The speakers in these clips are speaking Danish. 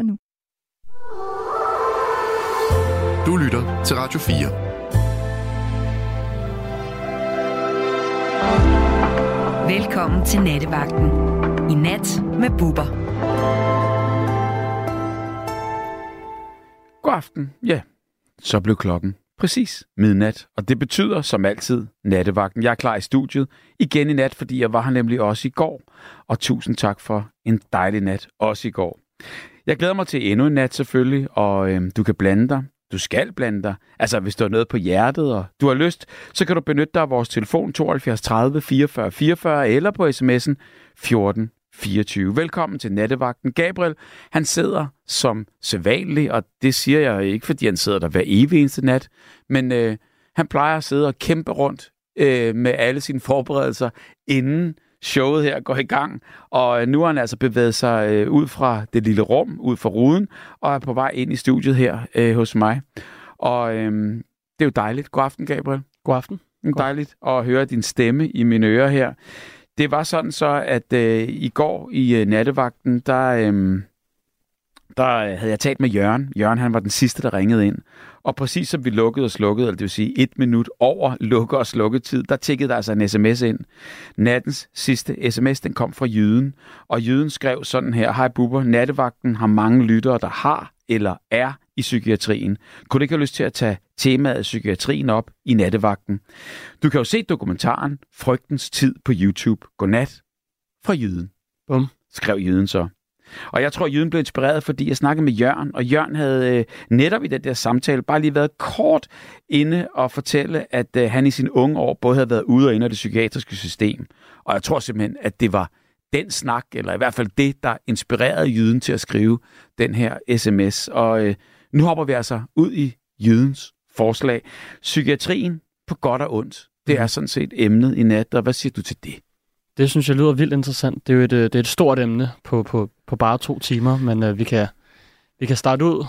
for nu. Du lytter til Radio 4. Velkommen til Nattevagten. I nat med Bubber. God aften. Ja, så blev klokken præcis midnat, og det betyder som altid nattevagten. Jeg er klar i studiet igen i nat, fordi jeg var her nemlig også i går, og tusind tak for en dejlig nat også i går. Jeg glæder mig til endnu en nat selvfølgelig, og øh, du kan blande dig. Du skal blande dig. Altså, hvis du har noget på hjertet, og du har lyst, så kan du benytte dig af vores telefon 72 30 44 44 eller på sms'en 14 24. Velkommen til nattevagten. Gabriel, han sidder som sædvanlig, og det siger jeg ikke, fordi han sidder der hver evig eneste nat, men øh, han plejer at sidde og kæmpe rundt øh, med alle sine forberedelser, inden showet her går i gang. Og øh, nu har han altså bevæget sig øh, ud fra det lille rum, ud fra ruden, og er på vej ind i studiet her øh, hos mig. Og øh, det er jo dejligt. God aften, Gabriel. God aften. God. Dejligt at høre din stemme i mine ører her. Det var sådan så, at øh, i går i øh, nattevagten, der, øh, der havde jeg talt med Jørgen. Jørgen han var den sidste, der ringede ind. Og præcis som vi lukkede og slukkede, eller det vil sige et minut over lukke- og slukketid, der tikkede der altså en sms ind. Nattens sidste sms, den kom fra Jyden. Og Jyden skrev sådan her, Hej Bubber, nattevagten har mange lyttere, der har eller er i psykiatrien. Kunne du ikke have lyst til at tage temaet af psykiatrien op i nattevagten? Du kan jo se dokumentaren Frygtens Tid på YouTube. Godnat fra Jyden. Bum. Skrev Jyden så. Og jeg tror, at Jyden blev inspireret, fordi jeg snakkede med Jørgen, og Jørgen havde øh, netop i den der samtale bare lige været kort inde og fortælle, at øh, han i sine unge år både havde været ude og inde af det psykiatriske system. Og jeg tror simpelthen, at det var den snak, eller i hvert fald det, der inspirerede Jyden til at skrive den her sms. Og øh, nu hopper vi altså ud i Jydens forslag. Psykiatrien på godt og ondt. Det er sådan set emnet i nat, og hvad siger du til det? Det synes jeg lyder vildt interessant. Det er jo et, øh, det er et stort emne på, på, på bare to timer, men uh, vi, kan, vi kan starte ud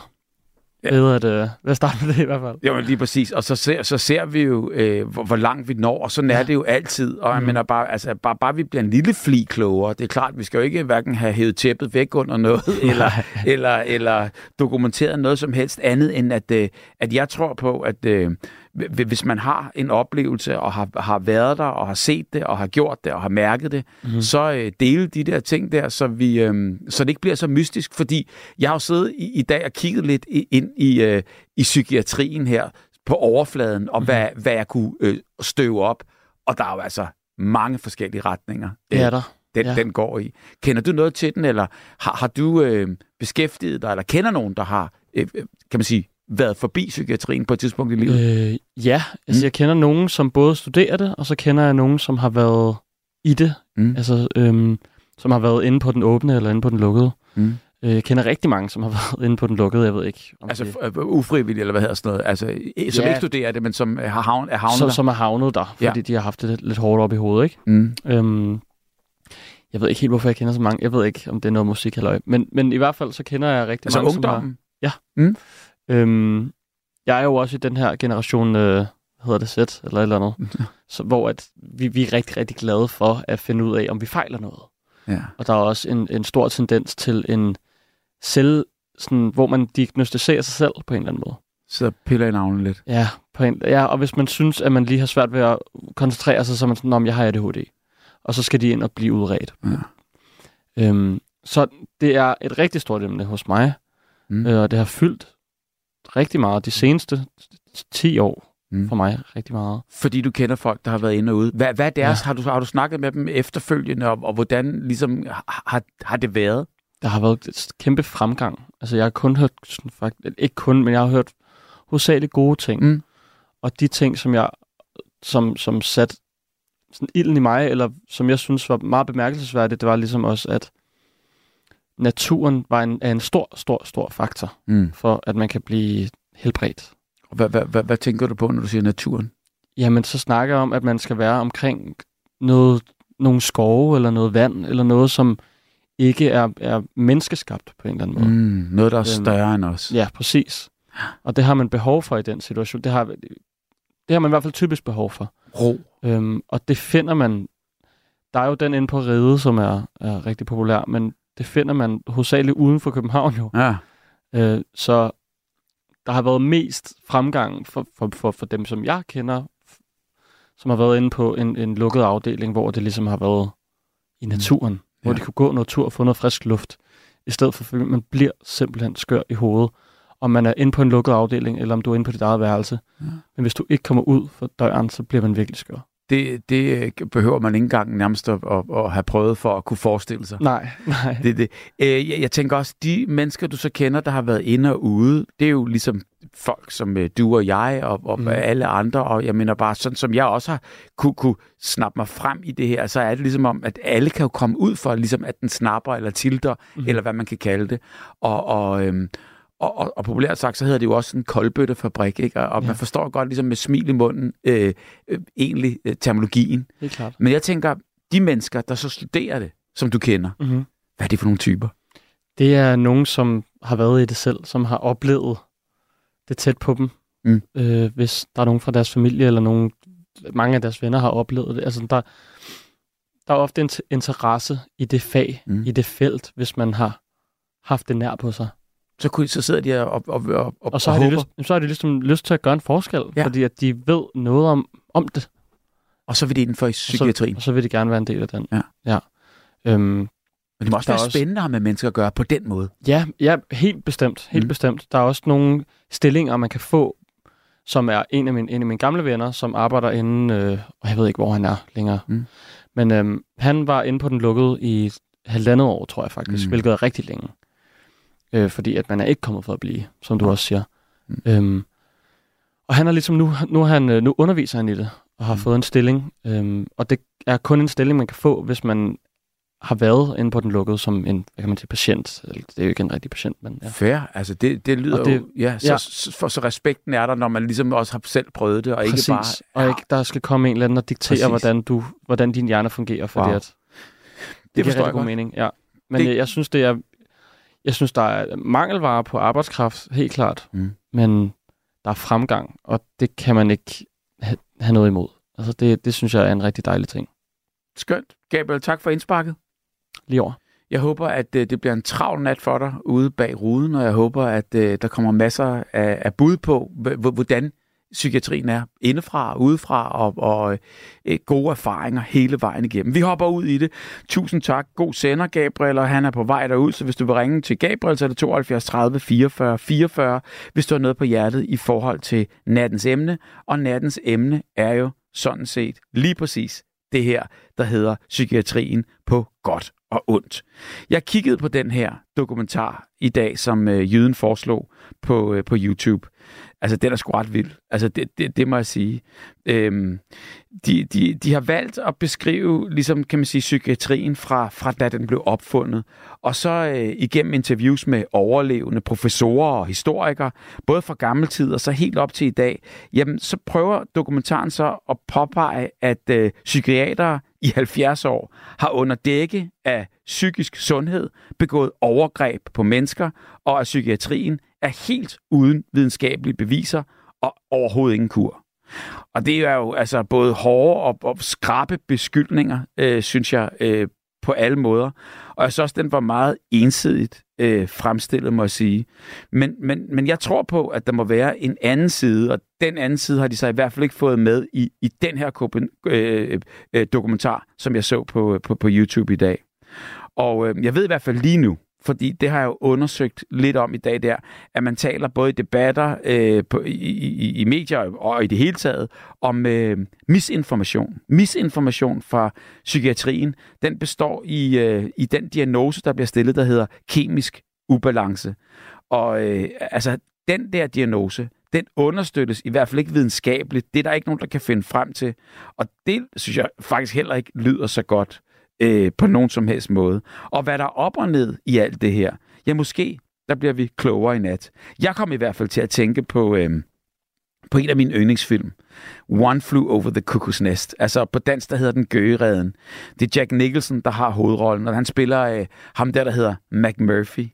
ja. ved at, uh, ved at starte med det i hvert fald. Jo, lige præcis. Og så ser, så ser vi jo, øh, hvor, hvor langt vi når, og sådan ja. er det jo altid. Og jeg mm. mener bare, altså, bare, bare vi bliver en lille fli klogere. Det er klart, vi skal jo ikke hverken have hævet tæppet væk under noget, eller, eller, eller dokumenteret noget som helst andet, end at, øh, at jeg tror på, at... Øh, hvis man har en oplevelse og har, har været der og har set det og har gjort det og har mærket det, mm. så øh, dele de der ting der, så, vi, øh, så det ikke bliver så mystisk. Fordi jeg har jo siddet i, i dag og kigget lidt ind i, øh, i psykiatrien her på overfladen, og mm. hvad, hvad jeg kunne øh, støve op. Og der er jo altså mange forskellige retninger. Det er der. Den, ja. den går i. Kender du noget til den, eller har, har du øh, beskæftiget dig, eller kender nogen, der har, øh, kan man sige, været forbi psykiatrien på et tidspunkt i livet? Øh, ja, altså mm. jeg kender nogen, som både studerer det, og så kender jeg nogen, som har været i det. Mm. Altså, øhm, som har været inde på den åbne eller inde på den lukkede. Mm. Øh, jeg kender rigtig mange, som har været inde på den lukkede, jeg ved ikke. Om altså det... ufrivilligt, eller hvad hedder sådan noget? Altså, som ja, ikke studerer det, men som har havn, er havnet som, der? Som er havnet der, fordi ja. de har haft det lidt, lidt hårdt op i hovedet, ikke? Mm. Øhm, jeg ved ikke helt, hvorfor jeg kender så mange. Jeg ved ikke, om det er noget musik eller Men, men i hvert fald, så kender jeg rigtig altså mange, ungdommen? som har... Ja. Mm. Øhm, jeg er jo også i den her generation, øh, hedder det Z, eller et eller andet, så, hvor at vi, vi er rigtig, rigtig glade for at finde ud af, om vi fejler noget. Ja. Og der er også en, en stor tendens til en selv, sådan, hvor man diagnostiserer sig selv på en eller anden måde. Så piller i navnet lidt. Ja, på en, ja, og hvis man synes, at man lige har svært ved at koncentrere sig, så er man sådan, om jeg har ADHD. Og så skal de ind og blive udredt. Ja. Øhm, så det er et rigtig stort emne hos mig, mm. øh, og det har fyldt rigtig meget de seneste 10 år mm. for mig rigtig meget. Fordi du kender folk, der har været inde og ude. Hvad, hvad er deres? Ja. Har, du, har du snakket med dem efterfølgende, og, og hvordan ligesom, har, har det været? Der har været et kæmpe fremgang. Altså jeg har kun hørt, sådan, faktisk, ikke kun, men jeg har hørt hovedsageligt gode ting. Mm. Og de ting, som jeg som, som sat sådan ilden i mig, eller som jeg synes var meget bemærkelsesværdigt, det var ligesom også, at naturen var en, er en stor, stor, stor faktor mm. for, at man kan blive helbredt. Hvad, hvad, hvad, hvad tænker du på, når du siger naturen? Jamen, så snakker jeg om, at man skal være omkring noget, nogle skove, eller noget vand, eller noget, som ikke er, er menneskeskabt på en eller anden måde. Mm, noget, der er øhm, større end os. Ja, præcis. Og det har man behov for i den situation. Det har, det har man i hvert fald typisk behov for. Ro. Øhm, og det finder man... Der er jo den inde på ride, som er, er rigtig populær, men det finder man hovedsageligt uden for København jo. Ja. Øh, så der har været mest fremgang for, for, for, for dem, som jeg kender, som har været inde på en, en lukket afdeling, hvor det ligesom har været i naturen, mm. hvor Ja. de kunne gå noget tur og få noget frisk luft, i stedet for, fordi man bliver simpelthen skør i hovedet, om man er inde på en lukket afdeling, eller om du er inde på dit eget værelse. Ja. Men hvis du ikke kommer ud for døren, så bliver man virkelig skør. Det, det øh, behøver man ikke engang nærmest at, at, at have prøvet for at kunne forestille sig. Nej, nej. Det, det. Øh, jeg, jeg tænker også, de mennesker, du så kender, der har været inde og ude, det er jo ligesom folk som øh, du og jeg og, og Mm. alle andre, og jeg mener bare, sådan som jeg også har kunne, kunne snappe mig frem i det her, så er det ligesom om, at alle kan jo komme ud for, ligesom at den snapper eller tilter, mm. eller hvad man kan kalde det. Og, og, øhm, og, og, og populært sagt, så hedder det jo også en koldbøttefabrik, ikke? Og, og Ja. man forstår godt ligesom med smil i munden øh, øh, egentlig øh, terminologien. Helt klart. Men jeg tænker, de mennesker, der så studerer det, som du kender, Mm-hmm. hvad er det for nogle typer? Det er nogen, som har været i det selv, som har oplevet det tæt på dem. Mm. Øh, hvis der er nogen fra deres familie, eller nogen, mange af deres venner har oplevet det. Altså, der, der er ofte en interesse i det fag, mm. i det felt, hvis man har haft det nær på sig. Så, kunne, så sidder de og, og, og, og, Og så har, de lyst, så har de ligesom lyst til at gøre en forskel, Ja. fordi at de ved noget om, om det. og så vil det inden for i Og psykiatrien. så, og så vil de gerne være en del af den. Ja. ja. Øhm, Men det må også være også- spændende at have med mennesker at gøre på den måde. Ja, ja helt bestemt. Helt Mm. bestemt. Der er også nogle stillinger, man kan få, som er en af mine, en af mine gamle venner, som arbejder inde, øh, og jeg ved ikke, hvor han er længere. Mm. Men øhm, han var inde på den lukkede i halvandet år, tror jeg faktisk, mm. hvilket er rigtig længe. Øh, fordi at man er ikke kommet for at blive, som du også siger. Mm. Øhm, og han er ligesom nu, nu, han, øh, nu underviser han i det, og har Mm. fået en stilling. Øhm, og det er kun en stilling, man kan få, hvis man har været inde på den lukkede som en, hvad kan man sige, patient. Det er jo ikke en rigtig patient, men ja. Fair. Altså, det, det lyder Og det- jo... Ja, så, ja. Så, for, så respekten er der, når man ligesom også har selv prøvet det, og Præcis. ikke bare... Og ikke, der skal komme en eller anden og diktere, Præcis. hvordan, du, hvordan din hjerne fungerer, fordi Wow. at det, det forstår jeg god godt. mening. Ja. Men Det- det... jeg synes, det er, jeg synes, der er mangelvare på arbejdskraft, helt klart. Mm. Men der er fremgang, og det kan man ikke ha- have noget imod. Altså det, det synes jeg er en rigtig dejlig ting. Skønt. Gabriel, tak for indsparket. Lige over. Jeg håber, at øh, det bliver en travl nat for dig ude bag ruden, og jeg håber, at øh, der kommer masser af, af bud på, hvordan psykiatrien er indefra og udefra, og, og øh, gode erfaringer hele vejen igennem. Vi hopper ud i det. Tusind tak. God sender, Gabriel, og han er på vej derud, så hvis du vil ringe til Gabriel, så er det 72 30 44 44, hvis du har noget på hjertet i forhold til nattens emne. Og nattens emne er jo sådan set lige præcis det her, der hedder psykiatrien på godt og ondt. Jeg kiggede på den her dokumentar i dag, som øh, Jyden foreslog på, øh, på YouTube. Altså, den er sgu ret vild. Altså, det, det, det må jeg sige. Øhm, de, de, de har valgt at beskrive, ligesom kan man sige, psykiatrien fra, fra da den blev opfundet. Og så øh, igennem interviews med overlevende professorer og historikere, både fra gammel tid og så helt op til i dag, jamen så prøver dokumentaren så at påpege, at øh, psykiatere i 70 år har under dække af psykisk sundhed begået overgreb på mennesker, og at psykiatrien er helt uden videnskabelige beviser og overhovedet ingen kur. Og det er jo altså både hårde og, og skrappe beskyldninger, øh, synes jeg, øh, på alle måder. Og jeg synes også, den var meget ensidigt øh, fremstillet, må jeg sige. Men, men, men jeg tror på, at der må være en anden side, og den anden side har de så i hvert fald ikke fået med i, i den her øh, øh, dokumentar, som jeg så på, øh, på, på YouTube i dag. Og øh, jeg ved i hvert fald lige nu, fordi det har jeg jo undersøgt lidt om i dag der, at man taler både i debatter øh, på, i, i, i medier og i det hele taget om øh, misinformation. Misinformation fra psykiatrien, den består i, øh, i den diagnose, der bliver stillet, der hedder kemisk ubalance. Og øh, altså, den der diagnose, den understøttes i hvert fald ikke videnskabeligt. Det er der ikke nogen, der kan finde frem til. Og det synes jeg faktisk heller ikke lyder så godt øh, på nogen som helst måde. Og hvad der er op og ned i alt det her, ja måske, der bliver vi klogere i nat. Jeg kom i hvert fald til at tænke på, øh, på en af mine yndlingsfilm, One Flew Over the Cuckoo's Nest. Altså på dansk, der hedder den Gøgereden. Det er Jack Nicholson, der har hovedrollen, og han spiller øh, ham der, der hedder McMurphy.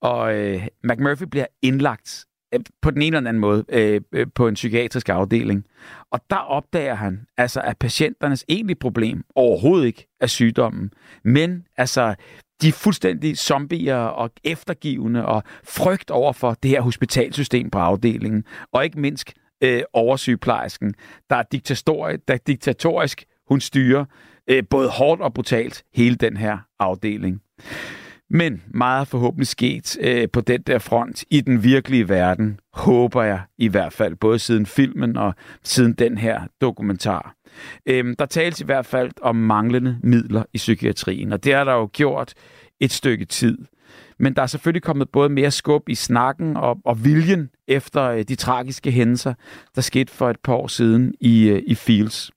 Og øh, McMurphy bliver indlagt Øh, på den ene eller anden måde øh, øh, på en psykiatrisk afdeling. Og der opdager han, altså, at patienternes egentlige problem overhovedet ikke er sygdommen, men altså de er fuldstændig zombier og eftergivende og frygt over for det her hospitalsystem på afdelingen. Og ikke mindst øh, oversygeplejersken, der er, diktatorisk, der er diktatorisk. Hun styrer øh, både hårdt og brutalt hele den her afdeling. Men meget er forhåbentlig sket øh, på den der front i den virkelige verden, håber jeg i hvert fald, både siden filmen og siden den her dokumentar. Øhm, der tales i hvert fald om manglende midler i psykiatrien, og det har der jo gjort et stykke tid. Men der er selvfølgelig kommet både mere skub i snakken og, og viljen efter øh, de tragiske hændelser, der skete for et par år siden i, øh, i Fields.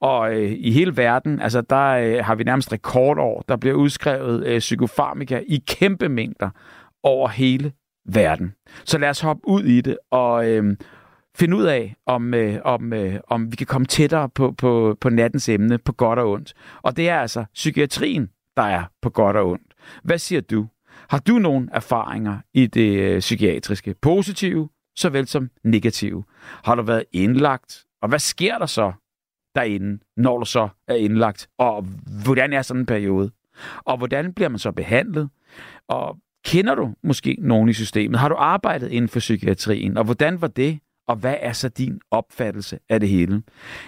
Og øh, i hele verden, altså der øh, har vi nærmest rekordår. Der bliver udskrevet øh, psykofarmika i kæmpe mængder over hele verden. Så lad os hoppe ud i det og øh, finde ud af, om, øh, om, øh, om vi kan komme tættere på, på, på nattens emne, på godt og ondt. Og det er altså psykiatrien, der er på godt og ondt. Hvad siger du? Har du nogle erfaringer i det øh, psykiatriske? Positive, såvel som negative? Har du været indlagt? Og hvad sker der så derinde, når du så er indlagt? Og hvordan er sådan en periode? Og hvordan bliver man så behandlet? Og kender du måske nogen i systemet? Har du arbejdet inden for psykiatrien? Og hvordan var det? Og hvad er så din opfattelse af det hele?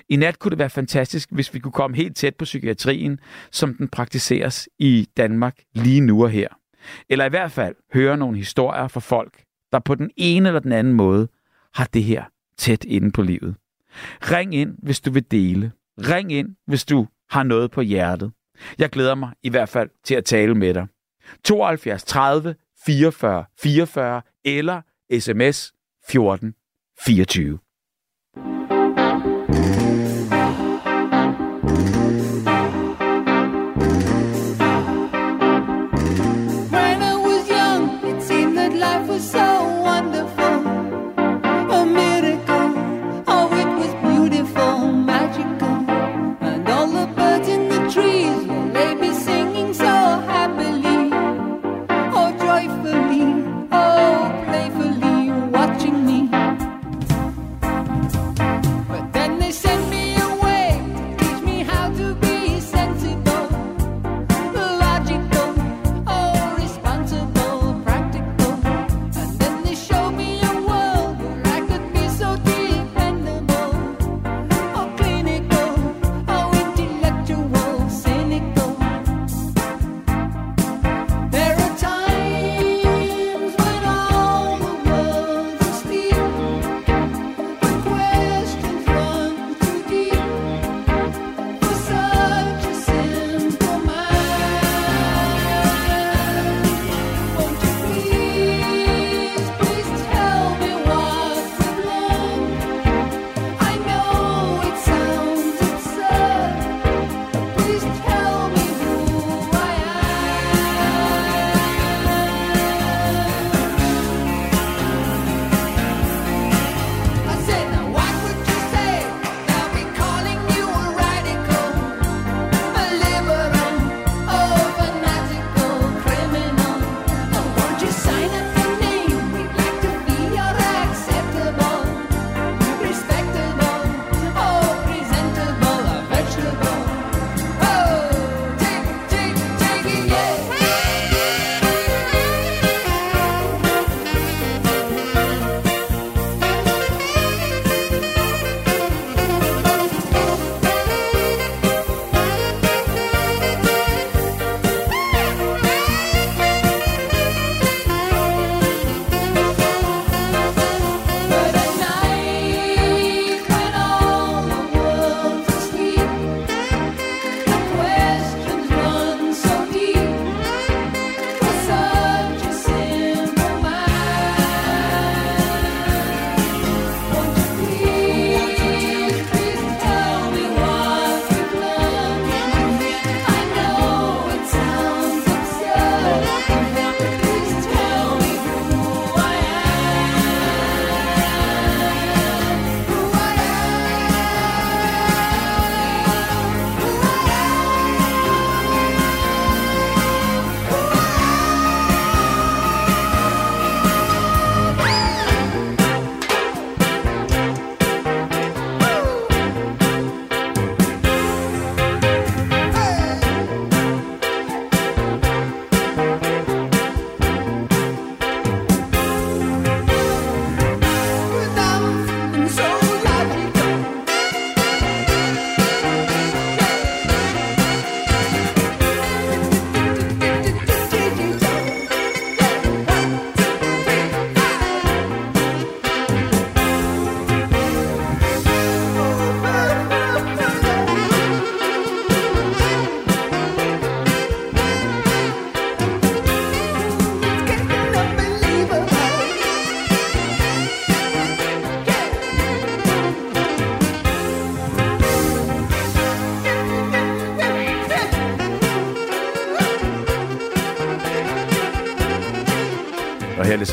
I nat kunne det være fantastisk, hvis vi kunne komme helt tæt på psykiatrien, som den praktiseres i Danmark lige nu og her. Eller i hvert fald høre nogle historier fra folk, der på den ene eller den anden måde har det her tæt inde på livet. Ring ind, hvis du vil dele. Ring ind, hvis du har noget på hjertet. Jeg glæder mig i hvert fald til at tale med dig. 72 30 44 44 eller sms 14 24.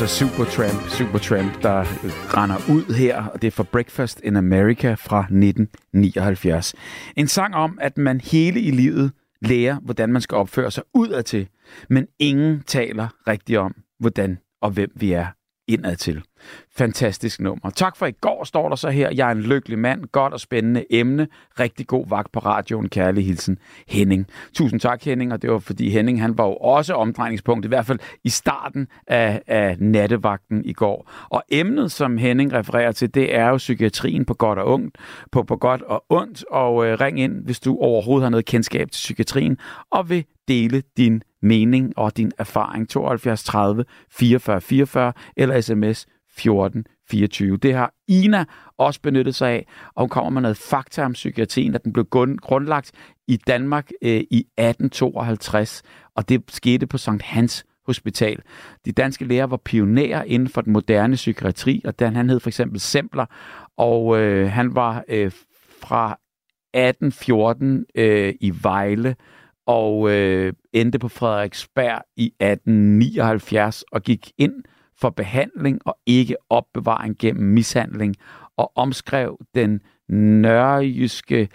altså Supertramp, Supertramp, der øh, render ud her, og det er for Breakfast in America fra 1979. En sang om, at man hele i livet lærer, hvordan man skal opføre sig udadtil, men ingen taler rigtigt om, hvordan og hvem vi er indadtil. Fantastisk nummer. Tak for i går, står der så her. Jeg er en lykkelig mand. Godt og spændende emne. Rigtig god vagt på radioen. Kærlig hilsen, Henning. Tusind tak, Henning. Og det var fordi Henning, han var jo også omdrejningspunkt, i hvert fald i starten af, af nattevagten i går. Og emnet, som Henning refererer til, det er jo psykiatrien på godt og ondt, på, på godt og ondt. Og øh, ring ind, hvis du overhovedet har noget kendskab til psykiatrien, og vil dele din mening og din erfaring 72 30 44 44 eller sms 14 24. Det har Ina også benyttet sig af, og hun kommer med noget fakta om psykiatrien, at den blev grundlagt i Danmark øh, i 1852, og det skete på Sankt Hans Hospital. De danske læger var pionerer inden for den moderne psykiatri, og den, han hed for eksempel Sempler, og øh, han var øh, fra 1814 øh, i Vejle, og øh, endte på Frederiksberg i 1879 og gik ind for behandling og ikke opbevaring gennem mishandling, og omskrev den nørrejyske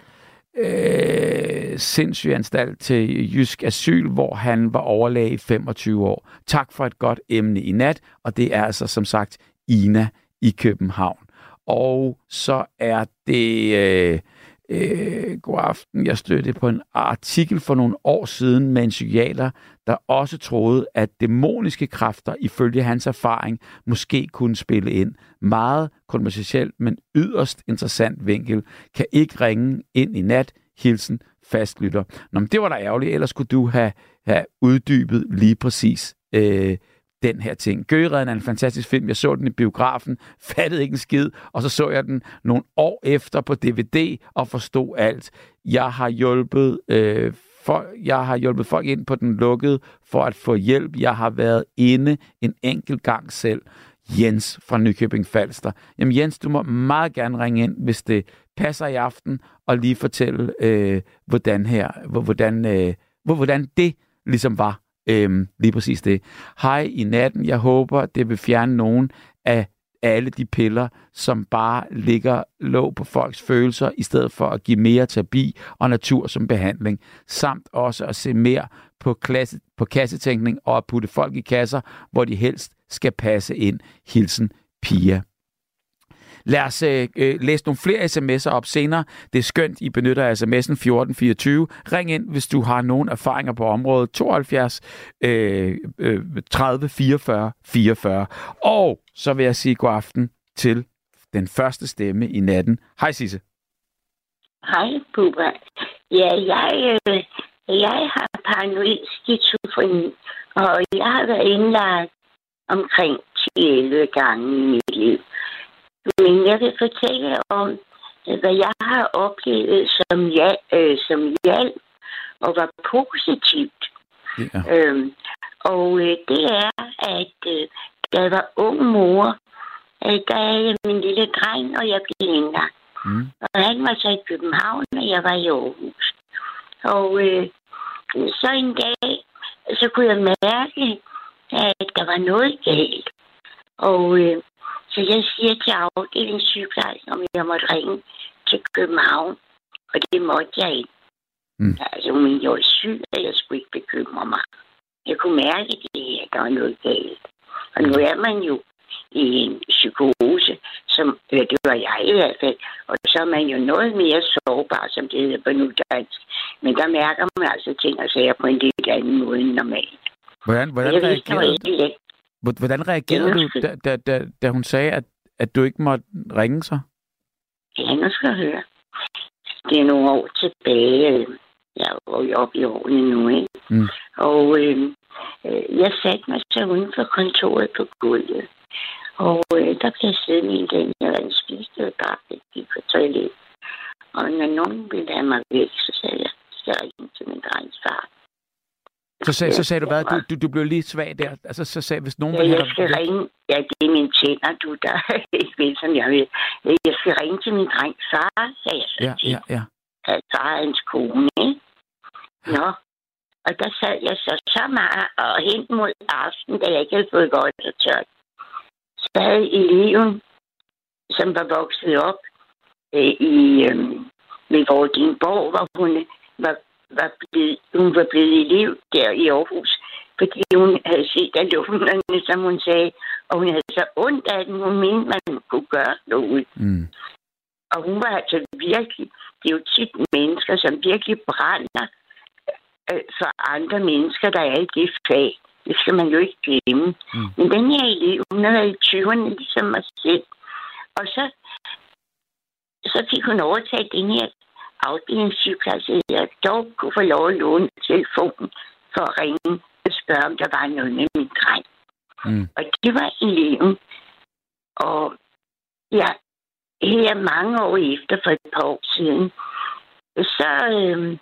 øh, sindssygeanstalt til Jysk Asyl, hvor han var overlæge i 25 år. Tak for et godt emne i nat, og det er altså som sagt Ina i København. Og så er det... Øh, Øh, god aften. Jeg stødte på en artikel for nogle år siden med en psykiater, der også troede, at dæmoniske kræfter, ifølge hans erfaring, måske kunne spille ind. Meget kontroversielt, men yderst interessant vinkel. Kan ikke ringe ind i nat. Hilsen fastlytter. Nå, men det var da ærgerligt. Ellers kunne du have, have uddybet lige præcis øh, den her ting. Gøgeredden er en fantastisk film. Jeg så den i biografen, fattede ikke en skid, og så så jeg den nogle år efter på DVD og forstod alt. Jeg har hjulpet øh, jeg har hjulpet folk ind på den lukkede for at få hjælp. Jeg har været inde en enkelt gang selv. Jens fra Nykøbing Falster. Jamen Jens, du må meget gerne ringe ind, hvis det passer i aften, og lige fortælle, øh, hvordan her, hvordan, øh, hvordan det ligesom var Øhm, lige præcis det. Hej i natten. Jeg håber, det vil fjerne nogen af alle de piller, som bare ligger låg på folks følelser, i stedet for at give mere terapi og natur som behandling, samt også at se mere på, klasse, på kassetænkning og at putte folk i kasser, hvor de helst skal passe ind. Hilsen Pia. Lad os øh, øh, læse nogle flere sms'er op senere. Det er skønt, I benytter sms'en 1424. Ring ind, hvis du har nogle erfaringer på området. 72 øh, øh, 30 44 44. Og så vil jeg sige god aften til den første stemme i natten. Hej Sisse. Hej Bubba. Ja, jeg, øh, jeg har paranoid skizofreni, og jeg har været indlagt omkring 11 gange i mit liv. Men jeg vil fortælle om, hvad jeg har oplevet som, ja, øh, som hjælp og var positivt. Ja. Øhm, og øh, det er, at øh, da jeg var ung mor, øh, der er jeg min lille dreng, og jeg blev indlagt. Mm. Og han var så i København, og jeg var i Aarhus. Og øh, så en dag, så kunne jeg mærke, at der var noget galt. Og øh, så jeg siger til afdelingssygeplejersken, om jeg måtte ringe til København. Og det måtte jeg ikke. Mm. Altså, men jeg var syg, og jeg skulle ikke bekymre mig. Jeg kunne mærke det her, der var noget galt. Og nu er man jo i en psykose, som ja, det var jeg i hvert fald. Og så er man jo noget mere sårbar, som det hedder på dansk. Men der mærker man altså ting og sager på en lidt anden måde end normalt. Hvordan, hvordan reagerede du? Hvordan reagerede du, da, da, da, da hun sagde, at, at du ikke måtte ringe sig? Ja, nu skal jeg høre. Det er nogle år tilbage. Jeg var jo oppe i årene nu, ikke? Mm. Og øh, øh, jeg satte mig så uden for kontoret på gulvet. Og øh, der blev siddende en dag, jeg havde spist og bare gik på toilet. Og når nogen ville have mig væk, så sagde jeg, skal jeg ringe til min drengs far. Så, sag, så sagde du hvad? Du, du, du blev lige svag der. Altså, så sagde, hvis nogen ja, vil have... Jeg skal ringe. Ja, det er mine tænder, du, der ikke ved, som jeg vil. Jeg skal ringe til min dreng far, sagde jeg så ja, til. Ja, ja. Er hans kone, ikke? Nå. Og der sad jeg så så meget og hen mod aften, da jeg ikke havde fået godt og tørt. havde eleven, som var vokset op øh, i øh, med Vordingborg, hvor hun var, var blevet, hun var blevet elev der i Aarhus, fordi hun havde set af lufterne, som hun sagde, og hun havde så ondt af den, hun mente, man kunne gøre noget. Mm. Og hun var altså virkelig, det er jo tit mennesker, som virkelig brænder øh, for andre mennesker, der er i det fag. Det skal man jo ikke glemme. Mm. Men den her elev, hun har været i 20'erne ligesom mig selv. Og så, så fik hun overtaget den her afdelingssygeplejerske, jeg dog kunne få lov at låne telefonen for at ringe og spørge, om der var noget med min dreng. Mm. Og det var eleven. Og ja, her mange år efter, for et par år siden, så, øh,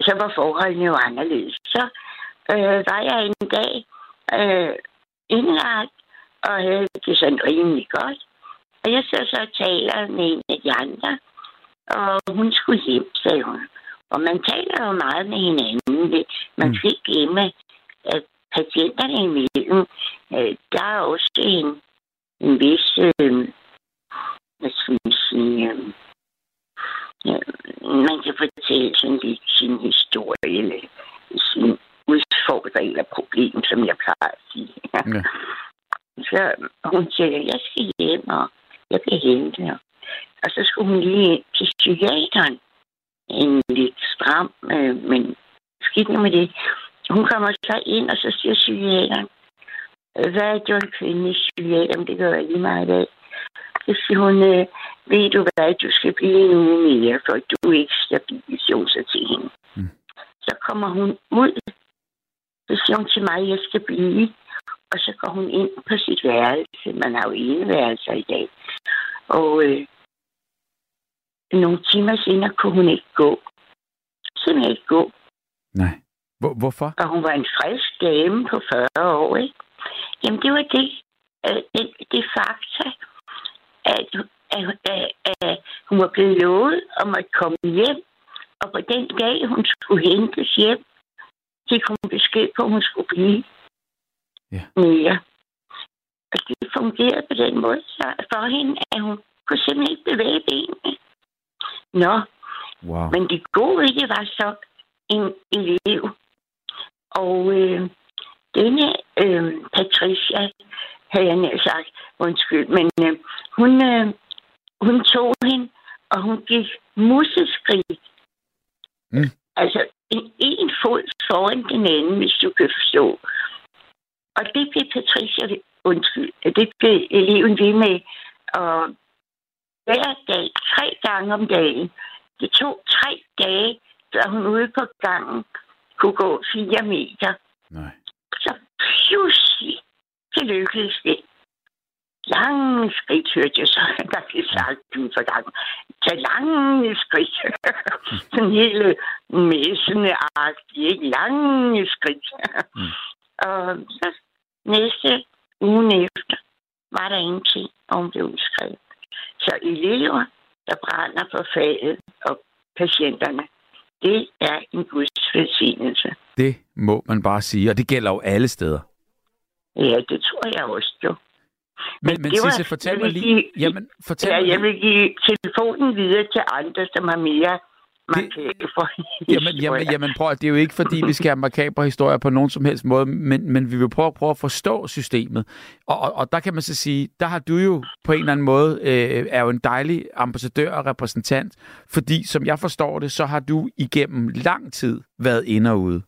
så var forholdene jo anderledes. Så øh, var jeg en dag øh, indlagt, og havde det sådan rimelig godt. Og jeg så så taler med en af de andre, og hun skulle hjem, sagde hun. Og man taler jo meget med hinanden. Man Mm. skal ikke glemme, at patienterne imellem, øh, der er også en, en vis, øh, hvad skal man sige, øh, man kan fortælle sådan lidt sin historie, eller sin udfordring eller problem, som jeg plejer at sige. Ja. Så hun siger, jeg skal hjem, og jeg kan hente her. Og så skulle hun lige til psykiateren. En lidt stram, øh, men skidt nu med det. Hun kommer så ind, og så siger psykiateren, hvad er det, en kvinde psykiater, det gør jeg lige meget i dag. Så siger hun, øh, ved du hvad, du skal blive en uge mere, for du er ikke stabil, siger hun så til hende. Mm. Så kommer hun ud, så siger hun til mig, at jeg skal blive. Og så går hun ind på sit værelse. Man har jo eneværelser i dag. Og øh, nogle timer senere kunne hun ikke gå. Simpelthen ikke gå. Nej. Hvor, hvorfor? Og hun var en frisk dame på 40 år, ikke? Jamen, det var det. Øh, det, det fakta, at, at, at, at hun var blevet lovet om at komme hjem. Og på den dag, hun skulle hentes hjem, fik hun besked på, at hun skulle blive Ja. mere. Og det fungerede på den måde så for hende, at hun kunne simpelthen ikke bevæge benene. Nå, Wow. men det gode i det var så en elev. Og øh, denne øh, Patricia, havde jeg nær sagt, undskyld, men øh, hun, øh, hun tog hende, og hun gik museskrig. Mm. Altså en, en fod foran den anden, hvis du kan forstå. Og det blev Patricia, undskyld, det blev eleven ved med, og hver dag, tre gange om dagen, det tog tre dage, før hun ude på gangen kunne gå fire meter. Nej. Så pludselig, så lykkedes det. Lange skridt, hørte jeg så, der blev sagt ud for gangen. Så lange skridt. Sådan hele messende ikke? Lange skridt. Mm. Og så næste ugen efter, var der ingenting, og hun blev udskrevet. Så elever, der brænder for faget og patienterne, det er en guds velsignelse. Det må man bare sige, og det gælder jo alle steder. Ja, det tror jeg også, jo. Men, men var- Sisse, fortæl mig lige... give- Jamen, fortæl Ja, mig jeg vil give telefonen videre til andre, som har mere for Jamen, jamen, jamen prøv at, det er jo ikke fordi, vi skal have makabre historier på nogen som helst måde, men, men vi vil prøve, prøve at forstå systemet. Og, og, og der kan man så sige, der har du jo på en eller anden måde, øh, er jo en dejlig ambassadør og repræsentant, fordi som jeg forstår det, så har du igennem lang tid været inde og ude.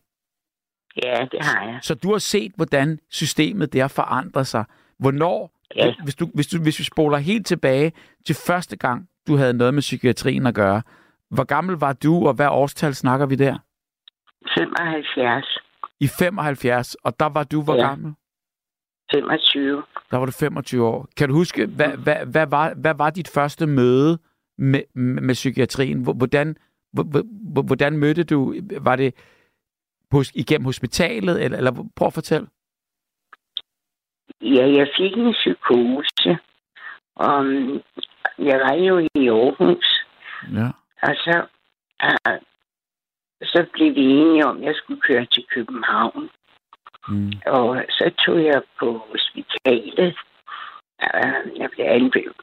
Ja, det har jeg. Så du har set, hvordan systemet der forandrer sig. Hvornår, Ja. hvis, du, hvis, du, hvis vi spoler helt tilbage til første gang, du havde noget med psykiatrien at gøre, hvor gammel var du, og hvad årstal snakker vi der? 75, I 75, og der var du hvor Ja. gammel? 25. Der var du 25 år. Kan du huske, hvad, hvad, hvad, var, hvad var dit første møde med, med, psykiatrien? Hvor- Hvordan, hvor- hvor- hvordan mødte du? Var det på, igennem hospitalet, eller, eller prøv at fortælle. Ja, jeg fik en psykose. Og jeg var jo i Aarhus. Ja. Og så, uh, så blev vi enige om, at jeg skulle køre til København. Mm. Og så tog jeg på hospitalet. øh, jeg blev anbefalet.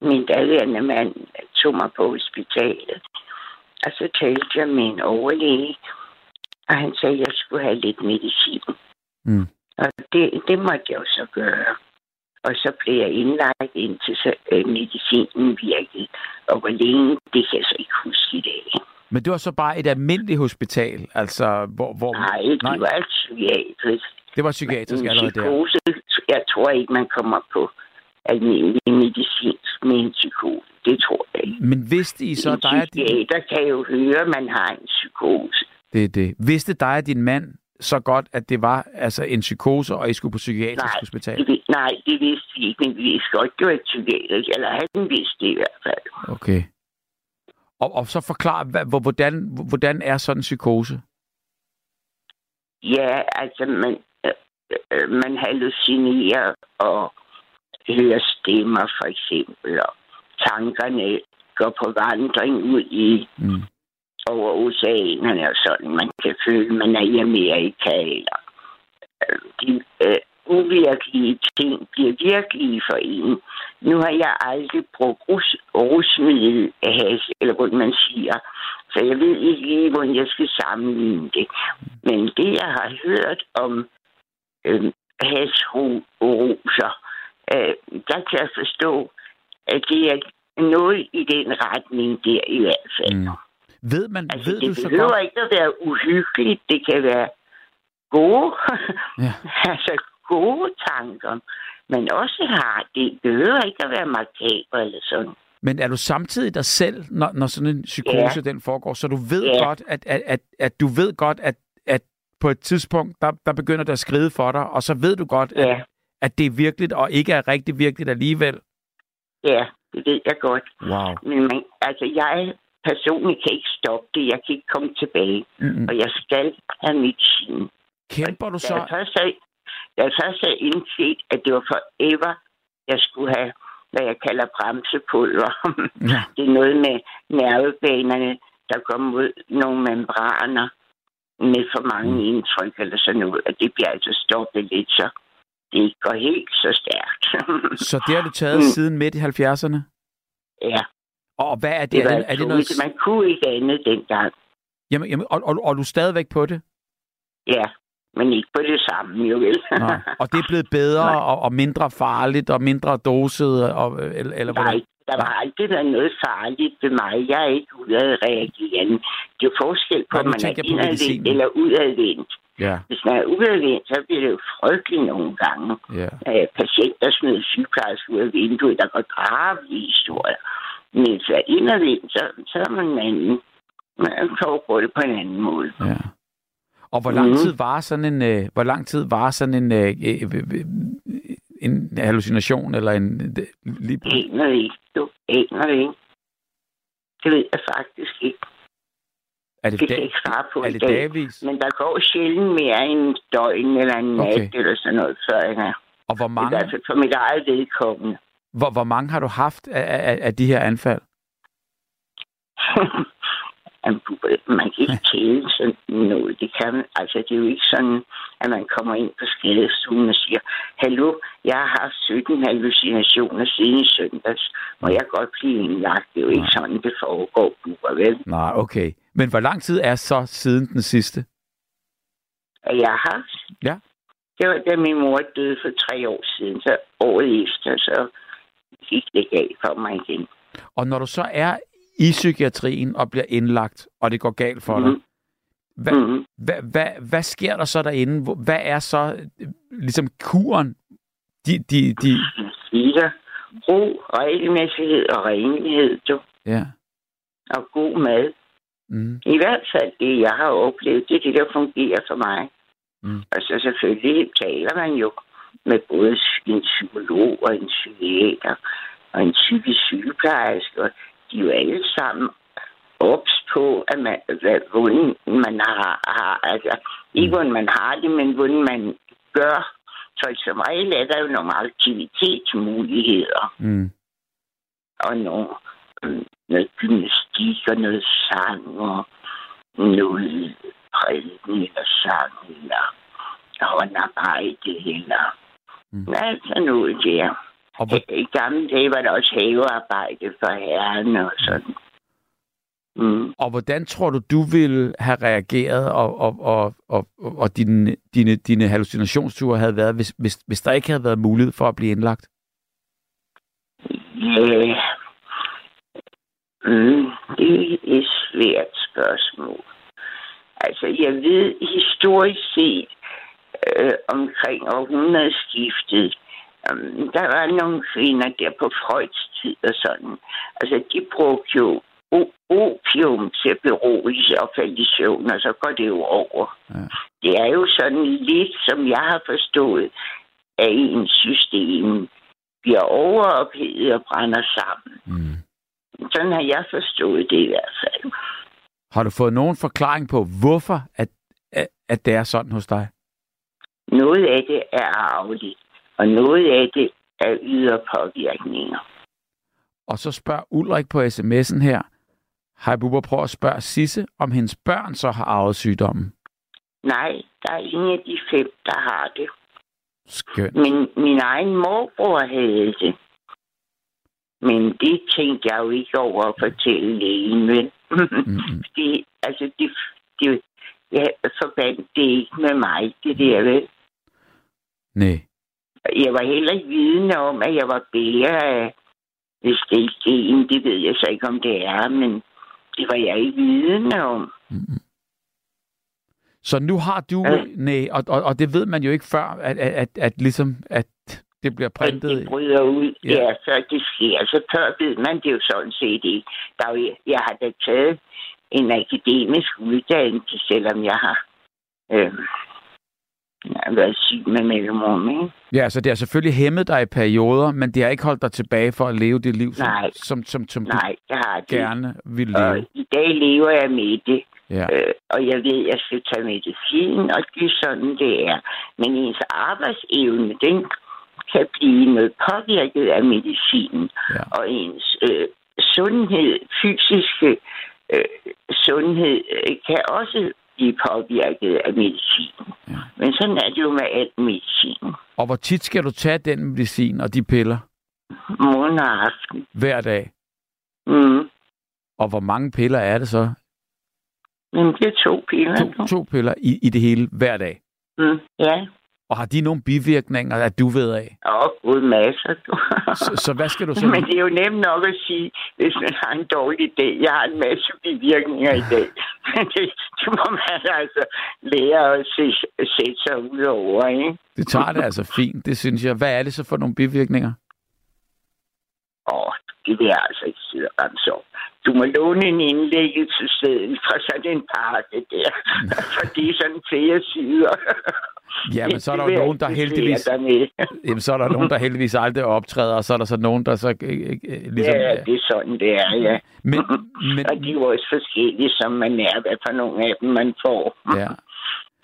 Min daværende mand tog mig på hospitalet. Og så talte jeg med en overlæge, og han sagde, at jeg skulle have lidt medicin. Mm. Og det, det måtte jeg jo så gøre. Og så blev jeg indlagt indtil så, øh, medicinen virkede. Og hvor længe, det kan jeg så ikke huske i dag. Men det var så bare et almindeligt hospital, altså hvor... hvor Nej, det Nej. var psykiatrisk. det var psykiatrisk En allerede der. psykose, jeg tror ikke, man kommer på almindelig medicinsk med en psykose. Det tror jeg ikke. Men vidste I så en dig, din, psykiater kan jo høre, at man har en psykose. det, er det. Vidste dig og din mand så godt, at det var altså en psykose, og I skulle på psykiatrisk Nej, hospital? Det, nej, det vidste vi ikke, men vi vidste godt, det var et psykiatrisk. Eller han vidste det i hvert fald. Okay. Og, og så forklar, hvordan, hvordan er sådan en psykose? Ja, altså, man, øh, øh, man hallucinerer og hører stemmer, for eksempel, og tankerne går på vandring ud i Mm over oceanerne og sådan. Man kan føle, man er i Amerika, eller øh, de øh, uvirkelige ting bliver virkelige for en. Nu har jeg aldrig brugt rus, rusmiddel, has, eller hvordan man siger, så jeg ved ikke lige, hvordan jeg skal sammenligne det. Men det, jeg har hørt om øh, hasroser, øh, der kan jeg forstå, at det er noget i den retning der i hvert fald. Mm. Ved man, Altså, ved det du så behøver godt? ikke at være uhyggeligt. Det kan være gode, Ja. altså gode tanker. Men også har det behøver ikke at være makaber eller sådan. Men er du samtidig dig selv, når, når sådan en psykose den foregår, så du ved Ja. godt, at, at, at, at du ved godt, at, at på et tidspunkt, der, der begynder det at skride for dig, og så ved du godt, at, Ja, at det er virkeligt, og ikke er rigtig virkeligt alligevel. ja, det ved jeg godt. Wow. Men man, altså, jeg personligt kan ikke stoppe det. Jeg kan ikke komme tilbage. Mm-mm. Og jeg skal have medicin. Kæmper du Da jeg så? først havde, da jeg først havde indset, at det var forever, jeg skulle have, hvad jeg kalder bremsepulver. Ja. Det er noget med nervebanerne, der kommer ud nogle membraner med for mange Mm. indtryk eller sådan noget. Og det bliver altså stoppet lidt, så det går helt så stærkt. Så det har du taget Mm. siden midt i 70'erne? ja, Og hvad er det? det Er det, er det noget... Man kunne ikke andet dengang. Jamen, jamen, og, og, og du er stadigvæk på det? Ja, men ikke på det samme, jo vel. Nej. Og det er blevet bedre og, og mindre farligt og mindre doset? Og, eller, eller Nej, hvordan? der var aldrig været noget farligt ved mig. Jeg er ikke udadreagerende. Det er forskel på, Nå, om man er indadvendt eller udadvendt. Ja, Hvis man er udadvendt, så bliver det jo frygteligt nogle gange. ja. Øh, patienter smider sygeplejersker ud af vinduet, der går i historier. Men er indadvendt, så, så er man en anden. Man foregår det på en anden måde. Ja. Og hvor lang Mhm. tid var sådan en øh, hvor lang tid var sådan en øh, øh, øh, en hallucination eller en øh, lige Aner det ikke. Du aner det ikke. Det ved jeg faktisk ikke. er det Det kan jeg ikke svare på er det dag. dagvis? Men der går sjældent mere end en døgn eller en nat Okay. eller sådan noget, før jeg er. Og hvor mange hvert fald for mit eget vedkommende. Hvor, hvor mange har du haft af, af, af de her anfald? Jamen, du- man kan ikke tælle sådan noget. Det kan. Altså, det er jo ikke sådan, at man kommer ind på skadestuen og siger, Hallo, jeg har haft 17 hallucinationer siden søndags. Må jeg godt blive indlagt? Det er jo ikke sådan, det foregår, Bubber, vel? Nej, okay. Men hvor lang tid er så siden den sidste? At jeg har haft. Ja. Det var, da min mor døde for tre år siden, så året efter, så gik det galt for mig igen. Og når du så er i psykiatrien og bliver indlagt, og det går galt for dig, Mhm. hvad, Mhm. hvad, hvad, hvad sker der så derinde? Hvad er så ligesom kuren? De, de, de, Siger, ro, regelmæssighed og renlighed, du. ja. Og god mad. Mm. I hvert fald det, jeg har oplevet, det er det, der fungerer for mig. Mm. Og så selvfølgelig taler man jo med både en psykolog og en psykiater og en psykisk sygeplejerske. Og de er jo alle sammen ops på, at man, hvad, hvordan man har, har altså, ikke hvordan man har det, men hvordan man gør. Så som regel er der jo nogle aktivitetsmuligheder Mm. og nogle, øh, noget gymnastik og noget sang og noget prædiken eller sang eller håndarbejde eller Mm. mm. alt sådan noget der. Og hvor, I gamle dage var der også havearbejde for herren og sådan. Mm. og hvordan tror du, du ville have reageret, og, og, og, og, og dine, dine, dine hallucinationsture havde været, hvis, hvis, hvis der ikke havde været mulighed for at blive indlagt? Ja. Mm, det er et svært spørgsmål. Altså, jeg ved historisk set øh, omkring århundredeskiftet, um, der var nogle kvinder der på Freuds tid og sådan. Altså, de brugte jo opium til at berolige og falde i søvn, og så går det jo over. Ja. Det er jo sådan lidt, som jeg har forstået, at ens system bliver overophedet og brænder sammen. Mm. Sådan har jeg forstået det i hvert fald. Har du fået nogen forklaring på, hvorfor at, at, at det er sådan hos dig? Noget af det er arveligt, og noget af det er ydre påvirkninger. Og så spørger Ulrik på sms'en her, Hej Bubber, prøv at spørge Sisse, om hendes børn så har arvet sygdommen. Nej, der er ingen af de fem, der har det. Skønt. Men min egen morbror havde det. Men det tænkte jeg jo ikke over at fortælle lægen, vel? Mm-mm. det, altså, det, det, jeg forbandt det ikke med mig, det der, vel? Nej. Jeg var heller ikke vidne om, at jeg var bærer af stelgen. Det ved jeg så ikke, om det er, men det var jeg ikke vidne om. Mm-mm. Så nu har du, Ja. nej, og, og, og det ved man jo ikke før, at, at, at, at ligesom, at det bliver printet. det bryder ud, Ja. ja. før det sker. Altså før ved man det jo sådan set ikke. Der er jo, jeg har da taget en akademisk uddannelse, selvom jeg har øh, har været syg med mellemrum, ikke? Ja, så det har selvfølgelig hæmmet dig i perioder, men det har ikke holdt dig tilbage for at leve det liv, som, Nej. som, som, som du Nej, det har det. gerne vil Og leve. i dag lever jeg med det. Ja. Øh, og jeg ved, at jeg skal tage medicin, og det er sådan, det er. Men ens arbejdsevne, den kan blive noget påvirket af medicinen. Ja. Og ens øh, sundhed, fysiske øh, sundhed, øh, kan også blive påvirket af medicin. Ja. Men sådan er det jo med alt medicin. Og hvor tit skal du tage den medicin og de piller Morgen og aften. hver dag? Mm. Og hvor mange piller er det så? Men det er to piller. To, to piller i, i det hele hver dag. Mm. Ja, Og har de nogle bivirkninger, at du ved af? og gud masser. Du. Så, så hvad skal du så... Men det er jo nemt nok at sige, hvis man har en dårlig dag. Jeg har en masse bivirkninger i dag. Men det, det må man altså lære at se, sætte sig ud over, ikke? Det tager det altså fint, det synes jeg. Hvad er det så for nogle bivirkninger? Åh, det vil jeg altså ikke og ramse op. Du må låne en indlæggelse stedet fra sådan en pakke der. For det er sådan flere sider. Ja, men så er der jo nogen, der heldigvis... Jamen, så er der nogen, der heldigvis aldrig optræder, og så er der så nogen, der så øh, øh, ligesom... Ja, det er sådan, det er, ja. Men, men, Og de er jo også forskellige, som man er, hvad for nogle af dem man får. ja.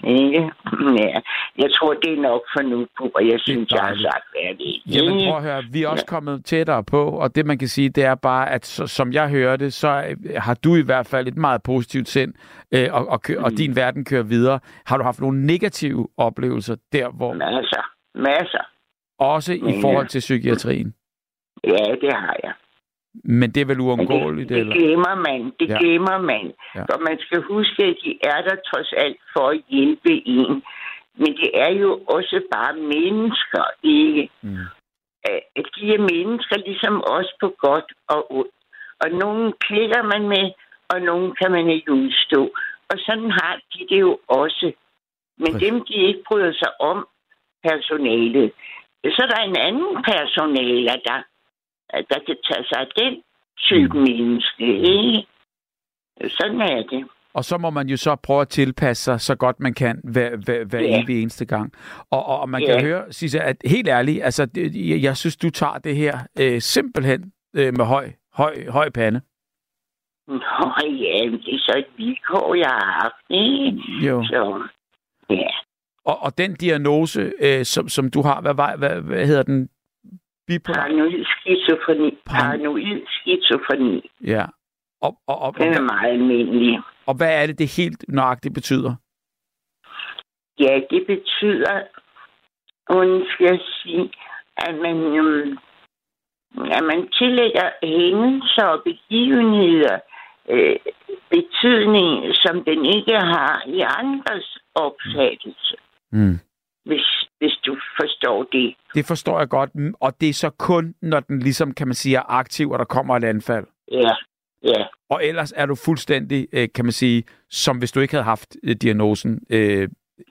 Ikke? Ja. Jeg tror, det er nok for nu, og jeg synes, jeg har sagt, hvad det er. Jamen prøv at høre, vi er også kommet tættere på, og det man kan sige, det er bare, at så, som jeg hører det, så øh, har du i hvert fald et meget positivt sind, øh, og, og, kø- og Mm. din verden kører videre. Har du haft nogle negative oplevelser der, hvor Masser. Masser. også i Men, forhold ja. til psykiatrien? Ja, det har jeg. Men det er vel uundgåeligt, det, det eller? glemmer man. Det Ja. glemmer man. Ja. Ja. For man skal huske, at de er der trods alt for at hjælpe en. Men det er jo også bare mennesker, ikke? Mm. at de er mennesker ligesom os på godt og ondt. Og nogen klikker man med, og nogen kan man ikke udstå. Og sådan har de det jo også. Men Præcis. dem, de ikke bryder sig om personalet, så er der en anden personale, der, der kan tage sig af den type Mm. menneske. Ikke? Sådan er det. Og så må man jo så prøve at tilpasse sig så godt man kan hver, hver, hver Ja. evig eneste gang. Og, og, og man kan Ja. høre, Sisse, at helt ærligt, altså, det, jeg, jeg synes, du tager det her øh, simpelthen øh, med høj, høj, høj pande. Nå ja, det er så et vilkår, jeg har haft. Ikke? Jo. Så, ja. Og, og den diagnose, øh, som, som du har, hvad, hvad, hvad, hvad hedder den? Bipolar? Paranoid skizofreni. Par- Paranoid skizofreni. Ja. Og, og, og, Den er meget almindelig. og hvad er det, det helt nøjagtigt betyder? Ja, det betyder, skal jeg sige, at man, øhm, at man tillægger hændelser og begivenheder øh, betydning, som den ikke har i andres opfattelse. Mm. Hvis, hvis du forstår det. Det forstår jeg godt, og det er så kun, når den ligesom, kan man sige, er aktiv, og der kommer et anfald. Ja, ja. Og ellers er du fuldstændig, øh, kan man sige, som hvis du ikke havde haft øh, diagnosen øh,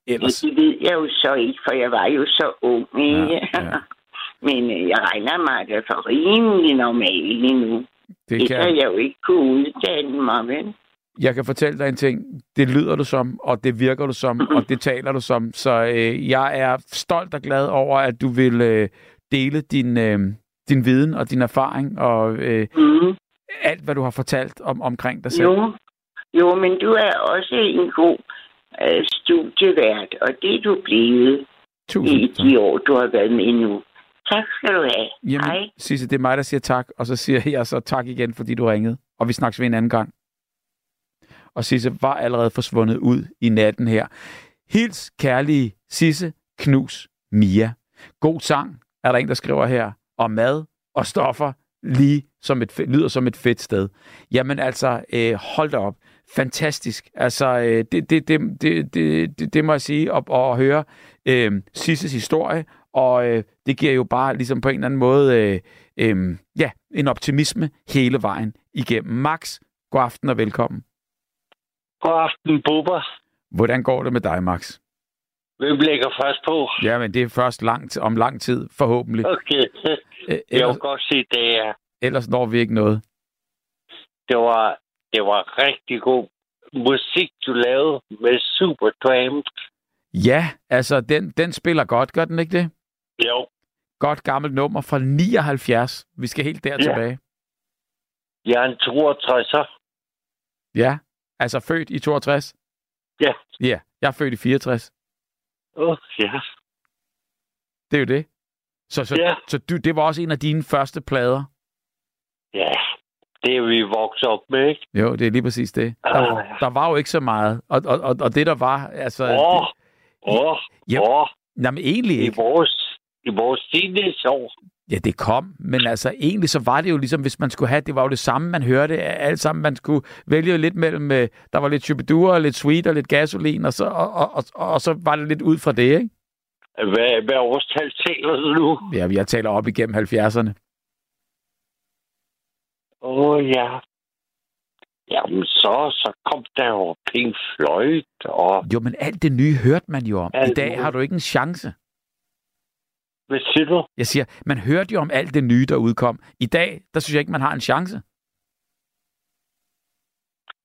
ellers. Det ved jeg jo så ikke, for jeg var jo så ung. Ja, Ja, ja. Men øh, jeg regner mig at jeg er for rimelig normal endnu. Det Det kan jeg jo ikke kunne uddanne mig, vel? Jeg kan fortælle dig en ting. Det lyder du som, og det virker du som, og det taler du som. Så øh, jeg er stolt og glad over, at du vil øh, dele din, øh, din viden og din erfaring og øh, Mm. alt, hvad du har fortalt om, omkring dig selv. Jo. jo, men du er også en god øh, studievært, og det er du blevet i Tusind tak. de år, du har været med nu. Tak skal du have. Jamen, Hej. Sisse, det er mig, der siger tak, og så siger jeg så tak igen, fordi du ringede. Og vi snakkes ved en anden gang. Og Sisse var allerede forsvundet ud i natten her. Hils kærlige Sisse, Knus, Mia. God sang, er der en, der skriver her. Og mad og stoffer, lige som et, lyder som et fedt sted. Jamen altså, øh, hold da op. Fantastisk. Altså, øh, det, det, det, det, det, det, det må jeg sige, og, og høre øh, Sisses historie, og øh, det giver jo bare ligesom på en eller anden måde øh, øh, ja, en optimisme hele vejen igennem. Max, god aften og velkommen. God aften, Bubber. Hvordan går det med dig, Max? Hvem lægger først på? Jamen, det er først langt, om lang tid, forhåbentlig. Okay. Øh, Jeg ellers, vil godt se, det er. ellers når vi ikke noget. Det var, det var rigtig god musik, du lavede med Supertramp. Ja, altså, den, den spiller godt, gør den ikke det? Jo, Godt gammelt nummer fra 79. Vi skal helt der Ja. tilbage. jeg er en 62'er. Ja, altså født i 62? Ja. Ja, jeg er født i 64. Åh, oh, ja. Det er jo det. Så, så, Ja. så du, det var også en af dine første plader? Ja, det er vi vokset op med, ikke? Jo, det er lige præcis det. Der, Ah. der var jo ikke så meget. Og, og, og, og det, der var, altså... Åh, det, åh, Ja. åh. jamen, egentlig I ikke. vores, i vores teenageår. Ja, det kom. Men altså, egentlig så var det jo ligesom, hvis man skulle have... Det var jo det samme, man hørte alt sammen. Man skulle vælge lidt mellem... øh, Der var lidt Chubidur, og lidt Sweet og lidt gasolin, og så, og, og, og, og så var det lidt ud fra det, ikke? Hvad, hvad årstal taler du nu? Ja, jeg taler op igennem 70'erne. Åh, oh, ja. Jamen, så, så kom der jo Pink Floyd, og Jo, men alt det nye hørte man jo om. I Alt dag muligt. har du ikke en chance. Hvad siger du? Jeg siger, man hørte jo om alt det nye, der udkom. I dag, der synes jeg ikke, man har en chance.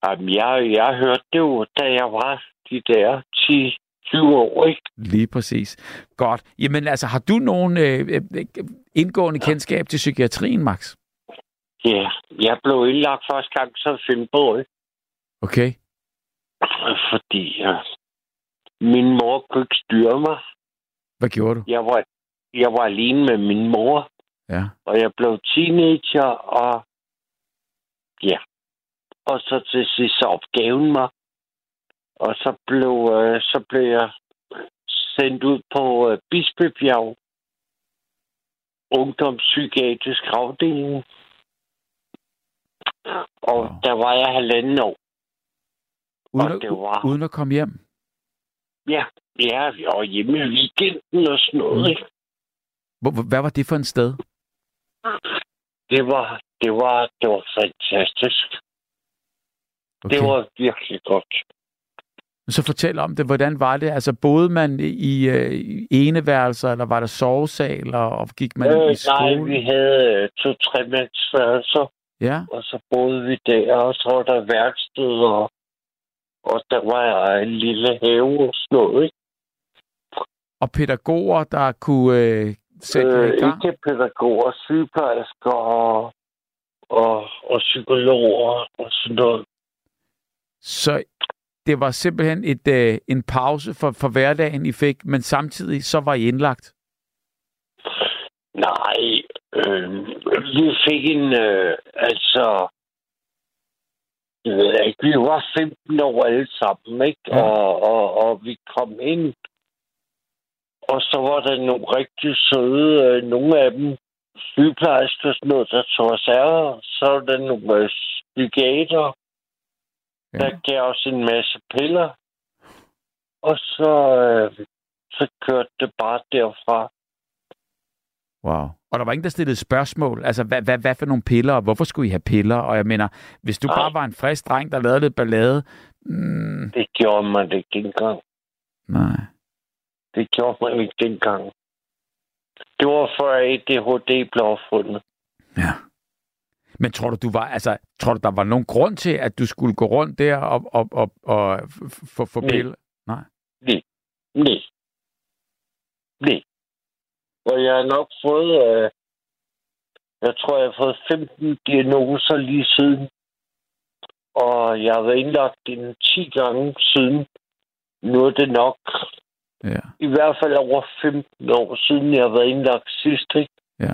Jamen, jeg, jeg hørte det jo, da jeg var de der 10-20 år, ikke? Lige præcis. Godt. Jamen altså, har du nogen øh, øh, indgående kendskab til psykiatrien, Max? Ja, jeg blev indlagt første gang som filmbåd, Okay. fordi uh, min mor kunne ikke styre mig. Hvad gjorde du? Jeg var, jeg var alene med min mor, Ja. og jeg blev teenager, og ja. Og så til sidst så opgaven mig. Og så blev, øh, så blev jeg sendt ud på øh, Bispebjerg ungdomspsykiatrisk afdeling. Og Wow. der var jeg halvanden år. Uden, Og at, det var- uden at komme hjem? Ja, ja, jeg var hjemme i weekenden og sådan noget. Mm. Ikke? Hvor, hvad var det for en sted? Det var, det var, det var fantastisk. Okay. Det var virkelig godt. Så fortæl om det. Hvordan var det? Altså, boede man i, øh, eneværelser, eller var der sovesal, og, gik man Øh, i nej, skole? vi havde øh, to-tre mandsværelser, Ja, og så boede vi der, og så var der værksted, og, og der var en lille have og sådan noget, ikke? og pædagoger, der kunne øh, sætte øh, ikke pædagoger, sygeplejersker og, og, og psykologer og sådan noget. Så det var simpelthen et, øh, en pause for, for hverdagen, I fik, men samtidig så var I indlagt? Nej, øh, vi fik en, øh, altså, jeg ved ikke, vi var 15 år alle sammen, ikke? Ja. Og, og, og vi kom ind, og så var der nogle rigtig søde, øh, nogle af dem sygeplejerske og sådan noget, der tog os af, så var der nogle psykiater, Ja. der gav os en masse piller. Og så, øh, så kørte det bare derfra. Wow. Og der var ingen, der stillede spørgsmål. Altså, hvad, hvad, hvad for nogle piller, og hvorfor skulle I have piller? Og jeg mener, hvis du Nej. bare var en frisk dreng, der lavede lidt ballade... Mm, Det gjorde man ikke dengang. nej. Det gjorde man ikke dengang. Det var før ADHD blev opfundet. Ja. Men tror du, du var, altså, tror du, der var nogen grund til, at du skulle gå rundt der og, og, og, og få få Nej. piller? Nej. Nej. Nej. Nej. Og jeg har nok fået, øh, jeg tror, jeg har fået 15 diagnoser lige siden. Og jeg har været indlagt den 10 gange siden. Nu er det nok Ja. i hvert fald over 15 år siden, jeg har været indlagt sidst. Ikke? ja.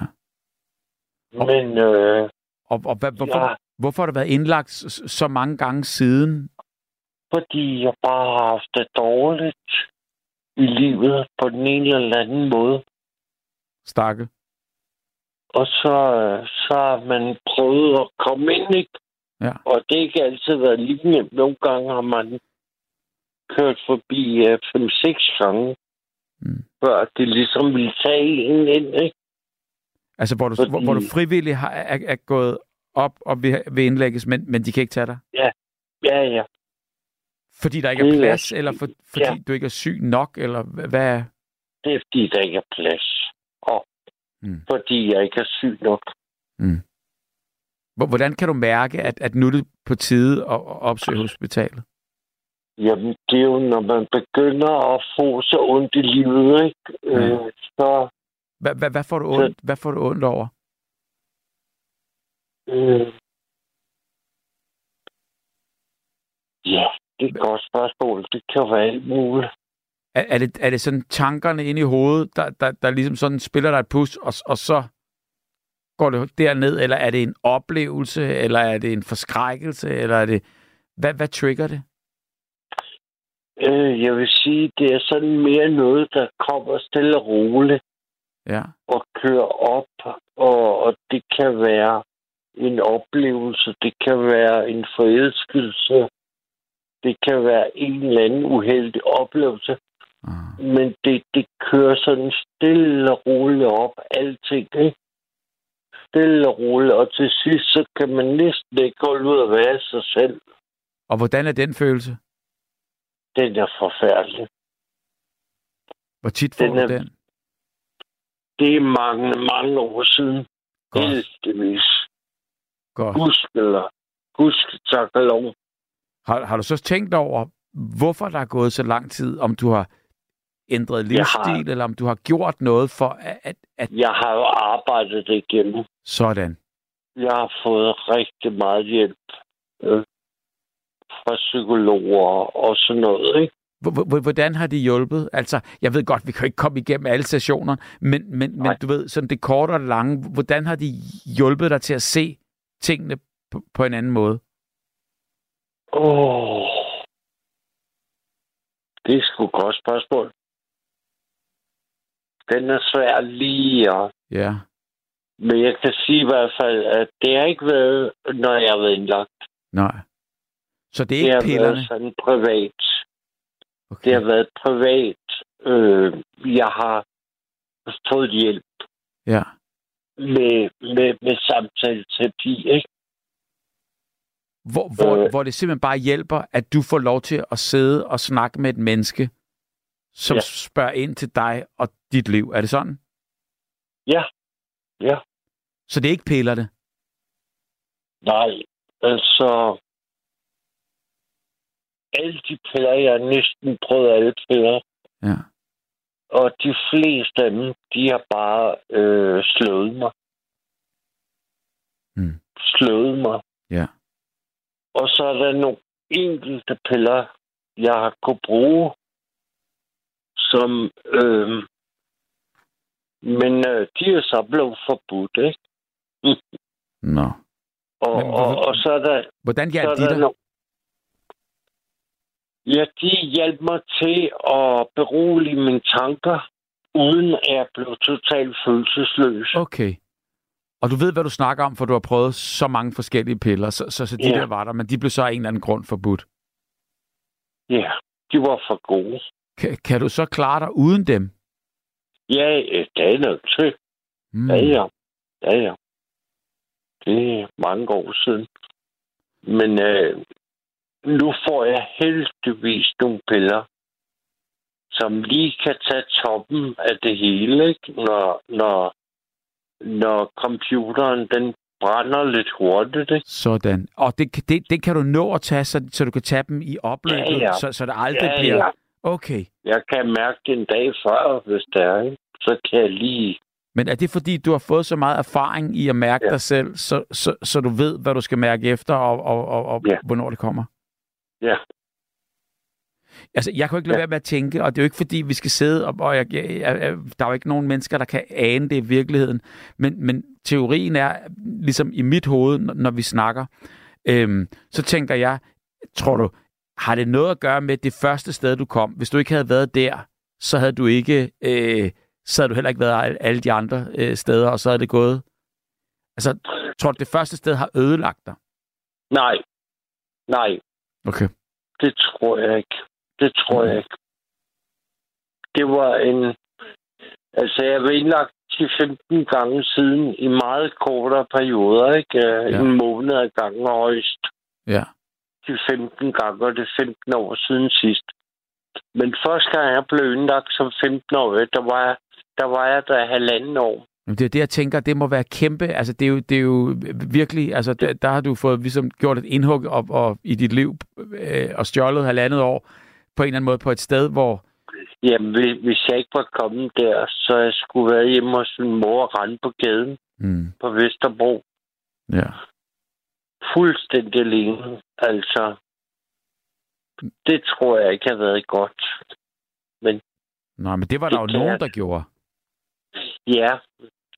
Og- Men øh, Og, og hvad, hvorfor, Ja. hvorfor har du været indlagt så, så mange gange siden? fordi jeg bare har haft det dårligt i livet på den ene eller anden måde. Stakke. Og så, øh, så har man prøvet at komme ind, ikke? Ja. Og det har ikke altid været lige nemt. Nogle gange har man kørt forbi øh, 5-6 gange, Mm. før det ligesom ville tage en ind, ikke? Altså, hvor du, Fordi- hvor, hvor du frivilligt har, er, er gået op og vil, vil indlægges, men, men de kan ikke tage dig? Ja, ja. Fordi der ikke er plads, eller for, fordi Ja. du ikke er syg nok, eller hva- hvad. Det er fordi, der ikke er plads. Og Mm. fordi jeg ikke er syg nok. Hvor- Hvordan kan du mærke, at, at nu er det på tide at, at opsøge hospitalet? Jamen, det er jo, når man begynder at få så ondt i livet, ikke? Øh, så Hvad, hvad, hvad, får du ondt, hvad får du ondt over? Øh. Ja, det er et godt spørgsmål. Det kan være alt muligt. Er, er, det, er det sådan tankerne inde i hovedet, der, der, der ligesom sådan spiller dig et pus, og, og så går det derned, eller er det en oplevelse, eller er det en forskrækkelse, eller er det... Hvad, hvad trigger det? Øh, jeg vil sige, det er sådan mere noget, der kommer stille og roligt Ja. og kører op. Og, og det kan være en oplevelse. Det kan være en forelskelse. Det kan være en eller anden uheldig oplevelse. Ah. Men det, det kører sådan stille og roligt op. Alting, ikke? Stille og roligt. Og til sidst, så kan man næsten ikke holde ud at være sig selv. Og hvordan er den følelse? Den er forfærdelig. Hvor tit får Den du er- den? Det er mange, mange år siden. Godt. Heldigvis. Godt. Husk tak og lov. Har, har du så tænkt over, hvorfor der er gået så lang tid? Om du har ændret livsstil, har- eller om du har gjort noget for at... at, at Jeg har jo arbejdet det igennem. sådan. Jeg har fået rigtig meget hjælp øh, fra psykologer og sådan noget, ikke? Hvordan har de hjulpet? Altså, jeg ved godt, vi kan ikke komme igennem alle stationer, men, men, men du ved, sådan det korte og det lange, hvordan har de hjulpet dig til at se tingene på, på en anden måde? Åh. Det er sgu et godt spørgsmål. Den er svær lige at... Ja. Men jeg kan sige i hvert fald, at det har ikke været, når jeg har været indlagt. Nej. Så det er Det ikke har pillerne? været sådan privat. Okay. Det har været privat. Øh, jeg har fået hjælp Ja. med, med, med samtaleterapi, ikke? Hvor, hvor, Øh. hvor det simpelthen bare hjælper, at du får lov til at sidde og snakke med et menneske, som ja. Spørger ind til dig og dit liv. Er det sådan? Ja. Ja. Så det er ikke pillerne? Nej, altså... Alle de piller, jeg har næsten prøvet alle piller. Ja. Og de fleste af dem, de har bare øh, slået mig. Mm. Slået mig. Ja. Og så er der nogle enkelte piller, jeg har kunne bruge, som... Øh, men øh, de er så blevet forbudt, ikke? Nå. Og, Men og, og så er der, Hvordan hjalp de dig? nogle... Ja, de hjalp mig til at berolige mine tanker, uden at jeg blev totalt følelsesløs. Okay. Og du ved, hvad du snakker om, for du har prøvet så mange forskellige piller, så, så, så de Ja. der var der, men de blev så af en eller anden grund forbudt. Ja, de var for gode. Kan, kan du så klare dig uden dem? Ja, øh, det er nødt til. Mm. Ja, ja. Ja, ja. Det er mange år siden. Men øh, nu får jeg heldigvis nogle piller, som lige kan tage toppen af det hele, ikke? Når, når, når computeren den brænder lidt hurtigt. Ikke? Sådan. Og det, det, det kan du nå at tage, så, så du kan tage dem i opløbet, Ja, ja. Så, så det aldrig Ja, bliver... ja. Okay. Jeg kan mærke det en dag før, hvis det er. Ikke? Så kan jeg lige... Men er det fordi, du har fået så meget erfaring i at mærke. Ja. dig selv, så, så, så du ved, hvad du skal mærke efter, og, og, og, og Ja. hvornår det kommer? Ja. Altså, jeg kan jo ikke lade Ja. være med at tænke, og det er jo ikke fordi, vi skal sidde, og, og jeg, jeg, jeg, der er jo ikke nogen mennesker, der kan ane det i virkeligheden, men, men teorien er, ligesom i mit hoved, når, når vi snakker, øhm, så tænker jeg, tror du, har det noget at gøre med det første sted, du kom? Hvis du ikke havde været der, så havde du ikke, øh, så havde du heller ikke været alle- alle de andre øh, steder, og så havde det gået. Altså, tror du, det første sted har ødelagt dig? Nej. Nej, Okay. det tror jeg ikke. Det tror jeg ikke. Det var en... Altså, jeg var indlagt 10-15 gange siden i meget kortere perioder, ikke? Ja. Ja. En måned ad gangen højst. Ja. De 15 gange, og det er 15 år siden sidst. Men første gang jeg blev indlagt som 15 år, der var jeg der, var jeg der halvanden år. Men det er det, jeg tænker, det må være kæmpe. Altså, det er jo, det er jo virkelig... Altså, der, der har du fået ligesom, gjort et indhug op, og, i dit liv øh, og stjålet halvandet år på en eller anden måde på et sted, hvor... Jamen, hvis- jeg ikke var kommet der, så jeg skulle være hjemme hos min mor og rende på gaden Mm, på Vesterbro. ja. fuldstændig alene. Altså, det tror jeg ikke har været godt. Nå, men det var Det der jo nogen, jeg- der gjorde. Ja,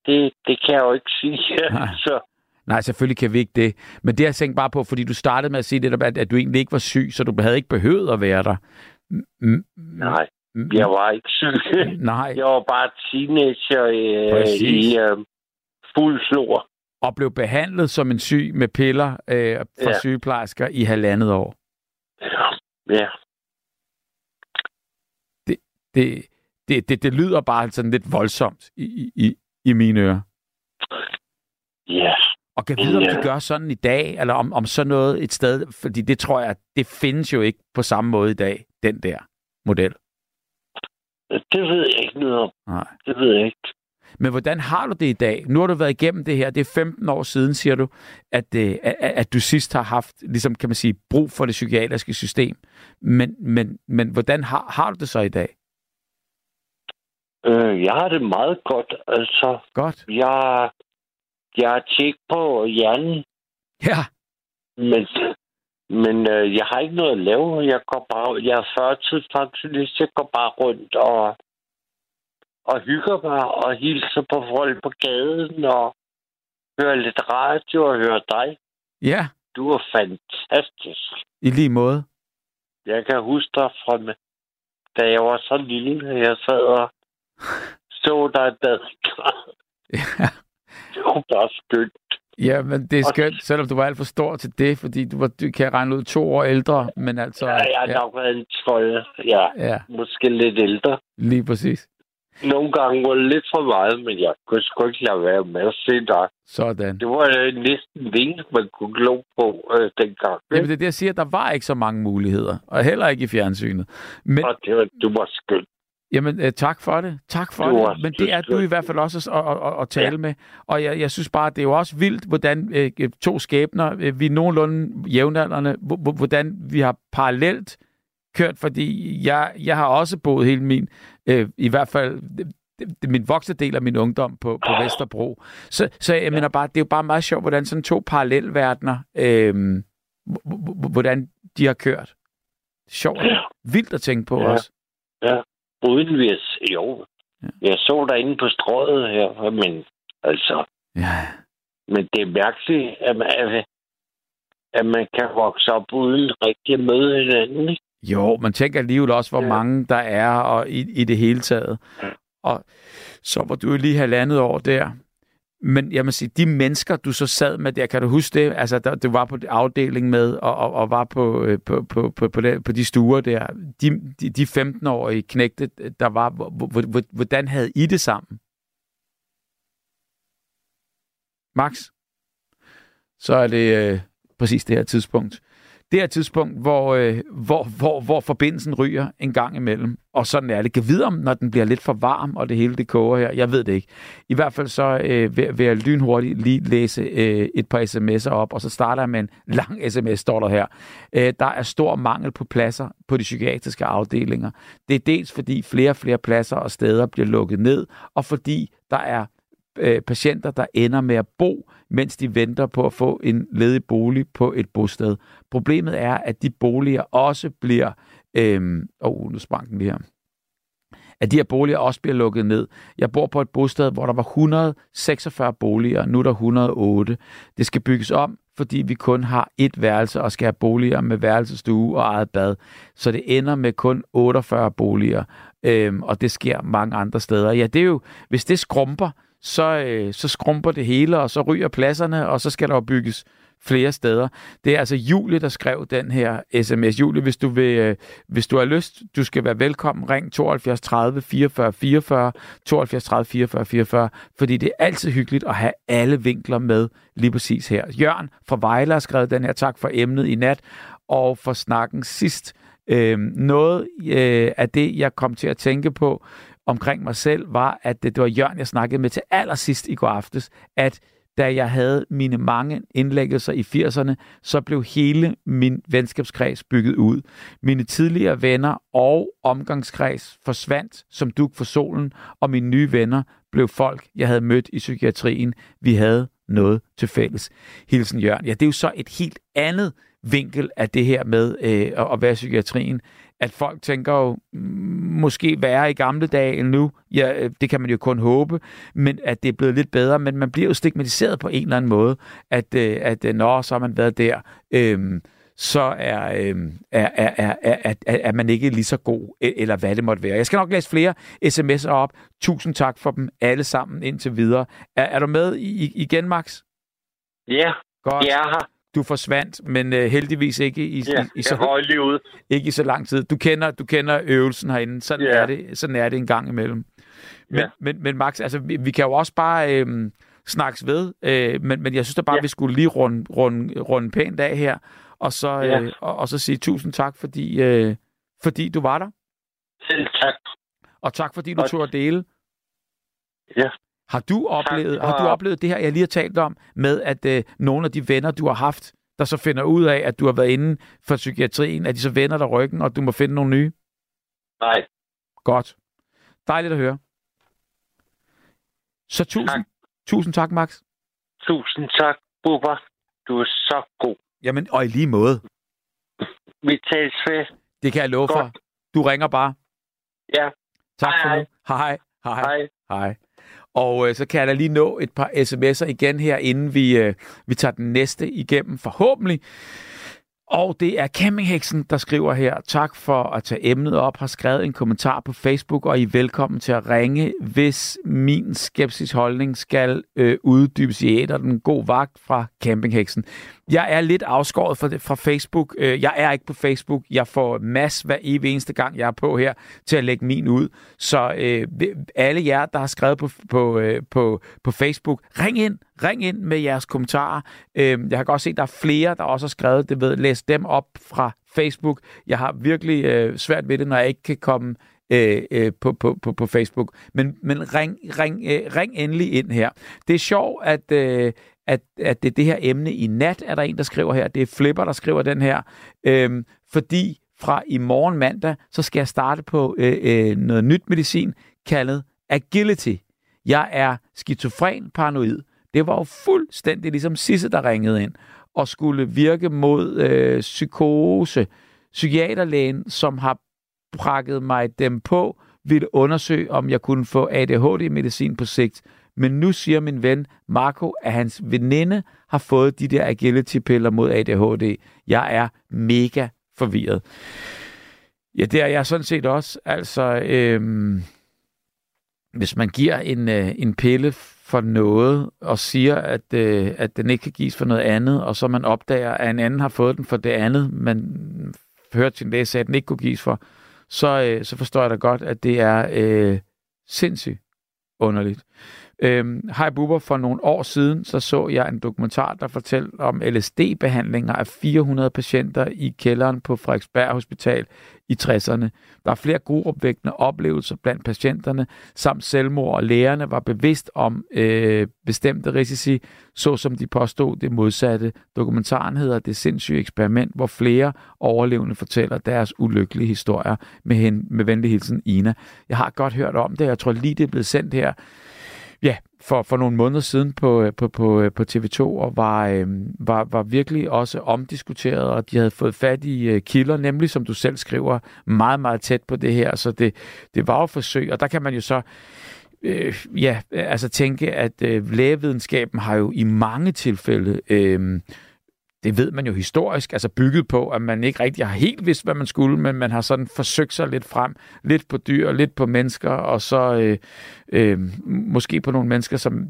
det, det kan jeg jo ikke sige. Nej. Så Nej, selvfølgelig kan vi ikke det. Men det jeg tænkte bare på, fordi du startede med at sige det at, at du egentlig ikke var syg, så du havde ikke behøvet at være der. Mm, nej, jeg var ikke syg. Nej, Jeg var bare teenager øh, Præcis. i øh, fuld flor. og blev behandlet som en syg med piller øh, fra Ja. sygeplejersker i halvandet år. Ja, Det, det, det, det lyder bare sådan lidt voldsomt i, i, i mine ører. ja. Og kan vide, om de gør sådan i dag, eller om, om sådan noget et sted, fordi det tror jeg, det findes jo ikke på samme måde i dag, den der model. Det ved jeg ikke noget om. Nej. Det ved jeg ikke. Men hvordan har du det i dag? Nu har du været igennem det her. Det er 15 år siden, siger du, at, øh, at, at du sidst har haft, ligesom kan man sige, brug for det psykiatriske system. Men, men, men hvordan har, har du det så i dag? Øh, jeg har det meget godt. Altså, Godt. jeg, jeg har tjek på hjernen, Ja. Men, men øh, jeg har ikke noget at lave. Jeg går bare, jeg er førtidspensionist. Jeg går bare rundt og, og hygger mig og hilser på folk på gaden og hører lidt radio og hører dig. Ja, Du er fantastisk. i lige måde. Jeg kan huske dig fra, da jeg var så lille. Jeg sad og så dig bad. Ja. Det var bare skønt. Ja, men det er Og- skønt, selvom du var alt for stor til det, fordi du var, du kan regne ud, to år ældre, men altså... Ja, jeg har ja, nok været en 12. Ja, ja, måske lidt ældre. lige præcis. Nogle gange var det lidt for meget, men jeg kunne sgu ikke lade være med at se dig. Sådan. Det var øh, næsten det, man kunne glo på øh, dengang. Jamen, det er det, jeg siger, der var ikke så mange muligheder, og heller ikke i fjernsynet. Men, Og det var, du var skøn. Jamen, øh, tak for det. Tak for Du er- det. Men det er du i hvert fald også at, at, at, at tale Ja. med. Og jeg, jeg synes bare, det er jo også vildt, hvordan øh, øh, to skæbner, øh, vi er nogenlunde jævnaldrende, hvor- hvor- hvordan vi har parallelt kørt, fordi jeg, jeg har også boet hele min, øh, i hvert fald det, det, min voksne del af min ungdom på, på Vesterbro. Så, så jeg mener bare, det er jo bare meget sjovt, hvordan sådan to parallelverdener, øh, hvordan de har kørt. Sjovt. Vildt at tænke på Ja. også. Uden vi jo. Ja. Jeg så dig inde på strøget her, men altså... Ja. Men det er mærkeligt, at man, at- at man kan vokse op uden rigtig at møde hinanden. Ikke? Jo, man tænker alligevel også, hvor ja. Mange der er og i, i det hele taget. Og så var du lige halvandet år der men jeg må sige, de mennesker, du så sad med der, kan du huske det? Altså, der, du var på afdeling med, og, og, og var på, øh, på, på, på, på, de, på de stuer der. De, de, de 15-årige knægte, der var, hvordan havde I det sammen? Max? Så er det øh, præcis det her tidspunkt det her tidspunkt, hvor, øh, hvor, hvor, hvor forbindelsen ryger en gang imellem. Og sådan er det. Kan vide om, når den bliver lidt for varm, og det hele det koger her. Jeg ved det ikke. I hvert fald så øh, vil, vil jeg lynhurtigt lige læse øh, et par sms'er op, og så starter jeg med en lang sms, står der her. Øh, der er stor mangel på pladser på de psykiatriske afdelinger. Det er dels fordi flere og flere pladser og steder bliver lukket ned, og fordi der er øh, patienter, der ender med at bo, mens de venter på at få en ledig bolig på et bosted. Problemet er, at de boliger også bliver... Øh, oh, nu sprang den lige her at de her boliger også bliver lukket ned. Jeg bor på et bosted, hvor der var 146 boliger, nu er der 108. Det skal bygges om, fordi vi kun har et værelse og skal have boliger med værelsestue og eget bad. Så det ender med kun 48 boliger, øhm, og det sker mange andre steder. Ja, det er jo, hvis det skrumper, så, øh, så skrumper det hele, og så ryger pladserne, og så skal der jo bygges flere steder. Det er altså Julie, der skrev den her sms. Julie, hvis du, vil, øh, hvis du har lyst, du skal være velkommen. Ring 72 30 44 44, 72 30 44 44, fordi det er altid hyggeligt at have alle vinkler med lige præcis her. Jørgen fra Vejle har skrevet den her. Tak for emnet i nat og for snakken sidst. Øh, noget øh, af det, jeg kom til at tænke på, omkring mig selv, var, at det, det var Jørgen, jeg snakkede med til allersidst i går aftes, at da jeg havde mine mange indlæggelser i 80'erne, så blev hele min venskabskreds bygget ud. Mine tidligere venner og omgangskreds forsvandt som duk for solen, og mine nye venner blev folk, jeg havde mødt i psykiatrien. Vi havde noget til fælles. Hilsen Jørgen. Ja, det er jo så et helt andet vinkel af det her med øh, at være i psykiatrien, at folk tænker jo, måske værre i gamle dage end nu. Ja, øh, det kan man jo kun håbe, men at det er blevet lidt bedre. Men man bliver jo stigmatiseret på en eller anden måde, at, øh, at øh, når så har man været der, øhm, så er, øhm, er, er, er, er, er, er man ikke lige så god, e, eller hvad det måtte være. Jeg skal nok læse flere sms'er op. Tusind tak for dem alle sammen indtil videre. Er, er du med i, igen, Max? Ja, Godt. jeg er her du forsvandt, men øh, heldigvis ikke i, ja, i, i så lige ud. ikke i så lang tid. Du kender du kender øvelsen herinde. Sådan ja. er det. Sådan er det en gang imellem. Men, ja. men, men Max, altså vi, vi kan jo også bare øh, snakkes ved, øh, men, men jeg synes da bare, ja. vi skulle lige runde, runde, runde pænt af her, og så ja. øh, og, og så sige tusind tak fordi øh, fordi du var der. Selv tak. Og tak fordi du tog at dele. Ja. Har du oplevet, har du oplevet det her, jeg lige har talt om, med at øh, nogle af de venner, du har haft, der så finder ud af, at du har været inde for psykiatrien, at de så vender dig ryggen, og du må finde nogle nye? Nej. Godt. Dejligt at høre. Så tusind tak, tusind tak Max. Tusind tak, Bubba. Du er så god. Jamen, og i lige måde. Vi tales ved. Det kan jeg love Godt. for. Du ringer bare. Ja. Tak hej, for hej. nu. Hej. Hej. Hej. Hej. Og øh, så kan jeg da lige nå et par sms'er igen her, inden vi, øh, vi tager den næste igennem, forhåbentlig. Og det er Campingheksen, der skriver her, tak for at tage emnet op, har skrevet en kommentar på Facebook, og I er velkommen til at ringe, hvis min skepsisholdning skal øh, uddybes i æderen. god vagt fra Campingheksen. Jeg er lidt afskåret fra, fra Facebook. Øh, jeg er ikke på Facebook. Jeg får mass hver evig eneste gang, jeg er på her, til at lægge min ud. Så øh, alle jer, der har skrevet på, på, øh, på, på Facebook, ring ind. Ring ind med jeres kommentarer. Øh, jeg har godt set, at der er flere, der også har skrevet det ved. Læs dem op fra Facebook. Jeg har virkelig øh, svært ved det, når jeg ikke kan komme øh, øh, på, på, på, på Facebook. Men, men ring, ring, øh, ring endelig ind her. Det er sjovt, at, øh, at, at det er det her emne i nat, er der en, der skriver her. Det er Flipper, der skriver den her. Øhm, fordi fra i morgen mandag, så skal jeg starte på øh, øh, noget nyt medicin kaldet Agility. Jeg er skizofren paranoid. Det var jo fuldstændig ligesom Sisse, der ringede ind og skulle virke mod øh, psykose. Psykiaterlægen, som har prakket mig dem på, ville undersøge, om jeg kunne få ADHD-medicin på sigt. Men nu siger min ven Marco, at hans veninde har fået de der agility-piller mod ADHD. Jeg er mega forvirret. Ja, det er jeg sådan set også. Altså, øhm, hvis man giver en, øh, en pille for noget, og siger, at, øh, at den ikke kan gives for noget andet, og så man opdager, at en anden har fået den for det andet, man hørte sin læge sagde, at den ikke kunne gives for, så, øh, så forstår jeg da godt, at det er øh, sindssygt underligt. Øhm, hej Bubber, for nogle år siden, så så jeg en dokumentar, der fortalte om LSD-behandlinger af 400 patienter i kælderen på Frederiksberg Hospital i 60'erne. Der er flere gruopvækkende oplevelser blandt patienterne, samt selvmord, og lægerne var bevidst om øh, bestemte risici, såsom de påstod det modsatte. Dokumentaren hedder Det sindssyge eksperiment, hvor flere overlevende fortæller deres ulykkelige historier med, hen, med venlig hilsen Ina. Jeg har godt hørt om det, jeg tror lige det er blevet sendt her ja, for, for nogle måneder siden på, øh, på, på, øh, på TV2, og var, øh, var, var virkelig også omdiskuteret, og de havde fået fat i øh, kilder, nemlig som du selv skriver, meget, meget tæt på det her, så det, det var jo forsøg, og der kan man jo så øh, ja, altså tænke, at øh, lægevidenskaben har jo i mange tilfælde øh, det ved man jo historisk, altså bygget på, at man ikke rigtig har helt vidst, hvad man skulle, men man har sådan forsøgt sig lidt frem, lidt på dyr, lidt på mennesker, og så øh, øh, måske på nogle mennesker, som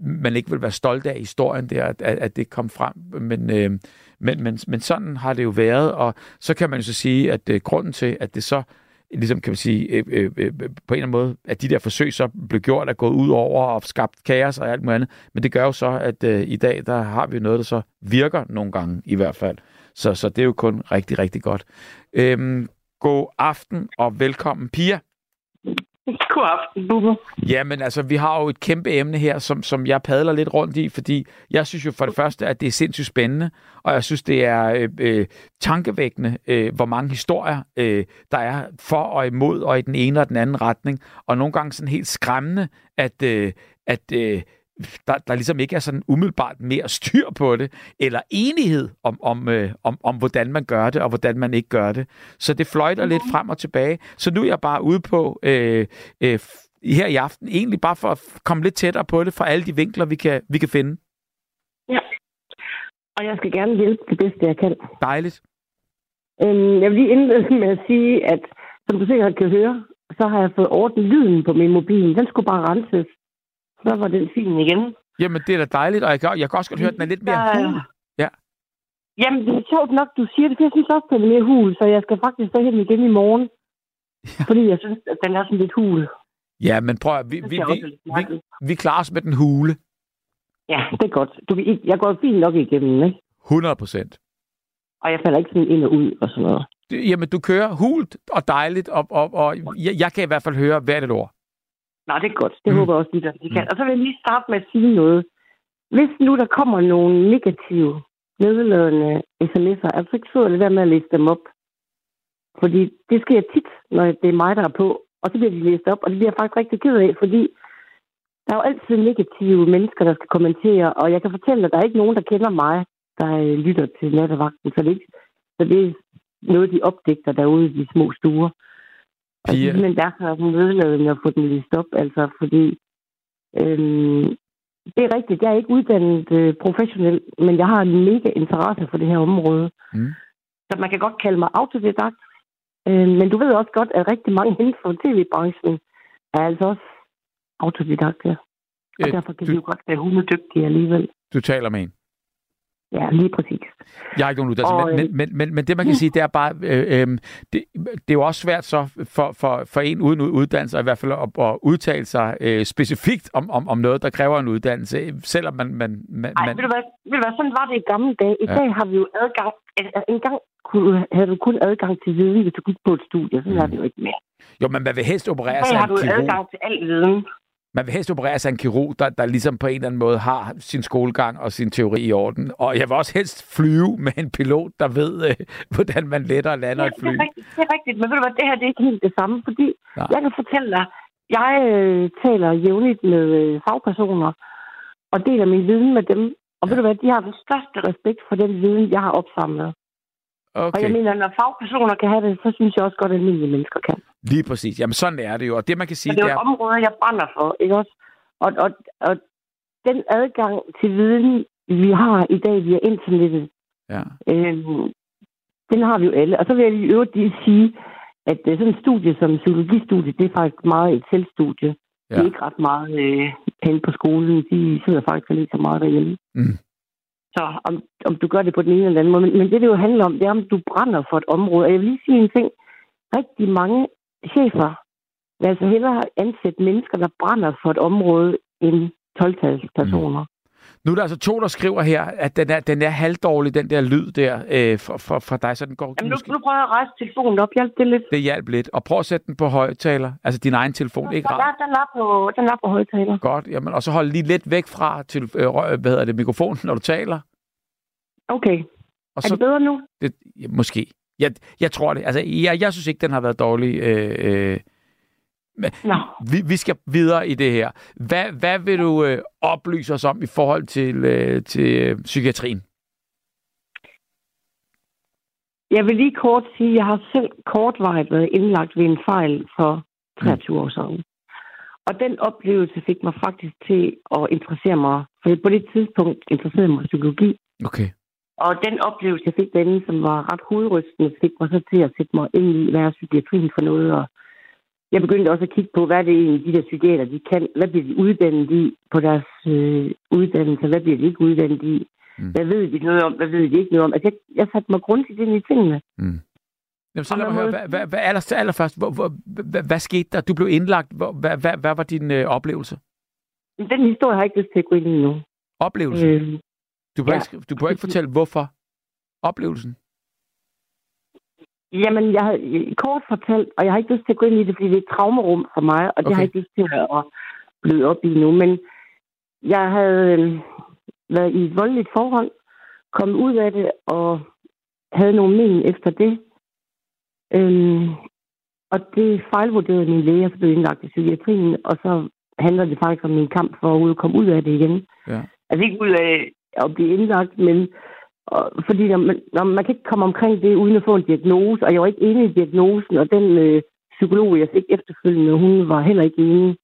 man ikke vil være stolt af i historien der, at, at det kom frem. Men, øh, men, men, men sådan har det jo været, og så kan man jo så sige, at øh, grunden til, at det så ligesom kan man sige, øh, øh, øh, øh, på en eller anden måde, at de der forsøg så blev gjort, er gået ud over og skabt kaos og alt muligt andet. Men det gør jo så, at øh, i dag, der har vi noget, der så virker nogle gange i hvert fald. Så, så det er jo kun rigtig, rigtig godt. Øhm, god aften og velkommen, Pia. God aften, Bubbe. Jamen altså, vi har jo et kæmpe emne her, som, som jeg padler lidt rundt i, fordi jeg synes jo for det første, at det er sindssygt spændende, og jeg synes, det er øh, øh, tankevækkende, øh, hvor mange historier øh, der er for og imod, og i den ene og den anden retning, og nogle gange sådan helt skræmmende, at, øh, at øh, der, der ligesom ikke er sådan umiddelbart mere styr på det, eller enighed om, om, øh, om, om, hvordan man gør det, og hvordan man ikke gør det. Så det fløjter mm. lidt frem og tilbage. Så nu er jeg bare ude på øh, øh, her i aften, egentlig bare for at komme lidt tættere på det, fra alle de vinkler, vi kan, vi kan finde. Ja, og jeg skal gerne hjælpe det bedste, jeg kan. Dejligt. Øhm, jeg vil lige indlede med at sige, at som du sikkert kan høre, så har jeg fået ordnet lyden på min mobil. Den skulle bare renses så var den fin igen. Jamen, det er da dejligt, og jeg kan, jeg kan også godt høre, at den er lidt mere hul. Ja. Jamen, det er sjovt nok, du siger det, for jeg synes også, den er mere hul, så jeg skal faktisk så den igen i morgen. Ja. Fordi jeg synes, at den er sådan lidt hul. Ja, men prøv at, vi, vi, vi, vi, vi klarer os med den hule. Ja, det er godt. Du, jeg går fint nok igennem, ikke? 100 procent. Og jeg falder ikke sådan ind og ud og sådan noget. Jamen, du kører hult og dejligt, og, og, og jeg, jeg kan i hvert fald høre hvert et ord. Nej, det er godt. Det mm. håber jeg også, at de kan. Mm. Og så vil jeg lige starte med at sige noget. Hvis nu der kommer nogle negative, nedladende sms'er, er du ikke sød at være med at læse dem op? Fordi det sker tit, når det er mig, der er på, og så bliver de læst op, og det bliver jeg faktisk rigtig ked af, fordi der er jo altid negative mennesker, der skal kommentere, og jeg kan fortælle, at der er ikke nogen, der kender mig, der øh, lytter til nattevagten, så det, ikke, så det er noget, de opdigter derude i de små stuer. Pia... Altså, men der har hun nedladende at få den lige op, altså fordi øhm, det er rigtigt, jeg er ikke uddannet øh, professionel, men jeg har en mega interesse for det her område. Mm. Så man kan godt kalde mig autodidakt, øh, men du ved også godt, at rigtig mange inden for tv-branchen er altså også autodidakt, ja. Og øh, derfor kan du... vi jo godt være hundedygtige alligevel. Du taler med en? Ja, lige præcis. Jeg har ikke nogen uddannelse, og, men, øh, men, men, men det man kan sige, det er bare, øh, øh, det, det er jo også svært så for, for, for en uden uddannelse, i hvert fald at, at udtale sig øh, specifikt om, om, om noget, der kræver en uddannelse, selvom man... man, man Ej, man... Ved, du hvad, ved du hvad, sådan var det i gamle dage. I ja. dag har vi jo adgang, altså, en gang kunne, havde du kun adgang til viden, hvis du gik på et studie, så mm. er det jo ikke mere. Jo, men man vil helst operere sig har du kirurg. adgang til al viden. Man vil helst operere sig en kirurg, der, der ligesom på en eller anden måde har sin skolegang og sin teori i orden. Og jeg vil også helst flyve med en pilot, der ved, øh, hvordan man letter og lander ja, et fly. Det er, rigtigt, det er rigtigt, men ved du hvad, det her det er ikke helt det samme, fordi ja. jeg kan fortælle dig, jeg øh, taler jævnligt med øh, fagpersoner og deler min viden med dem. Og ja. ved du hvad, de har den største respekt for den viden, jeg har opsamlet. Okay. Og jeg mener, når fagpersoner kan have det, så synes jeg også godt, at almindelige mennesker kan. Lige præcis. Jamen sådan er det jo. Og det man kan sige, det er, det er et område, jeg brænder for, ikke også? Og, og, og den adgang til viden, vi har i dag via internettet, ja. øh, den har vi jo alle. Og så vil jeg i øvrigt lige sige, at uh, sådan et studie som psykologistudie, det er faktisk meget et selvstudie. Ja. De er ikke ret meget øh, hen på skolen. De sidder faktisk lidt så meget derhjemme. Mm. Så om, om du gør det på den ene eller anden måde. Men, men det, det jo handler om, det er, om du brænder for et område. Og jeg vil lige sige en ting. Rigtig mange chefer vil altså hellere ansætte mennesker, der brænder for et område, end 12 personer. Mm. Nu er der altså to, der skriver her, at den er, den er halvdårlig, den der lyd der øh, for, for, for dig, så den går... Jamen, nu, nu prøver jeg at rejse telefonen op. Hjælp det lidt. Det hjælp lidt. Og prøv at sætte den på højtaler. Altså din egen telefon, ja, ikke? Ja, den er på, den er på højtaler. Godt, jamen, og så hold lige lidt væk fra til, øh, hvad hedder det, mikrofonen, når du taler. Okay. Og så, er det bedre nu? Det, ja, måske. Jeg, jeg tror det. Altså, jeg, jeg synes ikke, den har været dårlig. Øh, øh, No. Vi, vi skal videre i det her. Hvad, hvad vil du øh, oplyse os om i forhold til, øh, til øh, psykiatrien? Jeg vil lige kort sige, at jeg har selv kortvarigt været indlagt ved en fejl for 23 mm. år siden. Og den oplevelse fik mig faktisk til at interessere mig, for på det tidspunkt interesserede mig psykologi. Okay. Og den oplevelse, jeg fik den, som var ret hovedrystende, fik mig så til at sætte mig ind i, hvad er psykiatrien for noget, og jeg begyndte også at kigge på, hvad det egentlig, de der psykiater, de kan. Hvad bliver de uddannet i på deres øh, uddannelse? Hvad bliver de ikke uddannet i? Mm. Hvad ved de noget om? Hvad ved de ikke noget om? Altså, jeg, jeg satte mig grundigt ind i tingene. Mm. Jamen, så lad mig høre, hvad, hvad, hvad, aller, allerførst, hvor, hvor, hvad, hvad skete der? Du blev indlagt. Hvor, hvad, hvad, hvad var din øh, oplevelse? Den historie har jeg ikke lyst til at gå ind i nu. Oplevelse? Øh, du behøver ja. ikke, du behøver ikke fortælle, hvorfor oplevelsen? Jamen, jeg har kort fortalt, og jeg har ikke lyst til at gå ind i det, fordi det er et traumerum for mig, og det okay. har jeg ikke lyst til at bløde op i nu. Men jeg havde øh, været i et voldeligt forhold, kommet ud af det, og havde nogle men efter det. Øhm, og det fejlvurderede min læge, og så blev indlagt i psykiatrien, og så handler det faktisk om min kamp for at komme ud af det igen. Ja. Altså ikke ud af at blive indlagt, men og, fordi når man, når man kan ikke komme omkring det uden at få en diagnose, og jeg var ikke enig i diagnosen, og den øh, psykolog, jeg fik efterfølgende, hun var heller ikke enig.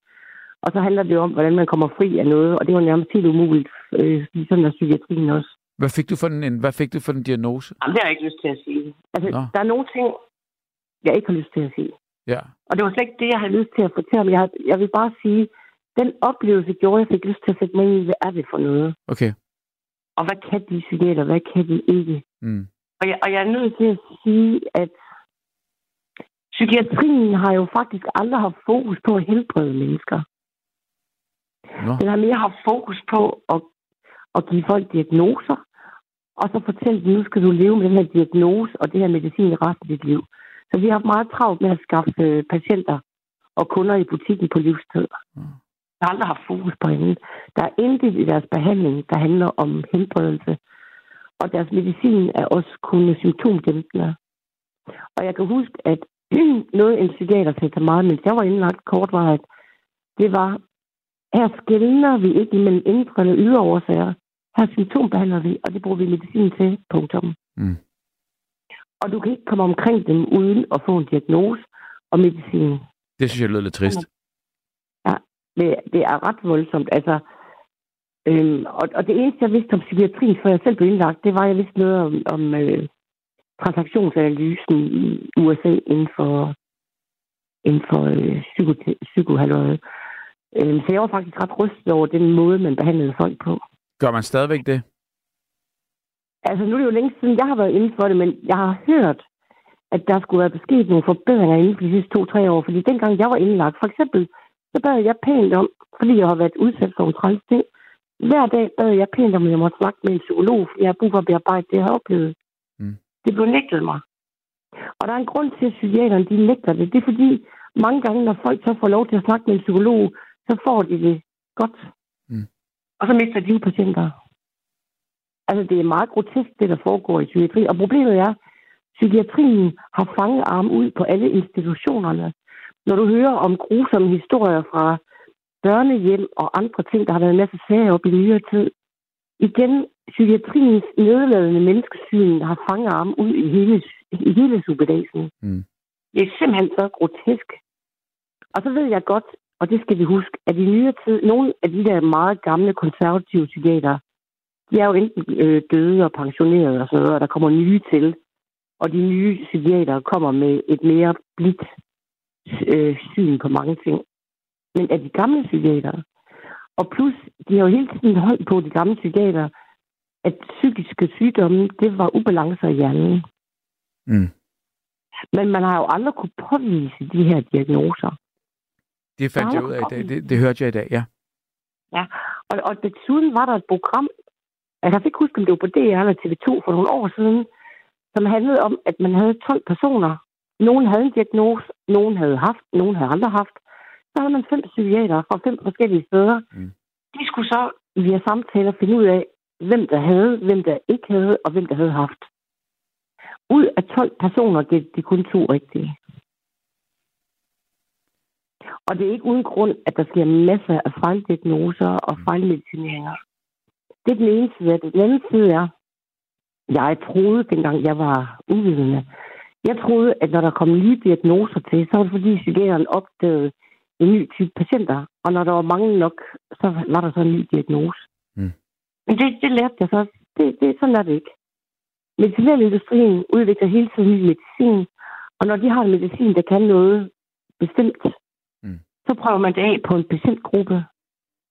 Og så handler det om, hvordan man kommer fri af noget, og det var nærmest helt umuligt, øh, sådan er psykiatrien også. Hvad fik du for en, hvad fik du for en diagnose? Jamen, det har jeg ikke lyst til at sige. Altså, Nå. der er nogle ting, jeg ikke har lyst til at sige. Ja. Og det var slet ikke det, jeg havde lyst til at fortælle. Jeg, jeg vil bare sige, den oplevelse gjorde, at jeg fik lyst til at sætte mig ind i, hvad er det for noget? Okay og hvad kan de psykiater, hvad kan de ikke? Mm. Og, jeg, og jeg er nødt til at sige, at psykiatrien har jo faktisk aldrig haft fokus på at helbrede mennesker. Nå. Den har mere haft fokus på at, at give folk diagnoser, og så fortælle dem, nu skal du leve med den her diagnose og det her medicin i resten af dit liv. Så vi har haft meget travlt med at skaffe patienter og kunder i butikken på livstid. Mm har aldrig haft fokus på hende. Der er intet i deres behandling, der handler om helbredelse. Og deres medicin er også kun symptomdæmpende. Og jeg kan huske, at noget en psykiater sagde til mig, mens jeg var indlagt kortvarigt, det var, her skældner vi ikke mellem indre eller ydre årsager. Her symptombehandler vi, og det bruger vi medicin til, punktum. Mm. Og du kan ikke komme omkring dem uden at få en diagnose og medicin. Det synes jeg lyder lidt trist. Det, det er ret voldsomt. Altså, øhm, og, og det eneste, jeg vidste om psykiatri, før jeg selv blev indlagt, det var, at jeg vidste noget om, om øh, transaktionsanalysen i USA inden for, inden for øh, psyko, psykohalvøjet. Øhm, så jeg var faktisk ret rystet over den måde, man behandlede folk på. Gør man stadigvæk det? Altså, nu er det jo længe siden, jeg har været inden for det, men jeg har hørt, at der skulle være besked nogle forbedringer inden for de sidste to-tre år. Fordi dengang jeg var indlagt, for eksempel så bad jeg pænt om, fordi jeg har været udsat for en træls ting. Hver dag bad jeg pænt om, at jeg måtte snakke med en psykolog, fordi jeg har brug for at bearbejde det, jeg har oplevet. Mm. Det blev nægtet mig. Og der er en grund til, at psykiaterne de nægter det. Det er fordi, mange gange, når folk så får lov til at snakke med en psykolog, så får de det godt. Mm. Og så mister de patienter. Altså, det er meget grotesk, det der foregår i psykiatri. Og problemet er, at psykiatrien har fanget arm ud på alle institutionerne. Når du hører om grusomme historier fra børnehjem og andre ting, der har været en masse sager op i nyere tid, igen, psykiatriens nedladende menneskesyn har fanget arm ud i hele, i hele superdagen. Mm. Det er simpelthen så grotesk. Og så ved jeg godt, og det skal vi huske, at i nyere tid, nogle af de der meget gamle konservative psykiater, de er jo enten øh, døde og pensionerede og sådan noget, og der kommer nye til. Og de nye psykiater kommer med et mere blidt øh, syn på mange ting. men af de gamle psykiatere. Og plus, de har jo hele tiden holdt på, de gamle psykiatere, at psykiske sygdomme, det var ubalancer i hjernen. Mm. Men man har jo aldrig kunne påvise de her diagnoser. Det fandt jeg ud af i dag. Det, det hørte jeg i dag, ja. Ja, og, og desuden var der et program, jeg kan ikke huske, om det var på DR eller TV2 for nogle år siden, som handlede om, at man havde 12 personer. Nogen havde en diagnose, nogen havde haft, nogen havde aldrig haft. Så havde man fem psykiater fra fem forskellige steder. Mm. De skulle så via samtaler finde ud af, hvem der havde, hvem der ikke havde, og hvem der havde haft. Ud af 12 personer, det de kun to rigtige. Og det er ikke uden grund, at der sker masser af fejldiagnoser og fejlmedicineringer. Det er den ene side. Den anden side er, jeg troede, dengang jeg var uvidende, jeg troede, at når der kom nye diagnoser til, så var det fordi psykiateren opdagede en ny type patienter. Og når der var mange nok, så var der så en ny diagnose. Mm. Men det, det lærte jeg så. Det, det, sådan er det ikke. Medicinalindustrien udvikler hele tiden ny medicin. Og når de har en medicin, der kan noget bestemt, Mm. så prøver man det af på en patientgruppe,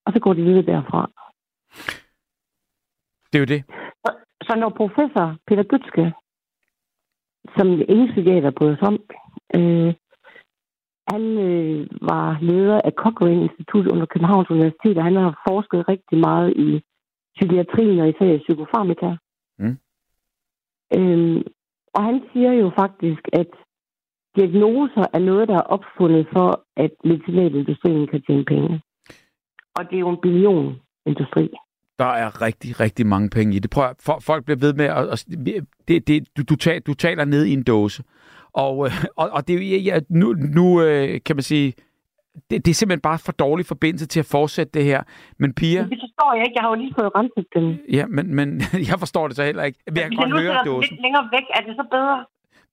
og så går de videre derfra. Det er jo det. Så når professor Peter Gøtske, som ingen psykiater bryder sig om, øh, han øh, var leder af Cochrane Institut under Københavns Universitet, og han har forsket rigtig meget i psykiatrien og især i psykofarmaka. Mm. Øh, og han siger jo faktisk, at diagnoser er noget, der er opfundet for, at medicinalindustrien kan tjene penge. Og det er jo en billionindustri. Der er rigtig, rigtig mange penge i det. Prøv, at- folk bliver ved med at... at det, det, du, du, taler, du taler ned i en dåse. Og, øh, og, og det er ja, nu, nu øh, kan man sige... Det, det er simpelthen bare for dårlig forbindelse til at fortsætte det her. Men Pia... Det forstår jeg ikke. Jeg har jo lige fået renset den. Ja, men, men jeg forstår det så heller ikke. Men jeg kan godt høre den dåsen. lidt længere væk, er det så bedre?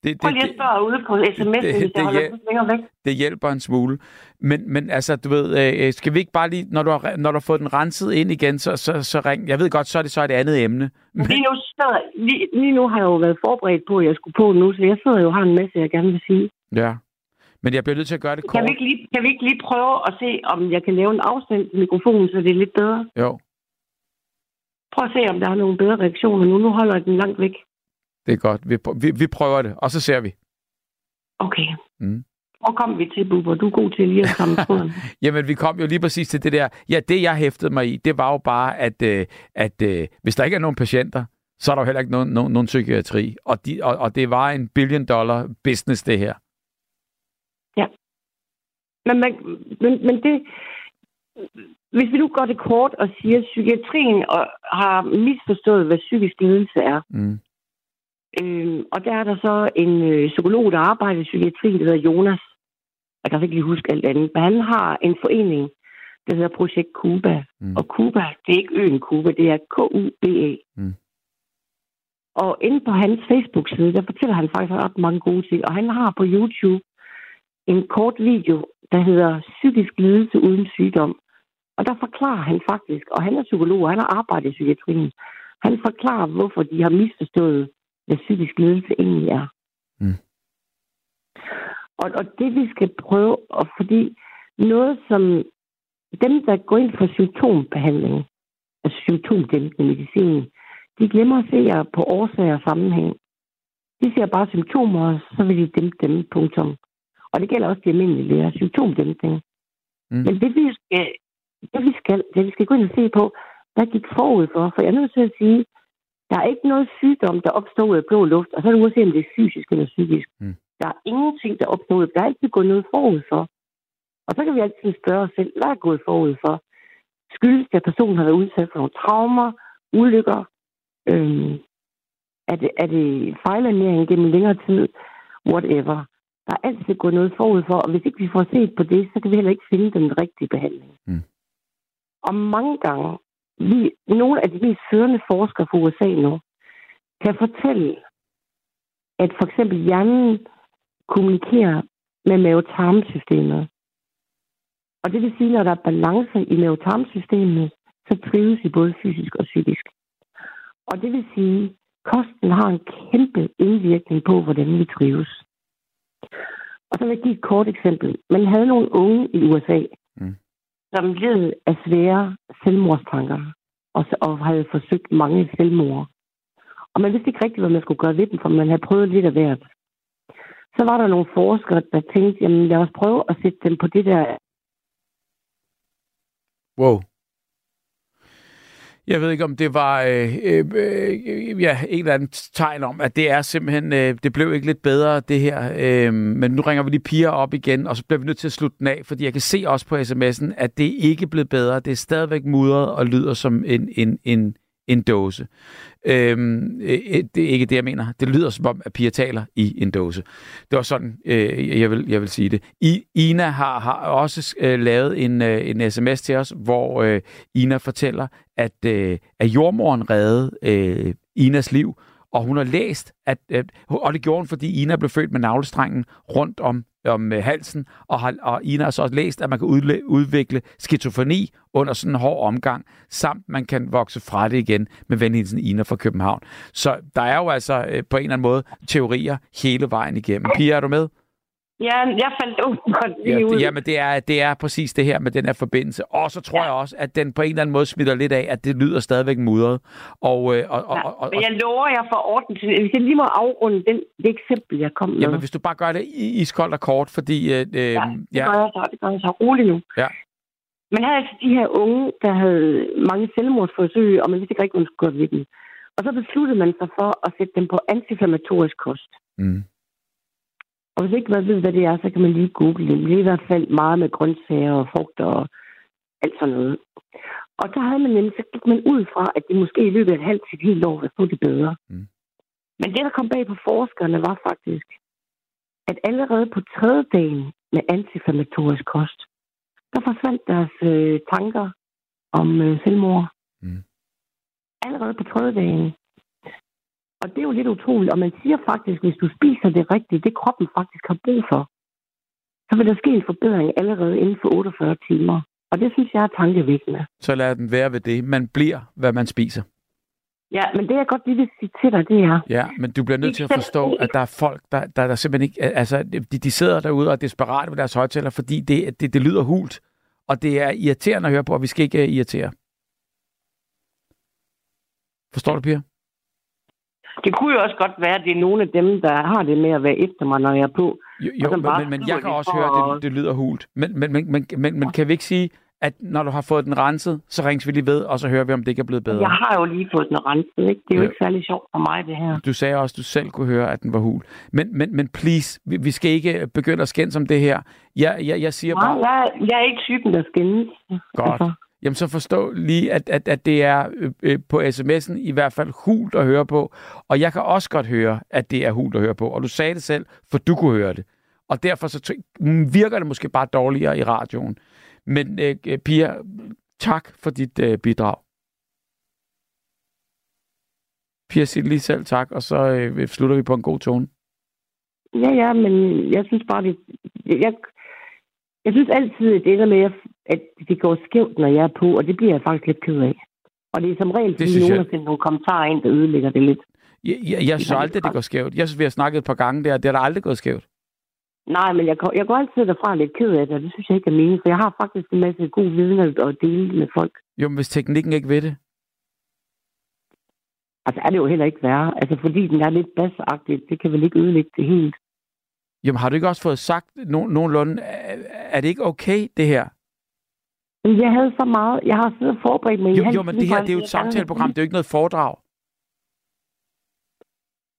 Det, Prøv lige at spørge ude på sms'en, det- hvis det jeg hjæl- længere væk. det hjælper en smule. Men, men altså, du ved, øh, skal vi ikke bare lige, når du, har, når du har fået den renset ind igen, så, så, så ring. Jeg ved godt, så er det så et andet emne. Men, Lige nu, sidder, lige, lige nu har jeg jo været forberedt på, at jeg skulle på nu, så jeg sidder jo og har en masse, jeg gerne vil sige. ja. Men jeg bliver nødt til at gøre det Kan kort. vi, ikke lige, kan vi ikke lige prøve at se, om jeg kan lave en afstand til mikrofonen, så det er lidt bedre? Jo, Prøv at se, om der er nogle bedre reaktioner nu. Nu holder jeg den langt væk. Det er godt. Vi, vi, vi prøver det, og så ser vi. Okay. Mm. Hvor kom vi til, Bubber? Du er god til lige at samle tråden. Jamen, vi kom jo lige præcis til det der. Ja, det jeg hæftede mig i, det var jo bare, at, øh, at øh, hvis der ikke er nogen patienter, så er der jo heller ikke nogen, nogen, nogen psykiatri. Og, de, og, og det var en billion dollar business, det her. Men, man, men, men det... Hvis vi nu går det kort og siger, at psykiatrien og, har misforstået, hvad psykisk lidelse er, Mm. Øh, og der er der så en øh, psykolog, der arbejder i psykiatrien, der hedder Jonas. Jeg kan ikke lige huske alt andet, men han har en forening, der hedder Projekt Cuba. Mm. Og Cuba, det er ikke øen Cuba, det er K-U-B-A. Mm. Og inde på hans Facebook-side, der fortæller han faktisk ret mange gode ting. Og han har på YouTube en kort video, der hedder Psykisk lidelse uden sygdom. Og der forklarer han faktisk, og han er psykolog, og han har arbejdet i psykiatrien. Han forklarer, hvorfor de har misforstået, hvad psykisk lidelse egentlig er. Mm. Og, og det vi skal prøve, og fordi noget som dem, der går ind for symptombehandling, altså symptomdæmpende medicin, de glemmer at se jer på årsager og sammenhæng. De ser bare symptomer, og så vil de dæmpe dem, punktum. Og det gælder også de almindelige læger, symptomdæmpning. Mm. Men det vi, skal, det vi skal, det vi skal gå ind og se på, hvad gik forud for? For jeg er nødt til at sige, der er ikke noget sygdom, der opstår ud af blå luft, og så er det uanset om det er fysisk eller psykisk. Mm. Der er ingenting, der opstår ud. Der er altid gået noget forud for. Og så kan vi altid spørge os selv, hvad er gået forud for? Skyldes det, at personen har været udsat for nogle traumer, ulykker? Øhm, er, det, er det fejlernæring gennem længere tid? Whatever. Der er altid gået noget forud for, og hvis ikke vi får set på det, så kan vi heller ikke finde den rigtige behandling. Mm. Og mange gange, vi, nogle af de mest førende forskere fra USA nu, kan fortælle, at for eksempel hjernen kommunikerer med mavetarmsystemet. Og det vil sige, når der er balance i mavetarmsystemet, så trives vi både fysisk og psykisk. Og det vil sige, at kosten har en kæmpe indvirkning på, hvordan vi trives. Og så vil jeg give et kort eksempel. Man havde nogle unge i USA, mm som led af svære selvmordstanker, og, og havde forsøgt mange selvmord. Og man vidste ikke rigtigt, hvad man skulle gøre ved dem, for man havde prøvet lidt af hvert. Så var der nogle forskere, der tænkte, jamen lad os prøve at sætte dem på det der... Wow. Jeg ved ikke, om det var øh, øh, øh, ja, en eller anden tegn om, at det er simpelthen, øh, det blev ikke lidt bedre, det her. Øh, men nu ringer vi lige piger op igen, og så bliver vi nødt til at slutte den af, fordi jeg kan se også på sms'en, at det ikke er blevet bedre. Det er stadigvæk mudret og lyder som en, en, en, en dåse. Øhm, øh, øh, det er ikke det, jeg mener. Det lyder som om, at piger taler i en dåse. Det var sådan, øh, jeg, vil, jeg vil sige det. I, Ina har, har også øh, lavet en, øh, en sms til os, hvor øh, Ina fortæller, at, øh, at jordmoren reddede øh, Inas liv, og hun har læst, at, øh, og det gjorde hun, fordi Ina blev født med navlestrengen rundt om om øh, halsen, og, har, og Ina har så også læst, at man kan udvikle skizofreni under sådan en hård omgang, samt man kan vokse fra det igen med venhilsen Ina fra København. Så der er jo altså øh, på en eller anden måde teorier hele vejen igennem. Pia, er du med? Ja, jeg faldt åbenbart lige ja, ud. Jamen, det er, det er præcis det her med den her forbindelse. Og så tror ja. jeg også, at den på en eller anden måde smitter lidt af, at det lyder stadigvæk mudret. Og, øh, og, og, ja, og, og, men jeg lover jer for orden til, hvis jeg lige må afrunde den, det eksempel, jeg kom med. Jamen, hvis du bare gør det iskoldt og kort, fordi... Øh, øh, ja, det ja. gør jeg så. Det gør jeg så. Roligt nu. Ja. Man havde altså de her unge, der havde mange selvmordsforsøg, og man vidste ikke rigtig, hvad man skulle gøre ved dem. Og så besluttede man sig for at sætte dem på antiflammatorisk kost. Mm. Og hvis ikke man ved, hvad det er, så kan man lige google det. Det er i hvert fald meget med grøntsager og frugter og alt sådan noget. Og så havde man nemlig, så gik man ud fra, at det måske i løbet af et halvt til et helt år ville få det bedre. Mm. Men det, der kom bag på forskerne, var faktisk, at allerede på tredje dagen med antiflammatorisk kost, der forsvandt deres øh, tanker om øh, selvmord. Mm. Allerede på tredje dagen. Og det er jo lidt utroligt. Og man siger faktisk, hvis du spiser det rigtigt, det kroppen faktisk har brug for, så vil der ske en forbedring allerede inden for 48 timer. Og det synes jeg er tankevækkende. Så lad den være ved det. Man bliver, hvad man spiser. Ja, men det jeg godt lige vil sige til dig, det er... Ja, men du bliver nødt til at forstå, at der er folk, der, der, der simpelthen ikke... Altså, de, de sidder derude og er desperate ved deres højtaler, fordi det, det, det lyder hult. Og det er irriterende at høre på, og vi skal ikke irritere. Forstår du, Pia? Det kunne jo også godt være, at det er nogle af dem, der har det med at være efter mig, når jeg er på. Jo, jo men, men, men jeg kan også høre, at det, det lyder hult. Men, men, men, men, men, men kan vi ikke sige, at når du har fået den renset, så ringes vi lige ved, og så hører vi, om det ikke er blevet bedre. Jeg har jo lige fået den renset, ikke? Det er jo ja. ikke særlig sjovt for mig, det her. Du sagde også, at du selv kunne høre, at den var hul. Men, men, men please, vi, vi skal ikke begynde at skændes om det her. Jeg, jeg, jeg siger Nej, bare... Jeg, jeg er ikke typen, der skændes. Godt. Altså jamen så forstå lige, at, at, at det er øh, øh på sms'en i hvert fald hult at høre på. Og jeg kan også godt høre, at det er hult at høre på. Og du sagde det selv, for du kunne høre det. Og derfor så mm, virker det måske bare dårligere i radioen. Men øh, øh Pia, tak for dit øh, bidrag. Pia siger lige selv tak, og så øh, øh, slutter vi på en god tone. Ja, ja, men jeg synes bare, det, jeg, jeg synes altid, at det ender med, at det går skævt, når jeg er på, og det bliver jeg faktisk lidt ked af. Og det er som regel, fordi nogen har sendt nogle kommentarer ind, der ødelægger det lidt. Jeg, jeg, jeg synes aldrig, det går skævt. Jeg synes, vi har snakket et par gange der, det er der aldrig gået skævt. Nej, men jeg, jeg går altid derfra lidt ked af det, og det synes jeg ikke er meningen, for jeg har faktisk en masse god viden at dele med folk. Jo, men hvis teknikken ikke ved det? Altså er det jo heller ikke værre. Altså fordi den er lidt basagtig, det kan vel ikke ødelægge det helt. Jamen har du ikke også fået sagt no- nogenlunde, er det ikke okay, det her? Jeg havde så meget. Jeg har siddet og forberedt mig jo, Jo, men det her, det er jo et samtaleprogram. Det er jo ikke noget foredrag.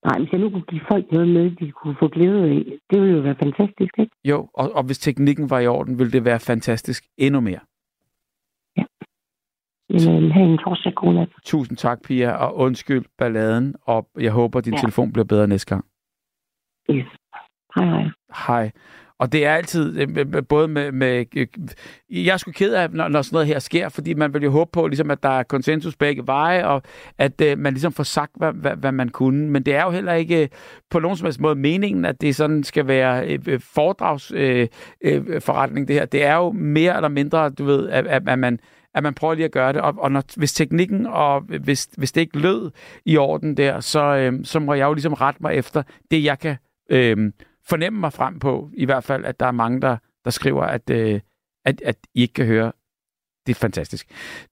Nej, hvis jeg nu kunne give folk noget med, de kunne få glæde af, det ville jo være fantastisk, ikke? Jo, og, og hvis teknikken var i orden, ville det være fantastisk endnu mere. Ja. Jamen, have en torsdag god nat. Tusind tak, Pia, og undskyld balladen, og jeg håber, din ja. telefon bliver bedre næste gang. Yes. Hej, hej. Hej. Og det er altid, øh, både med, med øh, jeg er sgu ked af, når, når sådan noget her sker, fordi man vil jo håbe på, ligesom, at der er konsensus begge veje, og at øh, man ligesom får sagt, hvad, hvad, hvad man kunne. Men det er jo heller ikke øh, på nogen som helst måde meningen, at det sådan skal være øh, foredragsforretning, øh, det her. Det er jo mere eller mindre, du ved, at, at, at man at man prøver lige at gøre det. Og, og når, hvis teknikken, og hvis, hvis det ikke lød i orden der, så, øh, så må jeg jo ligesom rette mig efter det, jeg kan øh, fornemme mig frem på, i hvert fald, at der er mange, der, der skriver, at, øh, at, at I ikke kan høre. Det er fantastisk.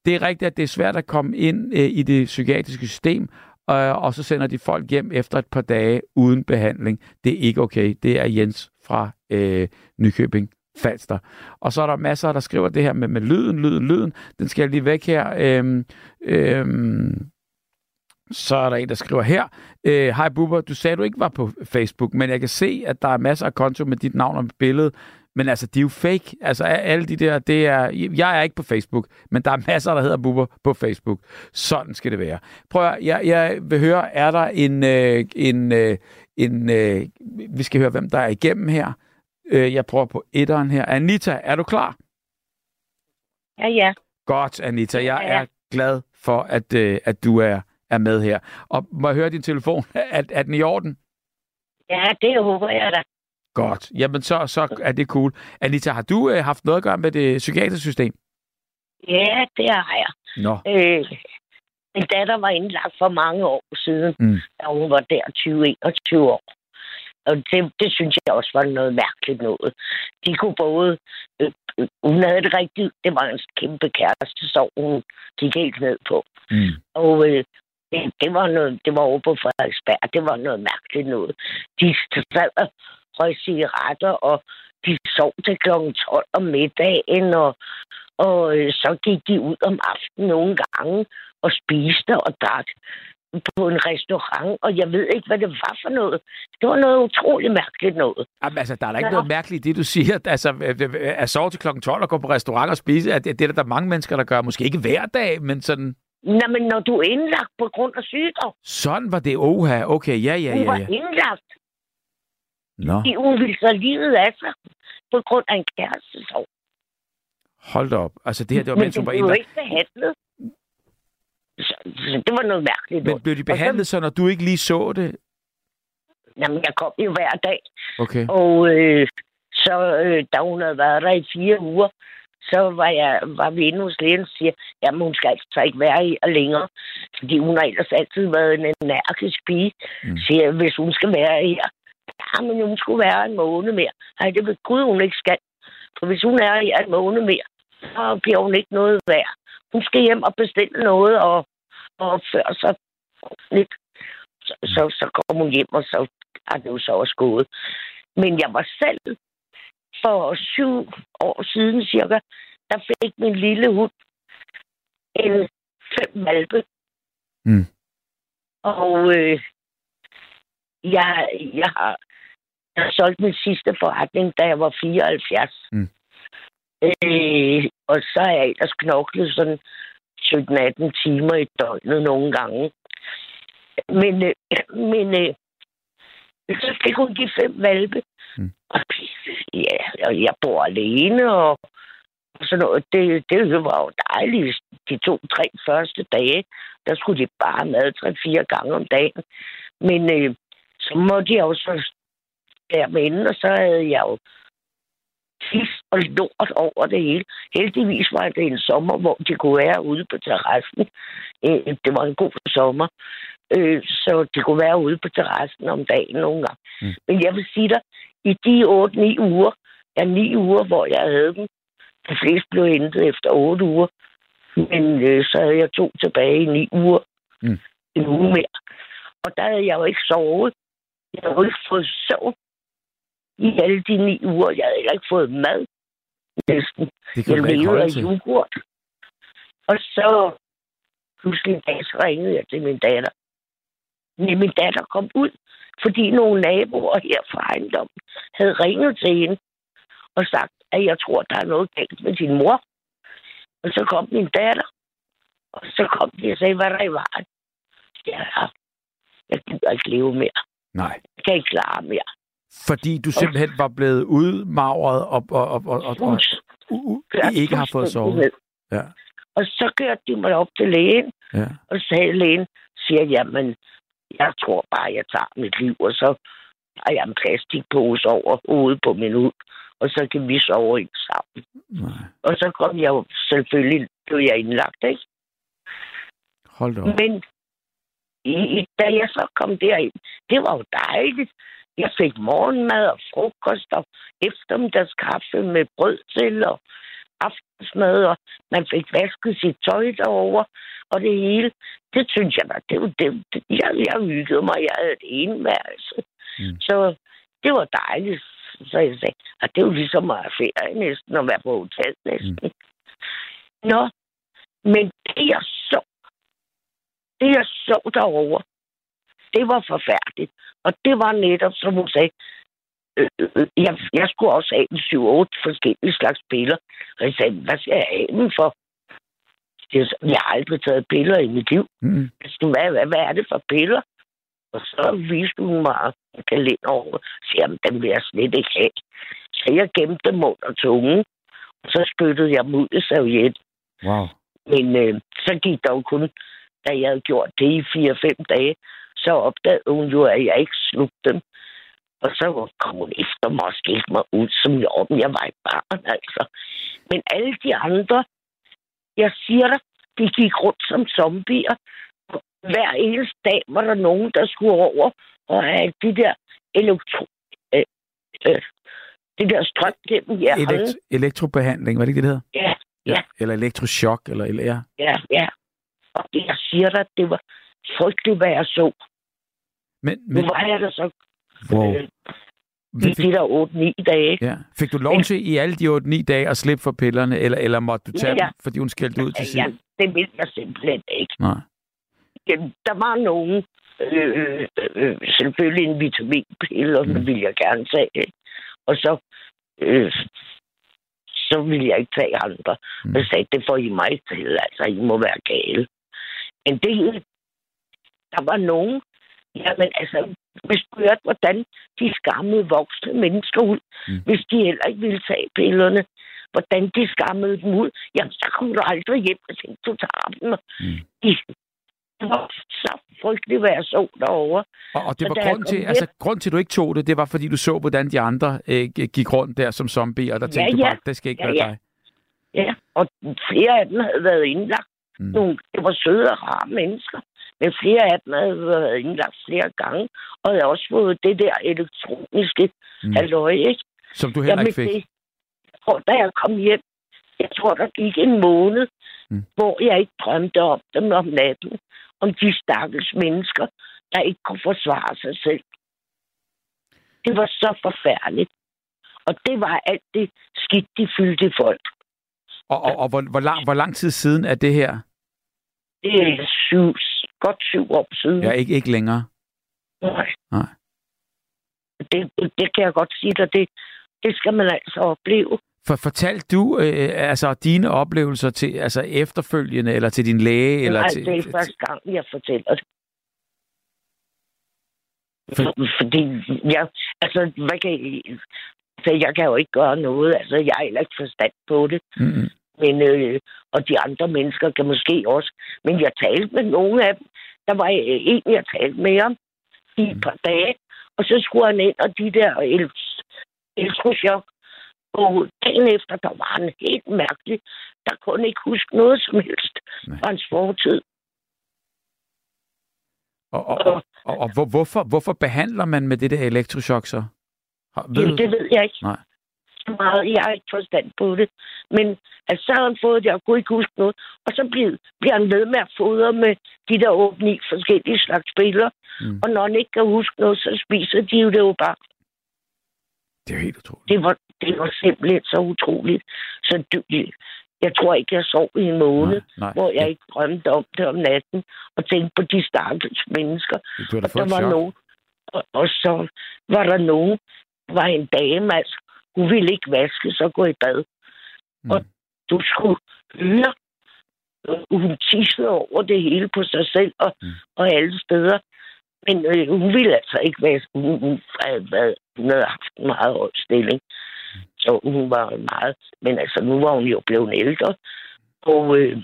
Det er rigtigt, at det er svært at komme ind øh, i det psykiatriske system, øh, og så sender de folk hjem efter et par dage uden behandling. Det er ikke okay. Det er Jens fra øh, Nykøbing Falster. Og så er der masser, der skriver det her med, med lyden, lyden, lyden. Den skal jeg lige væk her. Øhm, øhm, så er der en, der skriver her. Øh, Hej Bubber, du sagde, du ikke var på Facebook, men jeg kan se, at der er masser af konto med dit navn og billede. Men altså, de er jo fake. Altså, alle de der, det er... Jeg er ikke på Facebook, men der er masser, der hedder Bubber på Facebook. Sådan skal det være. Prøv at, jeg, jeg vil høre, er der en... Øh, en, øh, en øh, vi skal høre, hvem der er igennem her. Øh, jeg prøver på etteren her. Anita, er du klar? Ja, ja. Godt, Anita. Jeg er glad for, at, øh, at du er, er med her. Og må jeg høre din telefon? Er, er den i orden? Ja, det håber jeg da. Godt. Jamen, så, så er det cool. Anita, har du øh, haft noget at gøre med det psykiatriske system? Ja, det har jeg. Nå. Øh, min datter var indlagt for mange år siden, Mm. da hun var der 20-21 år. Og det, det synes jeg også var noget mærkeligt noget. De kunne både... Øh, øh, hun havde det rigtigt... Det var en kæmpe kæreste, så hun gik helt ned på. Mm. Og øh, det, det, var noget, det var over på Frederiksberg. Det var noget mærkeligt noget. De sad og røg cigaretter, og de sov til kl. 12 om middagen, og, og øh, så gik de ud om aftenen nogle gange og spiste og drak på en restaurant, og jeg ved ikke, hvad det var for noget. Det var noget utroligt mærkeligt noget. Jamen, altså, der er da ikke Ja. noget mærkeligt i det, du siger. Altså, øh, øh, at sove til klokken 12 og gå på restaurant og spise, at det, det er der mange mennesker, der gør. Måske ikke hver dag, men sådan... Nå, men når du er indlagt på grund af sygdom, Sådan var det. Oha, okay, ja, ja, hun ja, var ja. indlagt, Nå, fordi hun ville så livet af sig på grund af en kæreste. Så. hold da op. Altså, det her, det var Men mens hun var det blev indlagt. ikke behandlet. Så, så det var noget mærkeligt. Men blev de Og så- behandlet så, når du ikke lige så det? Jamen, jeg kom jo hver dag. Okay. Og øh, så, øh, da hun havde været der i fire uger, så var, jeg, var vi inde hos lægen og siger, jamen hun skal altså ikke være her længere, fordi hun har ellers altid været en energisk pige. Mm. Siger, hvis hun skal være her, ja, men hun skulle være en måned mere. Nej, det ved Gud, hun ikke skal. For hvis hun er her en måned mere, så bliver hun ikke noget værd. Hun skal hjem og bestille noget og, og opføre sig lidt. Så, så, så kom hun hjem, og så er det jo så også gået. Men jeg var selv for syv år siden cirka, der fik min lille hund en fem valpe. Mm. Og øh, jeg, jeg, har, jeg har solgt min sidste forretning, da jeg var 74. Mm. Øh, og så har jeg ellers knoklet sådan 17-18 timer i døgnet nogle gange. Men, øh, men øh, så fik hun de fem valpe. Ja, og jeg bor alene, og, sådan noget. Det, det var jo dejligt. De to-tre første dage, der skulle de bare mad tre-fire gange om dagen. Men øh, så måtte jeg jo så der med inden, og så havde jeg jo tis og lort over det hele. Heldigvis var det en sommer, hvor de kunne være ude på terrassen. Øh, det var en god sommer. Øh, så de kunne være ude på terrassen om dagen nogle gange. Mm. Men jeg vil sige dig, i de 8-9 uger, ja, 9 uger, hvor jeg havde dem, de fleste blev hentet efter 8 uger, men øh, så havde jeg to tilbage i 9 uger. Mm. En uge mere. Og der havde jeg jo ikke sovet. Jeg havde jo ikke fået søvn i alle de ni uger. Jeg havde heller ikke fået mad. Næsten. Det Jeg levede af yoghurt. Og så pludselig en dag, så ringede jeg til min datter. Men min datter kom ud, fordi nogle naboer her fra ejendommen havde ringet til hende og sagt, at jeg tror, der er noget galt med din mor. Og så kom min datter, og så kom de og sagde, hvad der er i vejen. Ja, jeg gider ikke leve mere. Nej. Jeg kan ikke klare mere. Fordi du simpelthen var blevet udmagret og, og, og, og, og, og u, u, ikke har fået sovet. Ja. Og så kørte de mig op til lægen, Ja. og sagde lægen, siger, jamen, jeg tror bare, jeg tager mit liv, og så har jeg en plastikpose over hovedet på min hud, og så kan vi sove ind sammen. Nej. Og så kom jeg jo selvfølgelig, blev jeg indlagt, ikke? Hold da op. Men i, da jeg så kom derind, det var jo dejligt. Jeg fik morgenmad og frokost og eftermiddagskaffe med brød til, og aftensmad, og man fik vasket sit tøj derover og det hele. Det synes jeg, var, det, det, det, jeg, jeg hyggede mig. Jeg havde et enværelse. Mm. Så det var dejligt. Så jeg sagde, at det er jo ligesom at have ferie næsten, at være på hotel næsten. Mm. Nå, men det jeg så, det jeg så derovre, det var forfærdeligt. Og det var netop, som hun sagde, øh, jeg, jeg skulle også have en 7-8 forskellige slags piller. Og jeg sagde, hvad skal jeg have dem for? Det, jeg har aldrig taget piller i mit liv. Mm. Hvad, hvad, hvad er det for piller? Og så viste hun mig en kalender over, og siger, at den vil jeg slet ikke have. Så jeg gemte dem under tungen, og så spyttede jeg dem ud i serviet. Wow. Men øh, så gik der jo kun, da jeg havde gjort det i 4-5 dage, så opdagede hun jo, at jeg ikke slugte dem. Og så kom hun efter mig og skilte mig ud som jorden. Jeg var et barn, altså. Men alle de andre, jeg siger dig, de gik rundt som zombier. Hver eneste dag var der nogen, der skulle over og have de der elektro... Øh, øh, det der strøm gennem hjernen. Elekt- elektrobehandling, var det ikke det, det hedder? Ja, ja. Eller elektroschok, eller, eller ja. Ja, ja. Og det, jeg siger dig, det var frygteligt, hvad jeg så. Men, men... Nu var jeg der så... Wow. Øh, i de der 8-9 dage. Ja. Fik du lov Men- til i alle de 8-9 dage at slippe for pillerne, eller, eller måtte du tage Ja, ja. dem, fordi hun skældte ud til Ja, sidst? det ville jeg simpelthen ikke. Nej. Jamen, Der var nogen, øh, øh, øh, selvfølgelig en vitaminpille, og den ville jeg gerne tage. Og så, øh, så ville jeg ikke tage andre. Mm. Jeg sagde, det får I mig til, altså I må være gale. Men det, der var nogen, jamen altså, hvis du hørte, hvordan de skammede voksne mennesker ud, Mm. hvis de heller ikke ville tage pillerne, hvordan de skammede dem ud, jamen så kom du aldrig hjem, hvis ikke du tager dem. Mm. De, det var så jeg så derovre. Og, og det var jeg grund til, altså grund til, at du ikke tog det, det var, fordi du så, hvordan de andre øh, gik rundt der som zombier, og der Ja, tænkte du ja. bare, det skal ikke Ja, være ja. dig. Ja, og flere af dem havde været indlagt. Mm. Nogle, det var søde og rare mennesker. Men flere af dem havde været indlagt flere gange, og havde også fået det der elektroniske Mm. halløj, ikke? Som du heller ikke fik. Det, jeg tror, da jeg kom hjem, jeg tror, der gik en måned, Mm. hvor jeg ikke drømte om dem om natten. Om de stakkels mennesker, der ikke kunne forsvare sig selv. Det var så forfærdeligt. Og det var alt det skidt, de fyldte folk. Og, og, og hvor, hvor, lang, hvor lang tid siden er det her? Det er syv, godt syv år siden. Ja, ikke, ikke længere. Nej. Nej. Det, det, det kan jeg godt sige dig. Det, det skal man altså opleve. For fortalte du øh, altså dine oplevelser til altså efterfølgende, eller til din læge? Eller Nej, til, det er første gang, jeg fortæller det. For- For, fordi jeg, altså, hvad kan jeg, altså, jeg kan jo ikke gøre noget. Altså, jeg har heller ikke forstand på det. Mm, Men, øh, og de andre mennesker kan måske også. Men jeg talte med nogle af dem. Der var øh, en, jeg talte med om i et par dage. Og så skulle han ind, og de der el- elektrochok. Og dagen efter, der var han helt mærkelig. Der kunne ikke huske noget som helst fra hans fortid. og, og, og, og, og hvor, hvorfor, hvorfor behandler man med det der elektrochok så? Har, ved Jamen, det ved jeg ikke. Nej. Så meget. Jeg har ikke forstand på det. Men altså, så har han fået det, og kunne ikke huske noget. Og så bliver, bliver han ved med at fodre med de der 8 forskellige slags spillere. Mm. Og når han ikke kan huske noget, så spiser de jo det jo bare. Det er helt utroligt. Det var, det var simpelthen så utroligt. Så du, jeg tror ikke, jeg sov i en måned, Nej, nej. hvor jeg ikke drømte om det om natten, og tænkte på de stakkels mennesker. Da Og der var chok. nogen, og, og så var der nogen, var en dame, altså, hun ville ikke vaske, så gå i bad. Mm. Og du skulle høre, øh, hun tissede over det hele på sig selv og, Mm. og alle steder. Men øh, hun ville altså ikke vaske. Hun, hun, havde været, hun havde haft en meget høj stilling. Så hun var meget... Men altså, nu var hun jo blevet ældre. Og øh,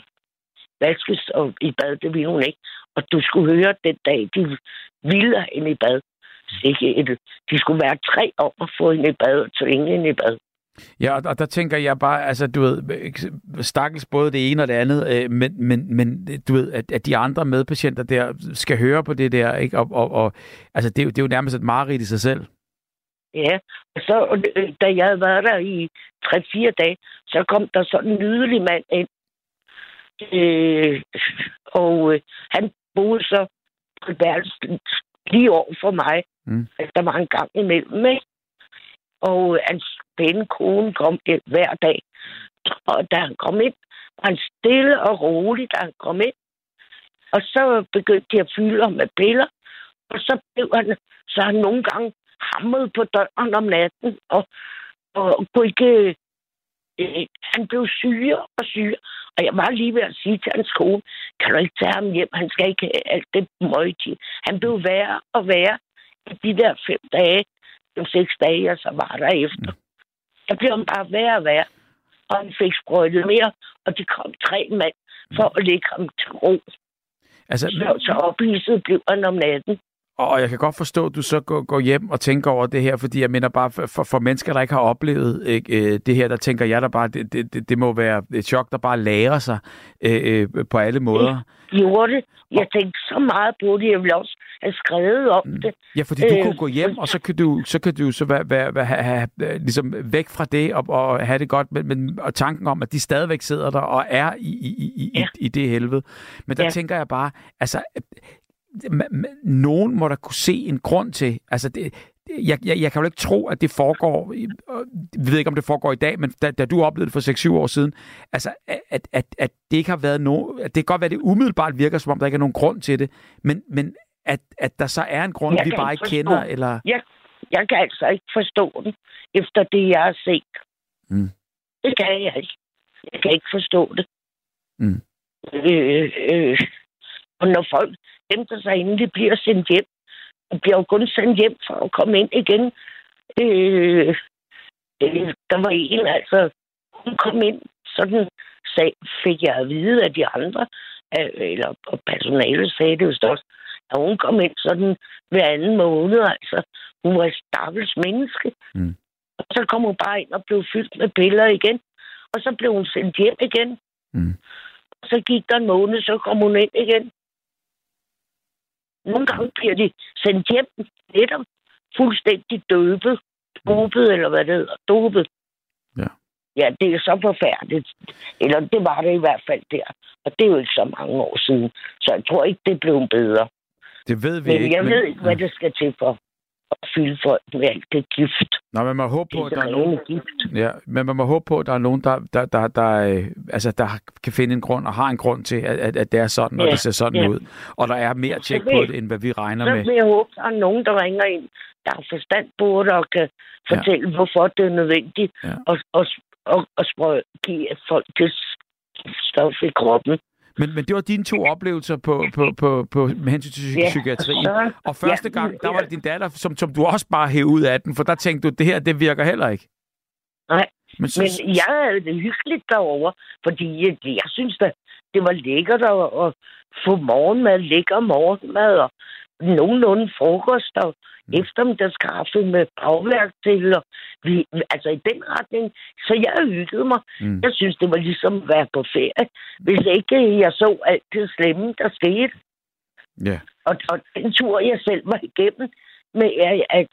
vaskes og i bad, det ville hun ikke. Og du skulle høre den dag, de ville hende i bad. Ikke et, de skulle være tre om at få hende i bad og tvinge hende i bad. Ja, og, og der tænker jeg bare, altså du ved, stakkels både det ene og det andet, øh, men, men, men du ved, at, at de andre medpatienter der skal høre på det der, ikke? Og, og, og altså det, er jo- det er jo nærmest et mareridt i sig selv. Ja, og så, øh, da jeg havde været der i 3-4 dage, så kom der sådan en nydelig mand ind. Øh, og øh, han boede så på et værelse lige over for mig. Mm. Der var en gang imellem, ikke? Og hans pæne kone kom ind hver dag. Og da han kom ind, var han stille og rolig, da han kom ind. Og så begyndte de at fylde ham med piller. Og så blev han, så han nogle gange hamret på døren om natten, og, og kunne ikke... Øh, han blev syre og syre. Og jeg var lige ved at sige til hans kone, kan du ikke tage ham hjem? Han skal ikke have alt det møgtige. Han blev værre og værre i de der fem dage, de seks dage, jeg så var der efter. Der blev han bare værre og værre. Og han fik sprøjtet mere, og det kom tre mand for at lægge ham til ro. Altså, Så, så ophidset blev han om natten. Og jeg kan godt forstå, at du så går, går hjem og tænker over det her, fordi jeg mener bare, for, for, mennesker, der ikke har oplevet ikke, øh, det her, der tænker jeg der bare, det, det, det, må være et chok, der bare lærer sig øh, øh, på alle måder. Gjorde det. Jeg tænkte så meget på det. Jeg ville også have skrevet om det. Ja, fordi du Øh, kunne gå hjem, og så kan du så, kan du så være, være, være, have, have, ligesom væk fra det og, og have det godt, men, men og tanken om, at de stadigvæk sidder der og er i, i, i, i, Ja. i det helvede. Men der Ja. tænker jeg bare, altså, nogen må der kunne se en grund til, altså det, jeg, jeg, jeg kan jo ikke tro, at det foregår, vi ved ikke, om det foregår i dag, men da, da du oplevede det for 6-7 år siden, altså, at, at, at det ikke har været nogen, at det kan godt være, at det umiddelbart virker, som om der ikke er nogen grund til det, men, men at, at der så er en grund, Jeg vi bare ikke forstå. kender, eller... Jeg, jeg kan altså ikke forstå den, efter det, jeg har set. Mm. Det kan jeg ikke. Jeg kan ikke forstå det. Mm. Øh, øh, og når folk henter sig, inden de bliver sendt hjem, og bliver jo kun sendt hjem for at komme ind igen. Øh, øh, der var en, altså, hun kom ind, sådan sag, fik jeg at vide af de andre, øh, eller og personalet sagde det jo også, at hun kom ind sådan hver anden måned, altså. Hun var et stakkels menneske. Mm. Og så kom hun bare ind og blev fyldt med piller igen. Og så blev hun sendt hjem igen. Mm. Og så gik der en måned, så kom hun ind igen. Nogle gange bliver de sendt hjem netop fuldstændig døbet. Dopet, eller hvad det hedder. Dopet. Ja. Ja, det er så forfærdeligt. Eller det var det i hvert fald der. Og det er jo ikke så mange år siden. Så jeg tror ikke, det blev bedre. Det ved vi Men ikke. jeg ved ikke, hvad det skal til for at fylde folk med alt det gift. Nå, man må håbe på, at der er nogen, gift. ja, men man må håbe på, at der er nogen, der, der, der, der, øh, altså, der kan finde en grund, og har en grund til, at, at, at det er sådan, og Ja, det ser sådan ja. ud. Og der er mere Så tjek på det, end hvad vi regner Så med. vil jeg håbe, at der er nogen, der ringer ind, der har forstand på det og kan fortælle, hvorfor det er nødvendigt Ja. at, at, at, at sprøj, give folk det stof i kroppen. Men, men det var dine to oplevelser på, på, på, på, med hensyn til psy- psykiatrien. Og første gang, der var det din datter, som, som du også bare hævde ud af den, for der tænkte du, det her, det virker heller ikke. Nej, Men, så, Men jeg havde det hyggeligt derovre, fordi jeg, jeg synes, at det var lækkert at, at få morgenmad, lækker morgenmad og nogenlunde frokost og Mm. eftermiddagskaffe med bagværk til. Og vi, altså i den retning. Så jeg hyggede mig. mm, Jeg synes, det var ligesom at være på ferie. Hvis ikke jeg så alt det slemme, der skete. ja. Og, og den tur, jeg selv var igennem, med at, at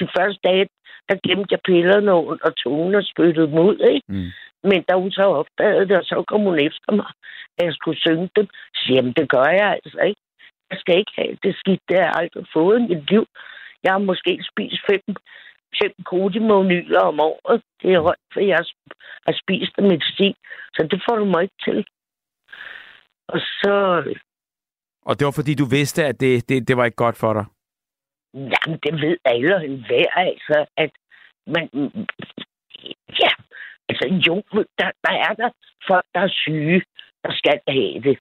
de første dage, der gemte jeg pillerne under tungen og spyttede dem ud, ikke? Mm. Men da hun så opdagede det, og så kom hun efter mig, at jeg skulle synge dem, så jamen, det gør jeg altså ikke. Jeg skal ikke have det skidt, det har jeg aldrig fået i mit liv. Jeg har måske spist fem, fem kodimonyler om året. Det er højt, for jeg har- spist af medicin, så det får du mig ikke til. Og så, Og det var fordi, du vidste, at det, det, det var ikke godt for dig. jamen, det ved alle og enhver, altså, at man, ja, altså jo, der, der er der folk, der er syge, der skal have det,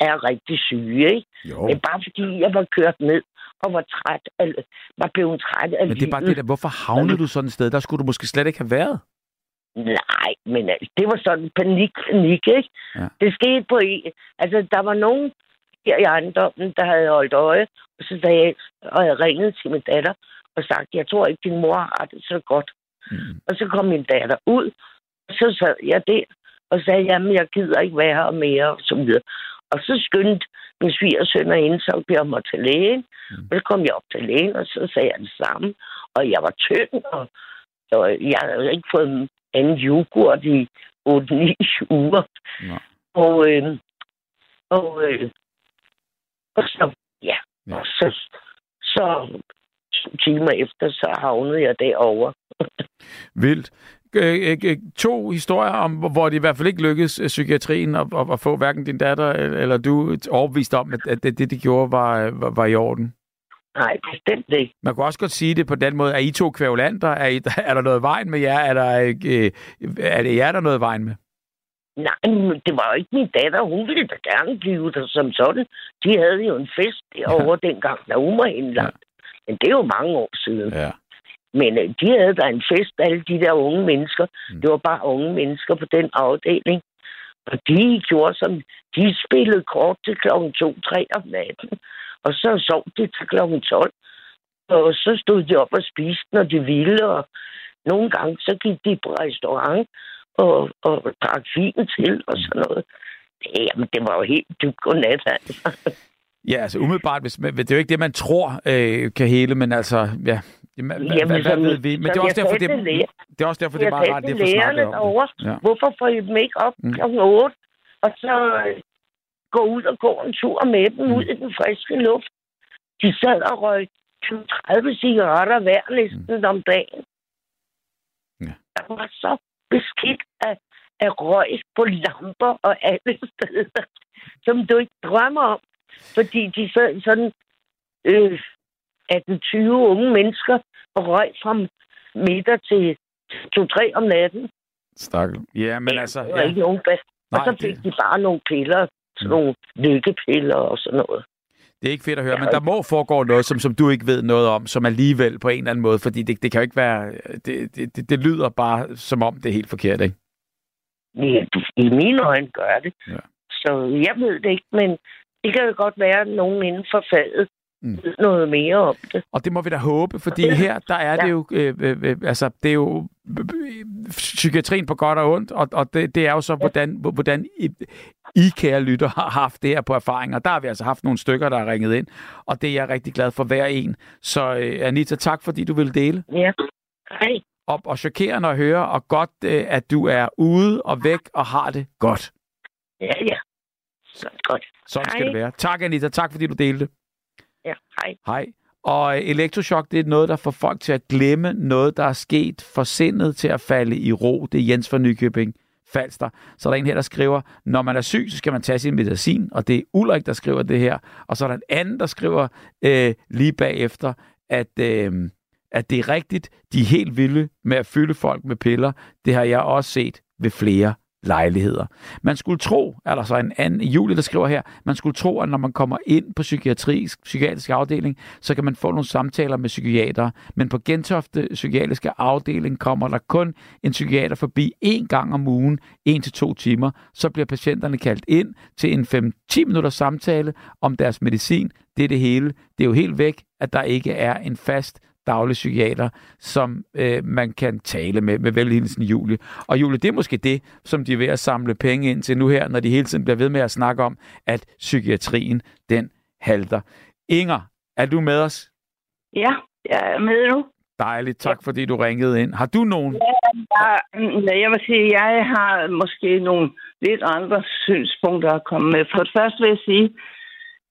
er rigtig syge, ikke? Jo. Men bare fordi jeg var kørt ned og var træt, eller var blevet træt af Men det er bare det der, hvorfor havnede du sådan et sted? Der skulle du måske slet ikke have været. Nej, men altså, det var sådan panik, panik, ikke? Ja. Det skete på en... Altså, der var nogen her i ejendommen, der havde holdt øje, og så sagde jeg, og jeg ringede til min datter og sagt, jeg tror ikke, din mor har det så godt. Mm. Og så kom min datter ud, og så sad jeg der og sagde, jamen, jeg gider ikke være her mere, og så videre. Og så skyndte min svigersøn og ind, så jeg mig til lægen. Mm. Og så kom jeg op til lægen, og så sagde jeg det samme. og jeg var tynd, og, jeg havde ikke fået en yoghurt i 8-9 uger. Nå. Og, øh, og, øh, og så, ja, Ja. og så, så to timer efter, så havnede jeg derovre. Vildt. Øh, øh, øh, to historier om, hvor det i hvert fald ikke lykkedes øh, psykiatrien at, at, at få hverken din datter eller eller du overbevist om, at, at det, det, de gjorde, var, øh, var, var i orden. Nej, bestemt ikke. Man kunne også godt sige det på den måde. Er I to kvævlanter? Er, I, er der noget vejen med jer? Er, der, øh, er det jer, der er noget vejen med? Nej, men det var jo ikke min datter. Hun ville da gerne blive der som sådan. De havde jo en fest derovre ja. dengang, da hun var indlagt. Ja. Men det er jo mange år siden. Ja. Men øh, de havde da en fest, alle de der unge mennesker. Mm. Mm. Det var bare unge mennesker på den afdeling. Og de gjorde som, de spillede kort til klokken 2-3 om natten. Og så sov de til klokken 12. Og så stod de op og spiste, når de ville. Og nogle gange, så gik de på restaurant og, og drak vin til og sådan noget. Det, jamen, det var jo helt dybt godnat, altså. Ja, altså umiddelbart, hvis, men det er jo ikke det, man tror øh, kan hele, men altså, ja, Jamen, hvad, Jamen, hvad, hvad ved vi? Men det er også jeg derfor, det, læger- det er også derfor, det er Jeg meget sagde rart, er for snakket om det. Ja. Hvorfor får I dem ikke op Mm. klokken 8? Og så øh, gå ud og gå en tur med dem Mm. ud i den friske luft. De sad og røg 20-30 cigaretter hver næsten mm. om dagen. Ja. Der var så beskidt af, af røg på lamper og alle steder, som du ikke drømmer om. Fordi de sad sådan øh, 18-20 unge mennesker og røg fra middag til 2-3 om natten. Stakkel. Ja, men altså... Der var Ja. ikke nogen bas- Og Nej, så det- fik de bare nogle piller, sådan nogle lykkepiller og sådan noget. Det er ikke fedt at høre, men der må foregå noget, som, som du ikke ved noget om, som alligevel på en eller anden måde, fordi det, det kan jo ikke være... Det, det, det, det lyder bare, som om det er helt forkert, ikke? Ja, I mine øjne gør det. Ja. Så jeg ved det ikke, men det kan jo godt være, at nogen inden for faget Mm. noget mere om det. Og det må vi da håbe, fordi Ja. her, der er det Ja. jo, øh, øh, øh, altså, det er jo øh, psykiatrien på godt og ondt, og, og det, det er jo så, hvordan, hvordan I, I, kære lytter, har haft det her på erfaring, og der har vi altså haft nogle stykker, der har ringet ind, og det er jeg rigtig glad for hver en. Så øh, Anita, tak fordi du vil dele. Ja. Hej. Og, og chokerende at høre, og godt, øh, at du er ude og væk og har det godt. Ja, ja. Så godt. Sådan skal Hej. det være. Tak, Anita. Tak, fordi du delte. Ja, hej. Hej. Og øh, elektroshock, det er noget, der får folk til at glemme noget, der er sket, for sindet til at falde i ro. Det er Jens fra Nykøbing Falster. Så er der en her, der skriver, når man er syg, så skal man tage sin medicin, og det er Ulrik, der skriver det her. Og så er der en anden, der skriver øh, lige bagefter, at, øh, at det er rigtigt, de er helt vilde med at fylde folk med piller. Det har jeg også set ved flere lejligheder. Man skulle tro, er der så en anden, Julie, der skriver her, man skulle tro, at når man kommer ind på psykiatrisk, psykiatrisk afdeling, så kan man få nogle samtaler med psykiater. Men på Gentofte psykiatriske afdeling kommer der kun en psykiater forbi en gang om ugen, en til to timer. Så bliver patienterne kaldt ind til en 5-10 minutters samtale om deres medicin. Det er det hele. Det er jo helt væk, at der ikke er en fast daglig psykiater, som øh, man kan tale med, med velhilsen Julie. Og Julie, det er måske det, som de er ved at samle penge ind til nu her, når de hele tiden bliver ved med at snakke om, at psykiatrien, den halter. Inger, er du med os? Ja, jeg er med nu. Dejligt, tak fordi du ringede ind. Har du nogen? Jeg, jeg vil sige, jeg har måske nogle lidt andre synspunkter at komme med. For det første vil jeg sige,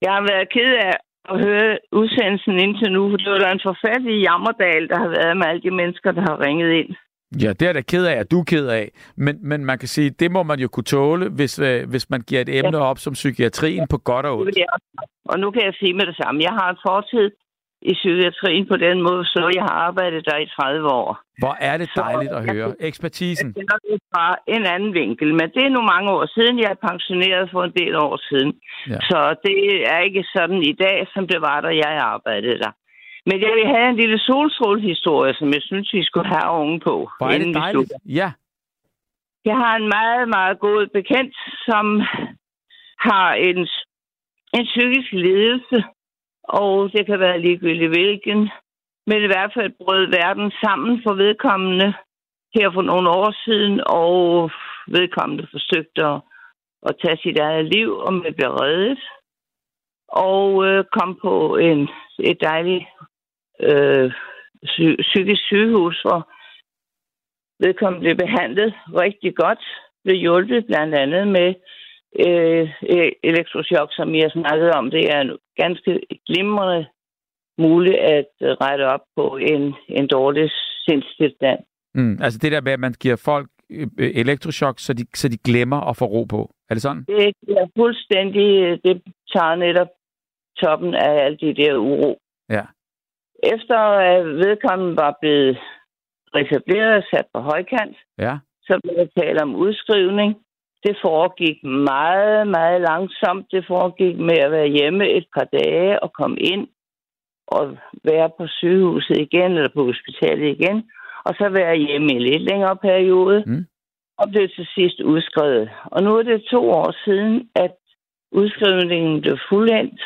jeg har været ked af at høre udsendelsen indtil nu, for det var da en forfærdelig jammerdal, der har været med alle de mennesker, der har ringet ind. Ja, det er da ked af, at du er ked af. Men, men man kan sige, det må man jo kunne tåle, hvis, øh, hvis man giver et emne op som psykiatrien på godt og ondt. Og nu kan jeg sige med det samme. Jeg har en fortid i psykiatrien på den måde, så jeg har arbejdet der i 30 år. Hvor er det Så- dejligt at høre. Ekspertisen. Det er fra en anden vinkel, men det er nu mange år siden. Jeg er pensioneret for en del år siden. Ja. Så det er ikke sådan i dag, som det var, da jeg arbejdede der. Men jeg vil have en lille solstrålehistorie, som jeg synes, vi skulle have oven på. Hvor er det dejligt. Ja, Jeg har en meget, meget god bekendt, som har en, en psykisk lidelse, og det kan være ligegyldigt hvilken, men i hvert fald brød verden sammen for vedkommende her for nogle år siden, og vedkommende forsøgte at, at tage sit eget liv, og med blev reddet, og øh, kom på en, et dejligt øh, psy- psykisk sygehus, hvor vedkommende blev behandlet rigtig godt, blev hjulpet blandt andet med øh, e- elektroshock, som jeg snakkede om. Det er en ganske glimrende muligt at øh, rette op på en, en dårlig sindstilstand. Mm, altså det der med, at man giver folk øh, øh, elektroshock, så de, så de glemmer at få ro på. Er det sådan? Det er fuldstændig, det tager netop toppen af alle de der uro. Ja. Efter at vedkommende var blevet etableret og sat på højkant, Ja. så blev der tale om udskrivning. Det foregik meget, meget langsomt. Det foregik med at være hjemme et par dage og komme ind og være på sygehuset igen, eller på hospitalet igen, og så være hjemme i en lidt længere periode, Mm. og blev til sidst udskrevet. Og nu er det to år siden, at udskrivningen blev fuldendt,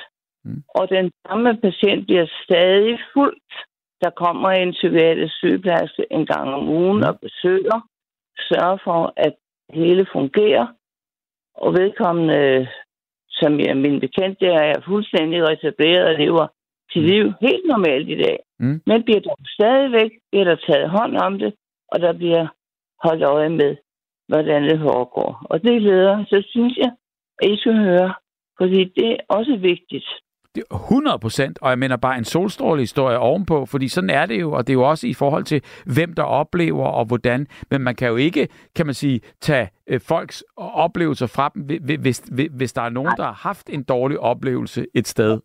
Mm. og den samme patient bliver stadig fuldt. Der kommer en psykiatrisk sygeplejerske en gang om ugen Mm. og besøger, sørger for, at hele fungerer, og vedkommende, som jeg min bekendt, der er fuldstændig retableret og lever sit Mm. liv helt normalt i dag. Mm. Men bliver der stadigvæk bliver der taget hånd om det, og der bliver holdt øje med, hvordan det foregår. Og det leder, så synes jeg, at I skal høre, fordi det er også vigtigt. Det er 100 procent, og jeg mener bare en solstrålehistorie ovenpå, fordi sådan er det jo, og det er jo også i forhold til, hvem der oplever og hvordan. Men man kan jo ikke, kan man sige, tage øh, folks oplevelser fra dem, hvi- hvi- hvis, hvi- hvis der er nogen, der har haft en dårlig oplevelse et sted.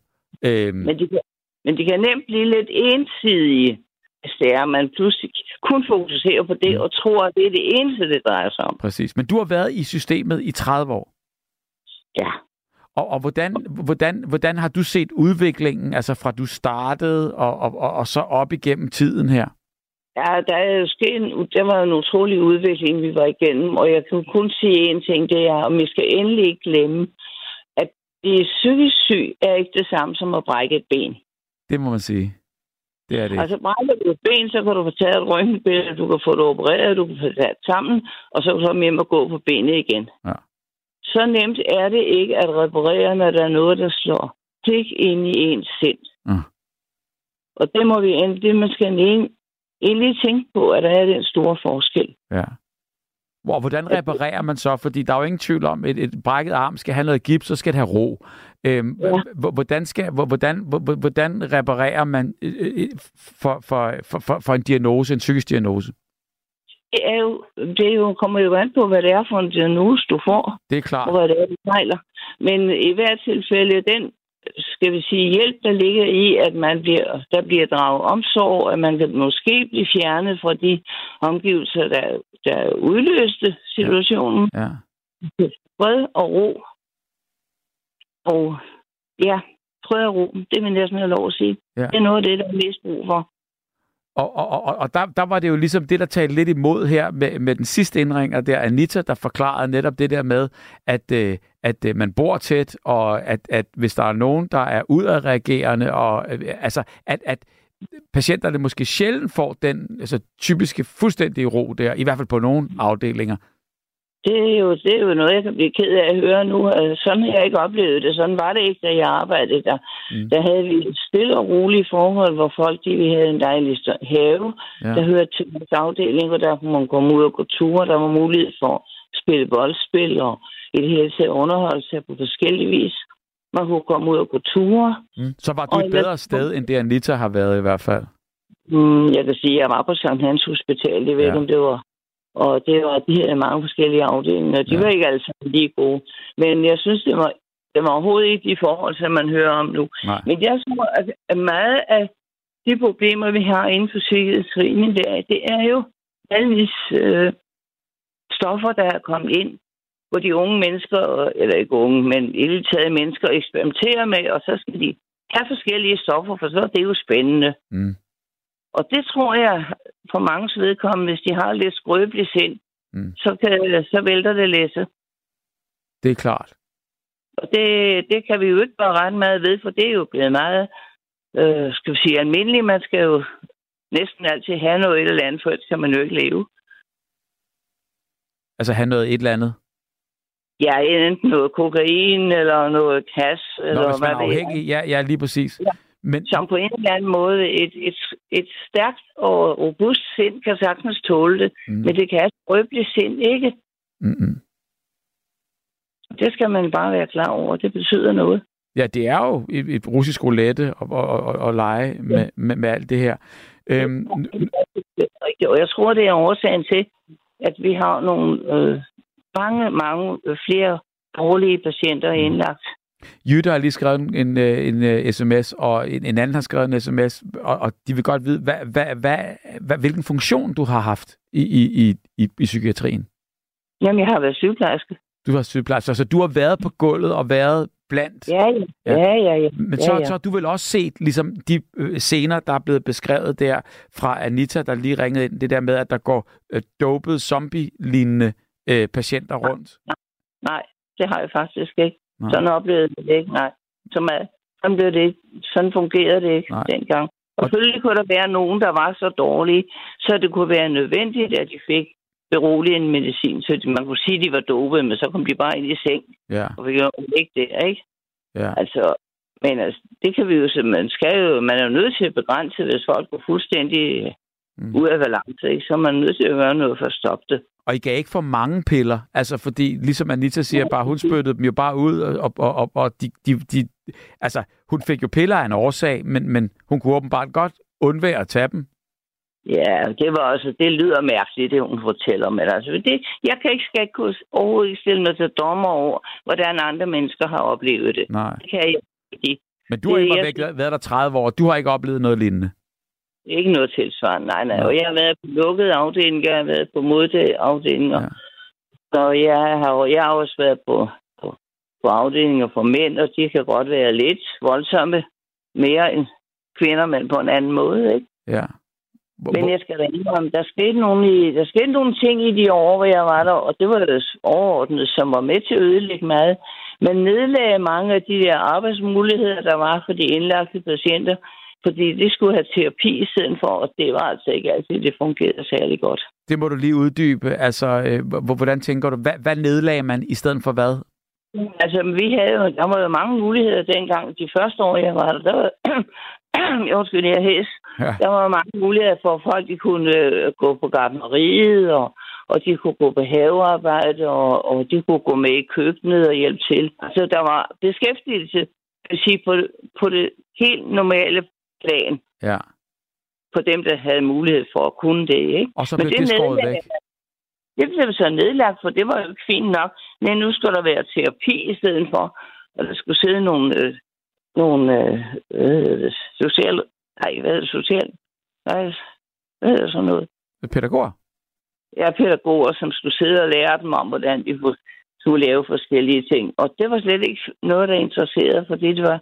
Øhm, Men de, kan, men de kan nemt blive lidt ensidige, hvis det er, at man pludselig kun fokuserer på det, Mm. og tror, at det er det eneste, det drejer sig om. præcis. Men du har været i systemet i 30 år. Ja. Og, og hvordan, hvordan, hvordan har du set udviklingen, altså fra du startede og, og, og, og så op igennem tiden her? Ja, der er jo sket en, der var en utrolig udvikling, vi var igennem, og jeg kan kun sige en ting, det er, om vi skal endelig ikke glemme, at det er psykisk syg er ikke det samme som at brække et ben. Det må man sige. Det er det. Altså brækker du et ben, så kan du få taget et røntgenbillede, du kan få det opereret, du kan få det sammen, og så kan du komme hjem og gå på benet igen. Ja. Så nemt er det ikke at reparere, når der er noget, der slår stik ind i ens sind. Ja. Og det må vi end- det man skal egentlig tænke på, at der er den store forskel. Ja. Hvor, hvordan reparerer man så? Fordi der er jo ingen tvivl om, at et, et brækket arm skal have noget gips, så skal det have ro. Øhm, Ja. hvordan, skal, hvordan, hvordan reparerer man øh, øh, for, for, for, for, for en diagnose, en psykisk diagnose? Det, er jo, det er jo, kommer jo an på, hvad det er for en diagnose, du får, Det er klart. og hvad det er, du fejler. Men i hvert tilfælde, den skal vi sige, hjælp, der ligger i, at man bliver, der bliver draget omsorg, at man kan måske blive fjernet fra de omgivelser, der, der udløste situationen. Ja. Fred og ro. Og ja, fred og ro, det vil jeg næsten have lov at sige. Ja. Det er noget af det, der er mest brug for. Og, og, og, og der, der var det jo ligesom det, der talte lidt imod her med, med den sidste indringer der, Anita, der forklarede netop det der med, at, øh, at øh, man bor tæt, og at, at hvis der er nogen, der er udadreagerende, og øh, altså, at, at patienterne måske sjældent får den altså, typiske fuldstændige ro der, i hvert fald på nogle afdelinger. Det er, jo, det er jo noget, jeg kan blive ked af at høre nu. Altså, Sådan har jeg ikke oplevet det. Sådan var det ikke, da jeg arbejdede der. Mm. Der havde vi et stille og roligt forhold, hvor folk de, vi havde en dejlig have, Ja. ja. der hørte til vores afdeling, hvor der kunne man komme ud og gå ture. Der var mulighed for at spille boldspil og i det hele taget underholde sig på forskellige vis. Man kunne komme ud og gå ture. Mm. Så var du et jeg- bedre sted, end det Anita har været i hvert fald. Mm, jeg kan sige, at jeg var på Sankt Hans Hospital. Det ved Ja. ikke, om det var... Og det var de her mange forskellige afdelinger. De Ja. var ikke alle sammen lige gode. Men jeg synes, det var, det var overhovedet ikke de forhold, som man hører om nu. Nej. Men jeg tror, at meget af de problemer, vi har inden for psykiatrien i dag, det er jo disse øh, stoffer, der er kommet ind, hvor de unge mennesker, eller ikke unge, men i det taget mennesker eksperimenterer med, og så skal de have forskellige stoffer, for så er det jo spændende. Mm. Og det tror jeg, for mange vedkommende, hvis de har lidt skrøbeligt sind, Mm. så, kan, så vælter det læse. Det er klart. Og det, det kan vi jo ikke bare ret meget ved, for det er jo blevet meget, øh, skal vi sige, almindeligt. Man skal jo næsten altid have noget et eller andet, for ellers kan man jo ikke leve. Altså have noget et eller andet. Ja, enten noget kokain, eller noget kas, Nå, eller man er hvad det er. Ja, ja, lige præcis. Ja. Men... Som på en eller anden måde, et, et, et stærkt og robust sind kan sagtens tåle det, mm. men det kan et skrøbeligt sind ikke. Mm-hmm. Det skal man bare være klar over. Det betyder noget. Ja, det er jo et, et russisk roulette og, og, og, og lege med, ja. med, med alt det her. Øhm, og jeg tror, det er årsagen til, at vi har nogle øh, mange, mange flere dårlige patienter mm. indlagt. Jytte har lige skrevet en, en, en sms, og en, en anden har skrevet en sms, og, og de vil godt vide, hvad, hvad, hvad, hvad, hvilken funktion du har haft i, i, i, i, i psykiatrien. Jamen, jeg har været sygeplejerske. Du har sygeplejerske, så du har været på gulvet og været blandt... Ja, ja, ja. ja, ja. Men så, ja, ja. så har du vel også set ligesom de øh, scener, der er blevet beskrevet der fra Anita, der lige ringede ind, det der med, at der går øh, dopede zombie-lignende øh, patienter rundt? Nej, nej, det har jeg faktisk ikke. Nej. Sådan oplevede det ikke, nej. Som er, sådan, blev det ikke. sådan fungerede det ikke nej. dengang. Og selvfølgelig kunne der være nogen, der var så dårlige, så det kunne være nødvendigt, at de fik beroligende medicin, så man kunne sige, at de var dopede, men så kom de bare ind i seng. Ja. Og vi gjorde ikke det, ikke? Ja. Altså, men altså, det kan vi jo man skal jo, man er jo nødt til at begrænse, hvis folk går fuldstændig mm. ud af balance, ikke? så er man nødt til at gøre noget for at stoppe det. Og I gav ikke for mange piller, altså fordi, ligesom Anita siger, bare hun spyttede dem jo bare ud, og, og, og, og de, de, de, altså, hun fik jo piller af en årsag, men, men hun kunne åbenbart godt undvære at tage dem. Ja, det var også, det lyder mærkeligt, det hun fortæller, men altså, det, jeg kan ikke, skal ikke overhovedet ikke stille mig til dommer over, hvordan andre mennesker har oplevet det. Nej. Det kan jeg ikke. Men du har ikke jeg... været der 30 år, du har ikke oplevet noget lignende? Ikke noget tilsvarende, nej, nej. Og jeg har været på lukket afdeling, jeg har været på modafdelinger. Ja. Så jeg har, jeg har også været på, på, på afdelinger for mænd, og de kan godt være lidt voldsomme, mere end kvinder, men på en anden måde, ikke? Ja. Hvor, Men jeg skal da indrømme, der skete, nogle, i, der skete nogle ting i de år, hvor jeg var der, og det var det overordnet, som var med til at ødelægge meget. Man nedlagde mange af de der arbejdsmuligheder, der var for de indlagte patienter, fordi de skulle have terapi i stedet for, og det var altså ikke altid, det fungerede særlig godt. Det må du lige uddybe. Altså, øh, hvordan tænker du? Hvad, hvad nedlagde man i stedet for hvad? Altså, vi havde jo, der var jo mange muligheder dengang. De første år, jeg var der, der var, undskyld, jeg hæs. Ja. Der var mange muligheder for, at folk de kunne øh, gå på gardneriet, og, og de kunne gå på havearbejde, og, og de kunne gå med i køkkenet og hjælpe til. Altså, der var beskæftigelse vil sige, på, på det helt normale plan. Ja. På dem, der havde mulighed for at kunne det, ikke? Og så blev Men det, det skåret væk. Det blev så nedlagt, for det var jo ikke fint nok. Men nu skal der være terapi i stedet for, og der skulle sidde nogle øh, nogle øh, øh, social... Nej, hvad er det? Social... Nej, hvad er det sådan noget? Pædagoger? Ja, pædagoger, som skulle sidde og lære dem om, hvordan de skulle lave forskellige ting. Og det var slet ikke noget, der interesserede, fordi det var...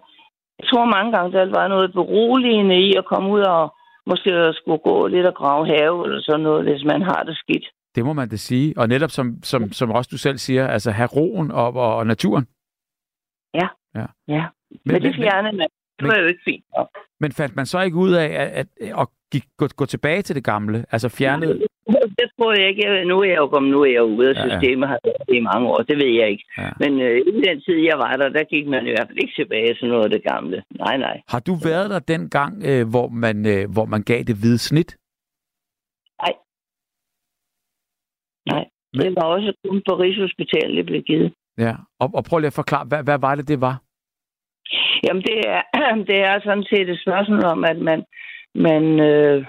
Jeg tror mange gange, der var noget beroligende i at komme ud og måske skulle gå lidt og grave have eller sådan noget, hvis man har det skidt. Det må man da sige. Og netop som, som, som også du selv siger, altså have roen og, og, og naturen. Ja. Ja. ja. Men, men det fjernede man. Det var jo ikke fint. Men fandt man så ikke ud af at, at, at, at gå, gå tilbage til det gamle? Altså fjernede... Det tror jeg ikke. Nu er jeg jo kommet, nu er jeg ude af systemet, ja, ja. har været i mange år. Det ved jeg ikke. Ja. Men øh, i den tid, jeg var der, der gik man i hvert fald ikke tilbage til noget af det gamle. Nej, nej. Har du været der den gang, øh, hvor, man, øh, hvor man gav det hvide snit? Nej. Nej. Men... Det var også kun på Rigshospitalet, det blev givet. Ja, og, og prøv lige at forklare, hvad, hvad var det, det var? Jamen, det er, det er sådan set et spørgsmål om, at man, man øh,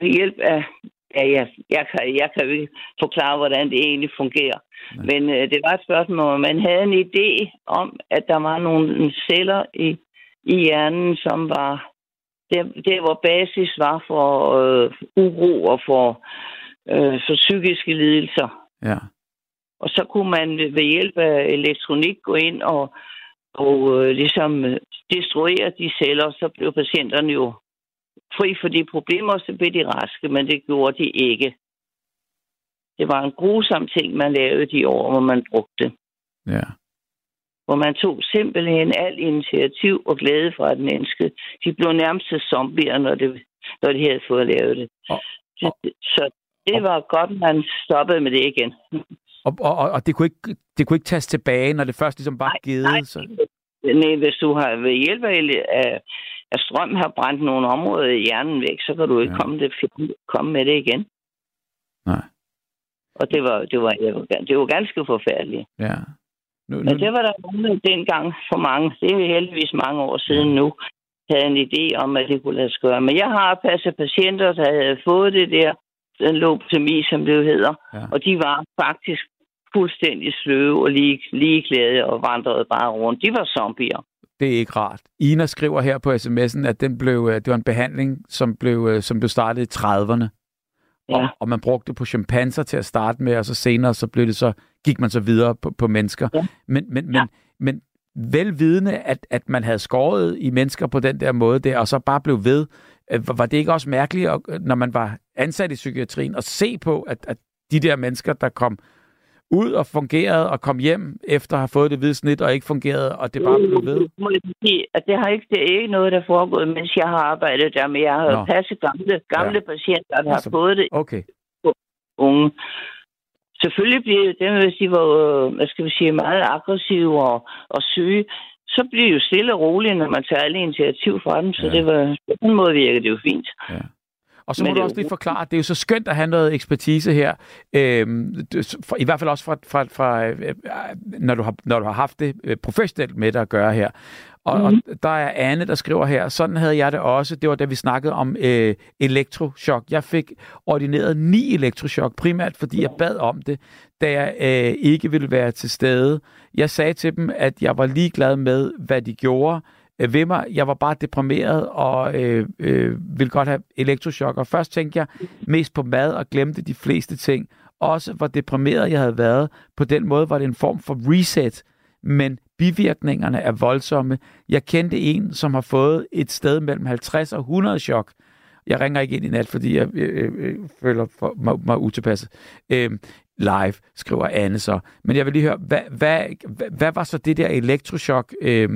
ved hjælp af... Ja, jeg, jeg, kan, jeg kan jo ikke forklare, hvordan det egentlig fungerer. Nej. Men øh, det var et spørgsmål om, man havde en idé om, at der var nogle celler i, i hjernen, som var... Det, det var basis var for øh, uro og for, øh, for psykiske lidelser. Ja. Og så kunne man ved hjælp af elektronik gå ind og og øh, ligesom øh, destruere de celler, så blev patienterne jo fri for de problemer, så blev de raske, men det gjorde de ikke. Det var en grusom ting, man lavede de år, hvor man brugte. Ja. Hvor man tog simpelthen al initiativ og glæde fra et menneske. De blev nærmest zombier, når, det, når de havde fået lavet det. Og, og, så, så det var godt, man stoppede med det igen. Og, og, og det, kunne ikke, det kunne ikke tages tilbage, når det først ligesom bare givet? Nej, så... nej, hvis du har ved hjælp af at strøm har brændt nogle områder i hjernen væk, så kan du ikke Ja. komme, det, komme med det igen. Nej. Og det var, det var, det var, det var ganske forfærdeligt. Ja. Nu, nu, Men det var der nogen dengang for mange, det er heldigvis mange år siden nu, havde en idé om, at det kunne lade sig gøre. Men jeg har passet patienter, der havde fået det der, den lobotomi, som det hedder, Ja. og de var faktisk fuldstændig sløve og lige, ligeglade og vandrede bare rundt. De var zombier. Det er ikke rart. Ina skriver her på sms'en, at den blev, øh, det var en behandling, som blev, øh, som blev startet i 30'erne. Ja. Og, og man brugte det på chimpanser til at starte med, og så senere så blev det så, gik man så videre på, på mennesker. Ja. Men, men, men, Ja. men velvidende, at, at man havde skåret i mennesker på den der måde der, og så bare blev ved, øh, var- det ikke også mærkeligt, når man var ansat i psykiatrien, at se på, at, at de der mennesker, der kom ud og fungerede og kom hjem efter at have fået det hvide snit og ikke fungerede, og det bare blev ved? Må jeg sige, at det, har ikke, det er ikke noget, der er foregået, mens jeg har arbejdet der, men jeg har Nå. Passet gamle, gamle ja. patienter, der har Altså- fået det Okay. unge. Selvfølgelig bliver det, hvis de var, hvad skal vi sige, meget aggressive og, og syge, så bliver det jo stille og roligt, når man tager alle initiativ fra dem. Så Ja. ja. det var, på den måde virker det jo fint. Og så Men må det du også lige forklare, at det er jo så skønt at have noget ekspertise her, fra- i hvert fald også fra, fra, fra øh, øh, når, du har, når du har haft det øh, professionelt med dig at gøre her. Og, mm. og der er Anne, der skriver her, sådan havde jeg det også, det var da vi snakkede om øh, elektrochok. Jeg fik ordineret ni elektrochok, primært fordi jeg bad om det, da jeg øh, ikke ville være til stede. Jeg sagde til dem, at jeg var ligeglad med, hvad de gjorde, øh, ved mig. Jeg var bare deprimeret og øh, øh, ville godt have elektroshock. Og først tænkte jeg mest på mad og glemte de fleste ting. Også hvor deprimeret jeg havde været. På den måde var det en form for reset. Men bivirkningerne er voldsomme. Jeg kendte en, som har fået et sted mellem 50 og 100 chok. Jeg ringer ikke ind i nat, fordi jeg øh, øh, øh føler for, mig, mig utilpasset. Øh, live, skriver Anne så. Men jeg vil lige høre, hvad, hvad, hvad, hvad var så det der elektrochok? Øh,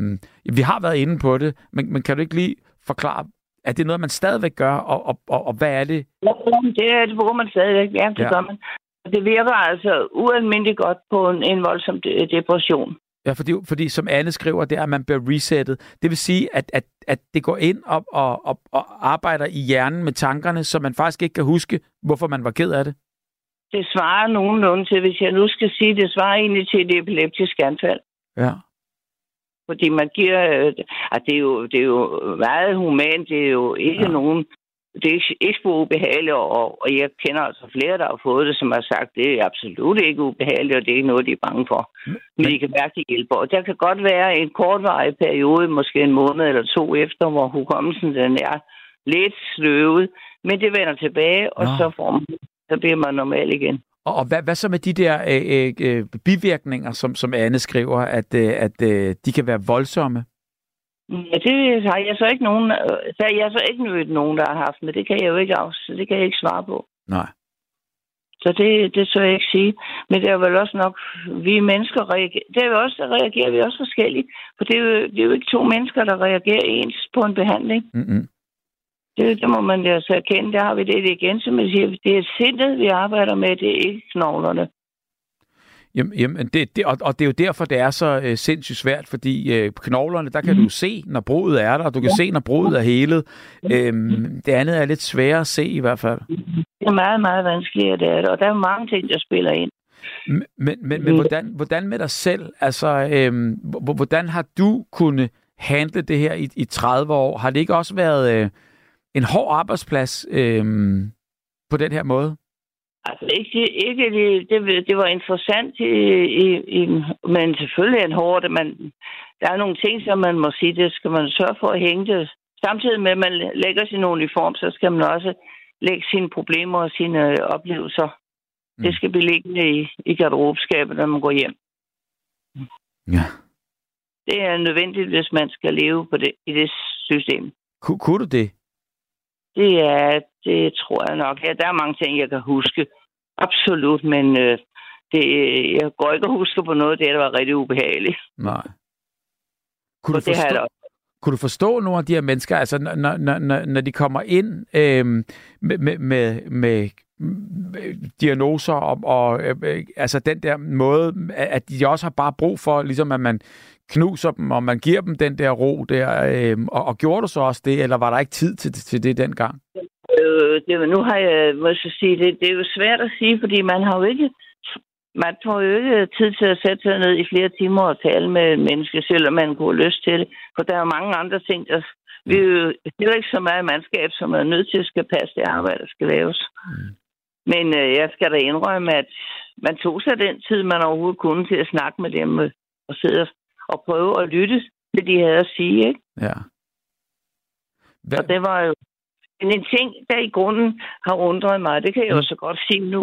vi har været inde på det, men, men kan du ikke lige forklare, er det noget, man stadigvæk gør, og, og, og, og hvad er det? Ja, det, er- det bruger man stadigvæk. Ja, det Ja. gør man. Det virker altså ualmindeligt godt på en, en voldsom de- depression. Ja, fordi, fordi som Anne skriver, det er, at man bliver resettet. Det vil sige, at, at, at det går ind og, og, og, og arbejder i hjernen med tankerne, så man faktisk ikke kan huske, hvorfor man var ked af det. Det svarer nogenlunde til, hvis jeg nu skal sige, det svarer egentlig til et epileptisk anfald. Ja. Fordi man giver... At det, er jo, det er jo meget humant. Det er jo ikke Ja. ja. nogen... Det er ikke, ikke spor ubehageligt, og, og jeg kender altså flere, der har fået det, som har sagt, det er absolut ikke ubehageligt, og det er ikke noget, de er bange for. Men de kan mærke, de hjælper. Og der kan godt være en kortvarig periode, måske en måned eller to efter, hvor hukommelsen den er lidt sløvet, men det vender tilbage, og Nå. så, får man, så bliver man normal igen. Og, og hvad, hvad så med de der øh, øh, bivirkninger, som, som Anne skriver, at, øh, at øh, de kan være voldsomme? Ja, det har jeg så ikke nogen, øh, der er jeg så ikke mødt nogen, der har haft, men det kan jeg jo ikke af, det kan jeg ikke svare på. Nej. Så det, det tør jeg ikke sige. Men det er vel også nok, vi mennesker reagerer, det er jo også, der reagerer vi også forskelligt. For det er, jo, det er jo ikke to mennesker, der reagerer ens på en behandling. Mm-mm. Det, det må man jo så erkende. Der har vi det igen, som jeg siger. Det er sindet, vi arbejder med, det er ikke knoglerne. Jamen, jamen det, det, og, og det er jo derfor, det er så øh, sindssygt svært, fordi øh, knoglerne, der kan mm. du se, når brudet er der, og du kan ja. se, når brudet er helet. Øhm, det andet er lidt sværere at se i hvert fald. Det er meget, meget vanskeligere, det er det. Og der er mange ting, der spiller ind. Men, men, men, men hvordan, hvordan med dig selv? Altså, øhm, hvordan har du kunnet handle det her i, i 30 år? Har det ikke også været øh, en hård arbejdsplads øh, på den her måde? Altså ikke, ikke det, det, det var interessant, i, i, i, men selvfølgelig en hårdt. Man, der er nogle ting, som man må sige, det skal man sørge for at hænge det. Samtidig med, at man lægger sin uniform, så skal man også lægge sine problemer og sine oplevelser. Mm. Det skal blive liggende i, i garderobeskabet, når man går hjem. Ja. Det er nødvendigt, hvis man skal leve på det, i det system. Ku, kunne du det? Det er, det tror jeg nok. Ja, der er mange ting, jeg kan huske. Absolut, men øh, det, jeg går ikke og husker på noget, det der var rigtig ubehageligt. Nej. Kunne du, det forstå, da kunne du forstå nogle af de her mennesker, altså når, når, når, når de kommer ind øh, med, med, med, med, med diagnoser og, og øh, øh, altså den der måde, at de også har bare brug for, ligesom at man knuser dem, og man giver dem den der ro der. Øh, og, og gjorde du så også det, eller var der ikke tid til, til det dengang? Øh, det, nu har jeg, må jeg sige, det, det er jo svært at sige, fordi man har jo ikke man får jo ikke tid til at sætte sig ned i flere timer og tale med mennesker, selvom man kunne have lyst til det. For der er jo mange andre ting, der... Vi er jo heller ikke så meget mandskab, som er nødt til at skal passe det arbejde, der skal laves. Mm. Men øh, jeg skal da indrømme, at man tog sig den tid, man overhovedet kunne til at snakke med dem øh, og sidde og prøve at lytte til, de havde at sige. Ikke? Ja. Hvad? Og det var jo en ting, der i grunden har undret mig, det kan jeg jo så godt sige nu,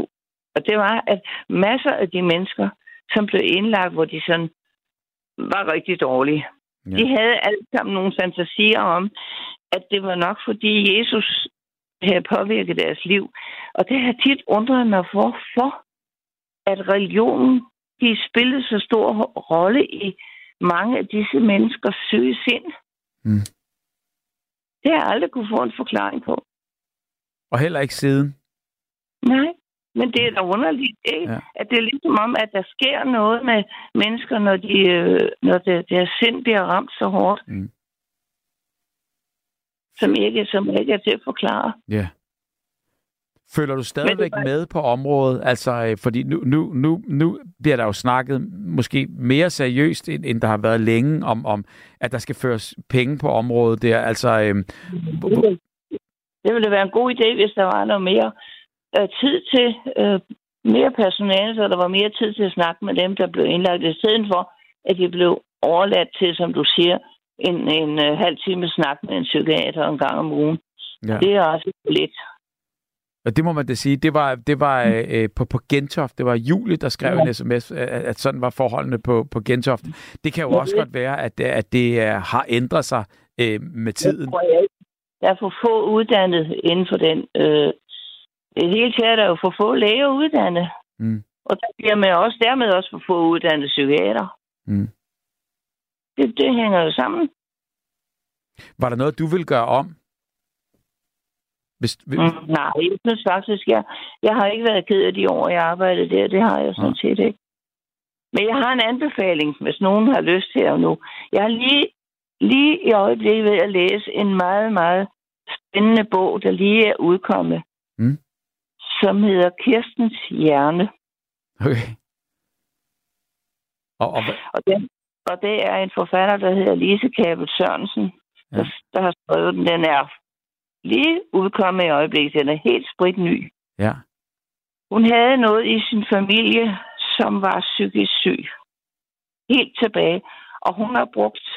og det var, at masser af de mennesker, som blev indlagt, hvor de sådan var rigtig dårlige, ja. de havde alle sammen nogle fantasier om, at det var nok fordi Jesus havde påvirket deres liv. Og det har tit undret mig, hvorfor at religionen de spillede så stor rolle i mange af disse menneskers syge sind. Mm. Det har jeg aldrig kunne få en forklaring på. Og heller ikke siden? Nej. Men det er da underligt, ikke? Ja. At det er ligesom om, at der sker noget med mennesker, når, de, øh, når det, deres sind bliver ramt så hårdt. Mm. Som, ikke, som ikke er til at forklare. Ja. Føler du stadigvæk var... med på området? Altså, øh, fordi nu, nu, nu, nu bliver der jo snakket måske mere seriøst, end, end der har været længe, om, om at der skal føres penge på området der. Altså, øhm, det, ville, det ville være en god idé, hvis der var noget mere øh, tid til øh, mere personale, så der var mere tid til at snakke med dem, der blev indlagt, i stedet for, at de blev overladt til, som du siger, en, en uh, halv time snak med en psykiater en gang om ugen. Ja. Det er også lidt. Og det må man da sige, det var, det var mm. øh, på, på Gentoft, det var Julie, der skrev ja. en sms, at, at sådan var forholdene på, på Gentoft. Det kan jo også godt være, at, at det uh, har ændret sig øh, med tiden. Der er for få uddannet inden for den øh, det hele taget er jo for få læger uddannet. Mm. Og der bliver med også, dermed også for få uddannet psykiater. Mm. Det, det hænger jo sammen. Var der noget, du vil gøre om? Hvis, hvis... Mm, nej, jeg synes faktisk, jeg, jeg har ikke været ked af de år, jeg arbejdede der. Det har jeg sådan ja. set ikke. Men jeg har en anbefaling, hvis nogen har lyst til at nu. Jeg har lige, lige i øjeblikket ved at læse en meget, meget spændende bog, der lige er udkommet. Mm som hedder Kirstens Hjerne. Okay. Og, og, og, den, og det er en forfatter, der hedder Lise Kabel Sørensen, ja. der, der har skrevet den. Den er lige udkommet i øjeblikket. Den er helt spritny. Ja. Hun havde noget i sin familie, som var psykisk syg. Helt tilbage. Og hun har brugt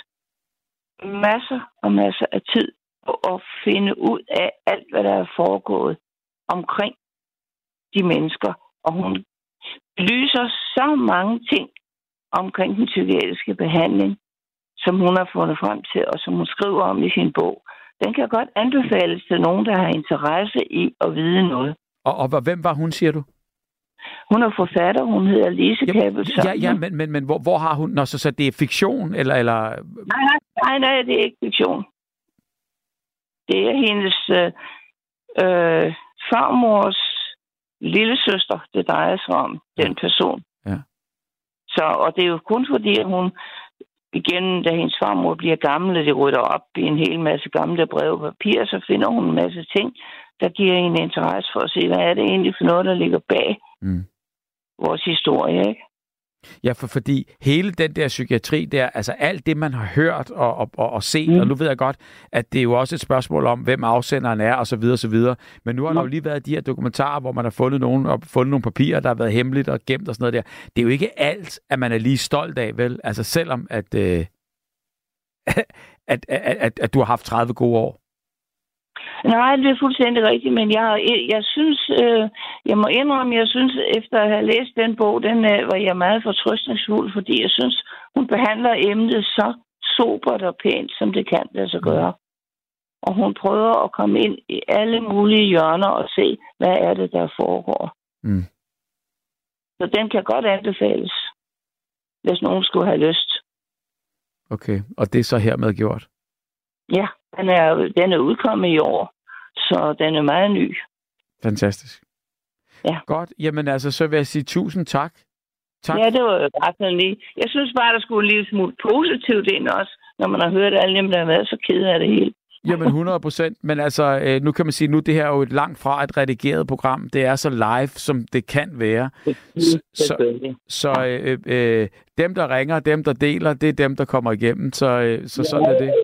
masser og masser af tid på at finde ud af alt, hvad der er foregået omkring de mennesker. Og hun lyser så mange ting omkring den psykiatriske behandling, som hun har fundet frem til, og som hun skriver om i sin bog. Den kan godt anbefales til nogen, der har interesse i at vide noget. Og, og hvem var hun, siger du? Hun er forfatter, hun hedder Lise Kabel Ja, ja, men, men, men hvor, hvor har hun... Nå, så, så det er fiktion, eller... eller... Nej, nej, nej, nej, det er ikke fiktion. Det er hendes øh, øh, farmors lille søster, det drejer sig om, den person. Ja. Så, og det er jo kun fordi, at hun igen, da hendes farmor bliver gammel, og det rydder op i en hel masse gamle breve og papir, så finder hun en masse ting, der giver en interesse for at se, hvad er det egentlig for noget, der ligger bag mm. vores historie, ikke? Ja, for fordi hele den der psykiatri der, altså alt det, man har hørt og, og, og, og set, mm. og nu ved jeg godt, at det er jo også et spørgsmål om, hvem afsenderen er, og så videre, og så videre. Men nu har mm. der jo lige været de her dokumentarer, hvor man har fundet, nogen, og fundet nogle papirer, der har været hemmeligt og gemt og sådan noget der. Det er jo ikke alt, at man er lige stolt af, vel? Altså selvom, at, øh, at, at, at, at du har haft 30 gode år. Nej, det er fuldstændig rigtigt, men jeg, jeg synes, øh, jeg må indrømme, jeg synes, efter at have læst den bog, den øh, var jeg meget fortrystningsfuld, fordi jeg synes, hun behandler emnet så sobert og pænt, som det kan lade sig gøre. Og hun prøver at komme ind i alle mulige hjørner og se, hvad er det, der foregår. Mm. Så den kan godt anbefales, hvis nogen skulle have lyst. Okay, og det er så hermed gjort? Ja, den er, den er udkommet i år, så den er meget ny. Fantastisk. Ja. Godt. Jamen altså, så vil jeg sige tusind tak Tak. Ja, det var bare sådan lige. Jeg synes bare, der skulle en lille smule positivt ind også, når man har hørt alle dem, der har været så ked af det hele. Jamen 100 procent, men altså, øh, nu kan man sige, nu det her er jo et langt fra et redigeret program. Det er så live, som det kan være. Så, så, så øh, øh, dem, der ringer, dem, der deler, det er dem, der kommer igennem. Så, øh, så sådan er det.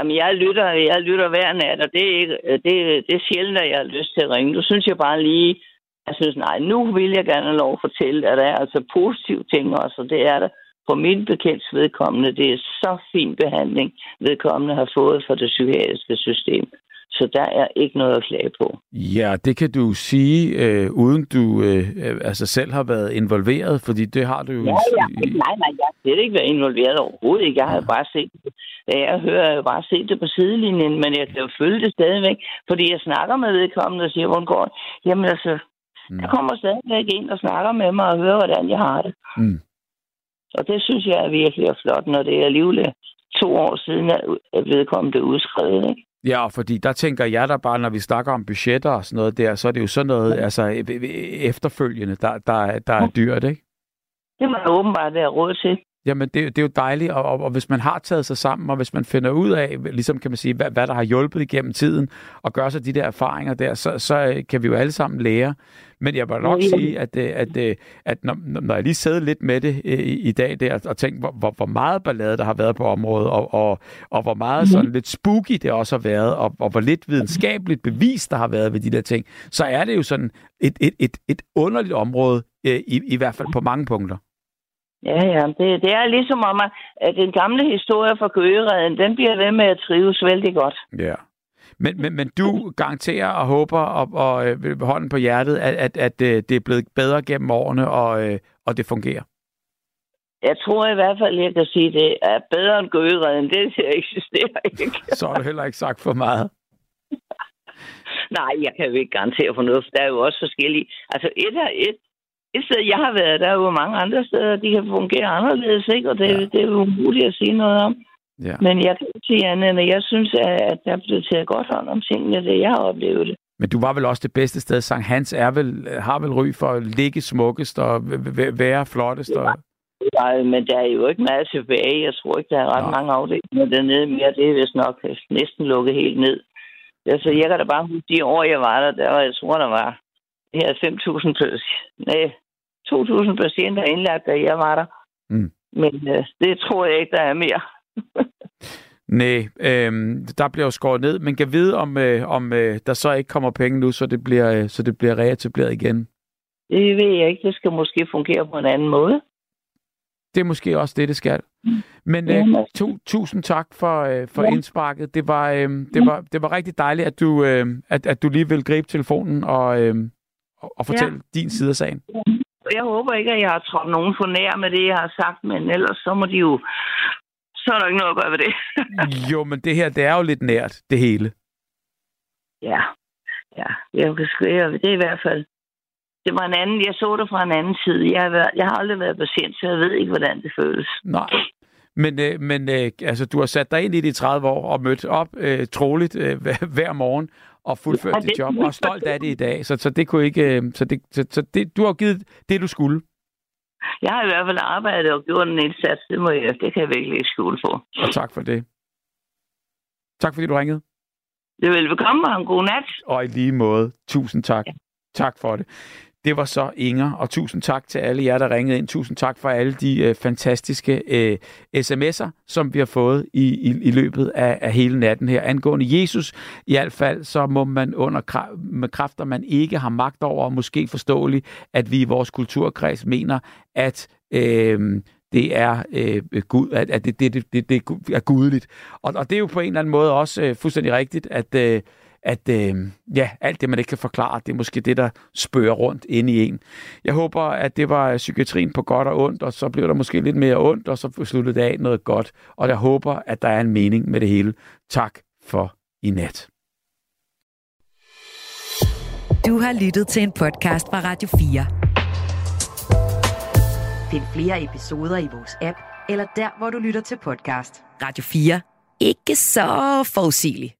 Jamen, jeg lytter, jeg lytter hver nat, og det er, ikke, øh, det, det er sjældent, at jeg har lyst til at ringe. Nu synes jeg bare lige, jeg synes, nej, nu vil jeg gerne have lov at fortælle, at der er altså positive ting også, og det er der på min bekendt vedkommende. Det er så fin behandling, vedkommende har fået fra det psykiatriske system. Så der er ikke noget at klage på. Ja, det kan du sige, øh, uden du øh, altså selv har været involveret, fordi det har du jo... Ja, ja. Nej, nej, jeg har slet ikke været involveret overhovedet. Ikke. Jeg har ja. bare set det. Jeg hører, jeg bare set det på sidelinjen, men jeg kan jo følge det stadigvæk, fordi jeg snakker med vedkommende og siger, hvordan går det? Jamen altså, mm. jeg kommer stadigvæk ind og snakker med mig og hører, hvordan jeg har det. Mm. Og det synes jeg er virkelig er flot, når det er alligevel to år siden, at vedkommende udskrevet. Ikke? Ja, fordi der tænker jeg der bare, når vi snakker om budgetter og sådan noget der, så er det jo sådan noget altså, efterfølgende, der, der, der er dyrt, ikke? Det må åbenbart være råd til. Jamen, det, det er jo dejligt, og, og, og hvis man har taget sig sammen, og hvis man finder ud af, ligesom kan man sige, hvad, hvad der har hjulpet igennem tiden, og gør sig de der erfaringer der, så, så kan vi jo alle sammen lære. Men jeg vil nok sige, at, øh, at, at, øh, at når, når jeg lige sidder lidt med det øh, i, i dag der, og tænker, hvor, hvor, hvor meget ballade der har været på området, og, og, og hvor meget sådan mhm. lidt spooky det også har været, og, og hvor lidt videnskabeligt bevis der har været ved de der ting, så er det jo sådan et, et, et, et underligt område, i, i hvert fald på mange punkter. Ja, ja. Det, det er ligesom om, at den gamle historie fra Køgereden, den bliver ved med at trives vældig godt. Ja. Men, men, men du garanterer og håber og, og øh, hånden på hjertet, at, at, at øh, det er blevet bedre gennem årene, og, øh, og det fungerer? Jeg tror i hvert fald, jeg kan sige, at det er bedre end Gøgereden. Det eksisterer ikke. Så har du heller ikke sagt for meget. Nej, jeg kan jo ikke garantere for noget, for der er jo også forskellige. Altså, et, er et, et sted, jeg har været, der er jo mange andre steder, de kan fungere anderledes, ikke? Og det, ja. det er jo umuligt at sige noget om. Ja. Men jeg kan ikke sige andet, end jeg synes, at der er blevet taget godt hånd om tingene, det jeg har oplevet det. Men du var vel også det bedste sted. Sankt Hans er vel, har vel ry for at ligge smukkest og være flottest? Og... Nej, men der er jo ikke meget tilbage. Jeg tror ikke, der er ret Nå. mange afdelinger dernede mere. Det er vist nok næsten lukket helt ned. Altså, jeg kan da bare huske de år, jeg var der, der var, jeg tror, der var her 5.000 nej, 2.000 patienter indlagt, da jeg var der. Mm. Men øh, det tror jeg ikke, der er mere. Nej, øh, der bliver jo skåret ned, men kan vide, om, øh, om øh, der så ikke kommer penge nu, så det bliver, øh, så det bliver reetableret igen? Det ved jeg ikke. Det skal måske fungere på en anden måde. Det er måske også det, det skal. Men øh, to, tusind tak for, øh, for ja. indsparket. Det var, øh, det, var, det var rigtig dejligt, at du, øh, at, at du lige vil gribe telefonen og, øh, og, og fortælle ja. din side af sagen. Jeg håber ikke, at jeg har trådt nogen for nær med det, jeg har sagt, men ellers så må de jo så er der ikke noget at gøre ved det. jo, men det her, det er jo lidt nært, det hele. Ja, ja. Jeg kan skrive, det er i hvert fald... Det var en anden, jeg så det fra en anden side. Jeg har, været, jeg har aldrig været patient, så jeg ved ikke, hvordan det føles. Nej. Men, øh, men øh, altså, du har sat dig ind i de 30 år og mødt op øh, troligt øh, hver morgen og fuldført ja, dit job, og stolt af det i dag. Så, så det kunne ikke... Øh, så det, så, så det, du har givet det, du skulle. Jeg har i hvert fald arbejdet og gjort en indsats. Det, må jeg, det kan jeg virkelig ikke skjule på. Og tak for det. Tak fordi du ringede. Det er velbekomme og en god nat. Og i lige måde. Tusind tak. Ja. Tak for det. Det var så Inger, og tusind tak til alle jer, der ringede ind. Tusind tak for alle de øh, fantastiske øh, sms'er, som vi har fået i, i, i løbet af, af hele natten her. Angående Jesus, i hvert fald, så må man under med kræfter, man ikke har magt over, og måske forståeligt, at vi i vores kulturkreds mener, at... Øh, det er øh, Gud, at, at det, det, det, det, det er gudeligt. Og, og det er jo på en eller anden måde også øh, fuldstændig rigtigt, at, øh, at øh, ja, alt det, man ikke kan forklare, det er måske det, der spørger rundt inde i en. Jeg håber, at det var psykiatrien på godt og ondt, og så blev der måske lidt mere ondt, og så sluttede det af noget godt. Og jeg håber, at der er en mening med det hele. Tak for i nat. Du har lyttet til en podcast fra Radio 4. Find flere episoder i vores app, eller der, hvor du lytter til podcast. Radio 4. Ikke så forudsigeligt.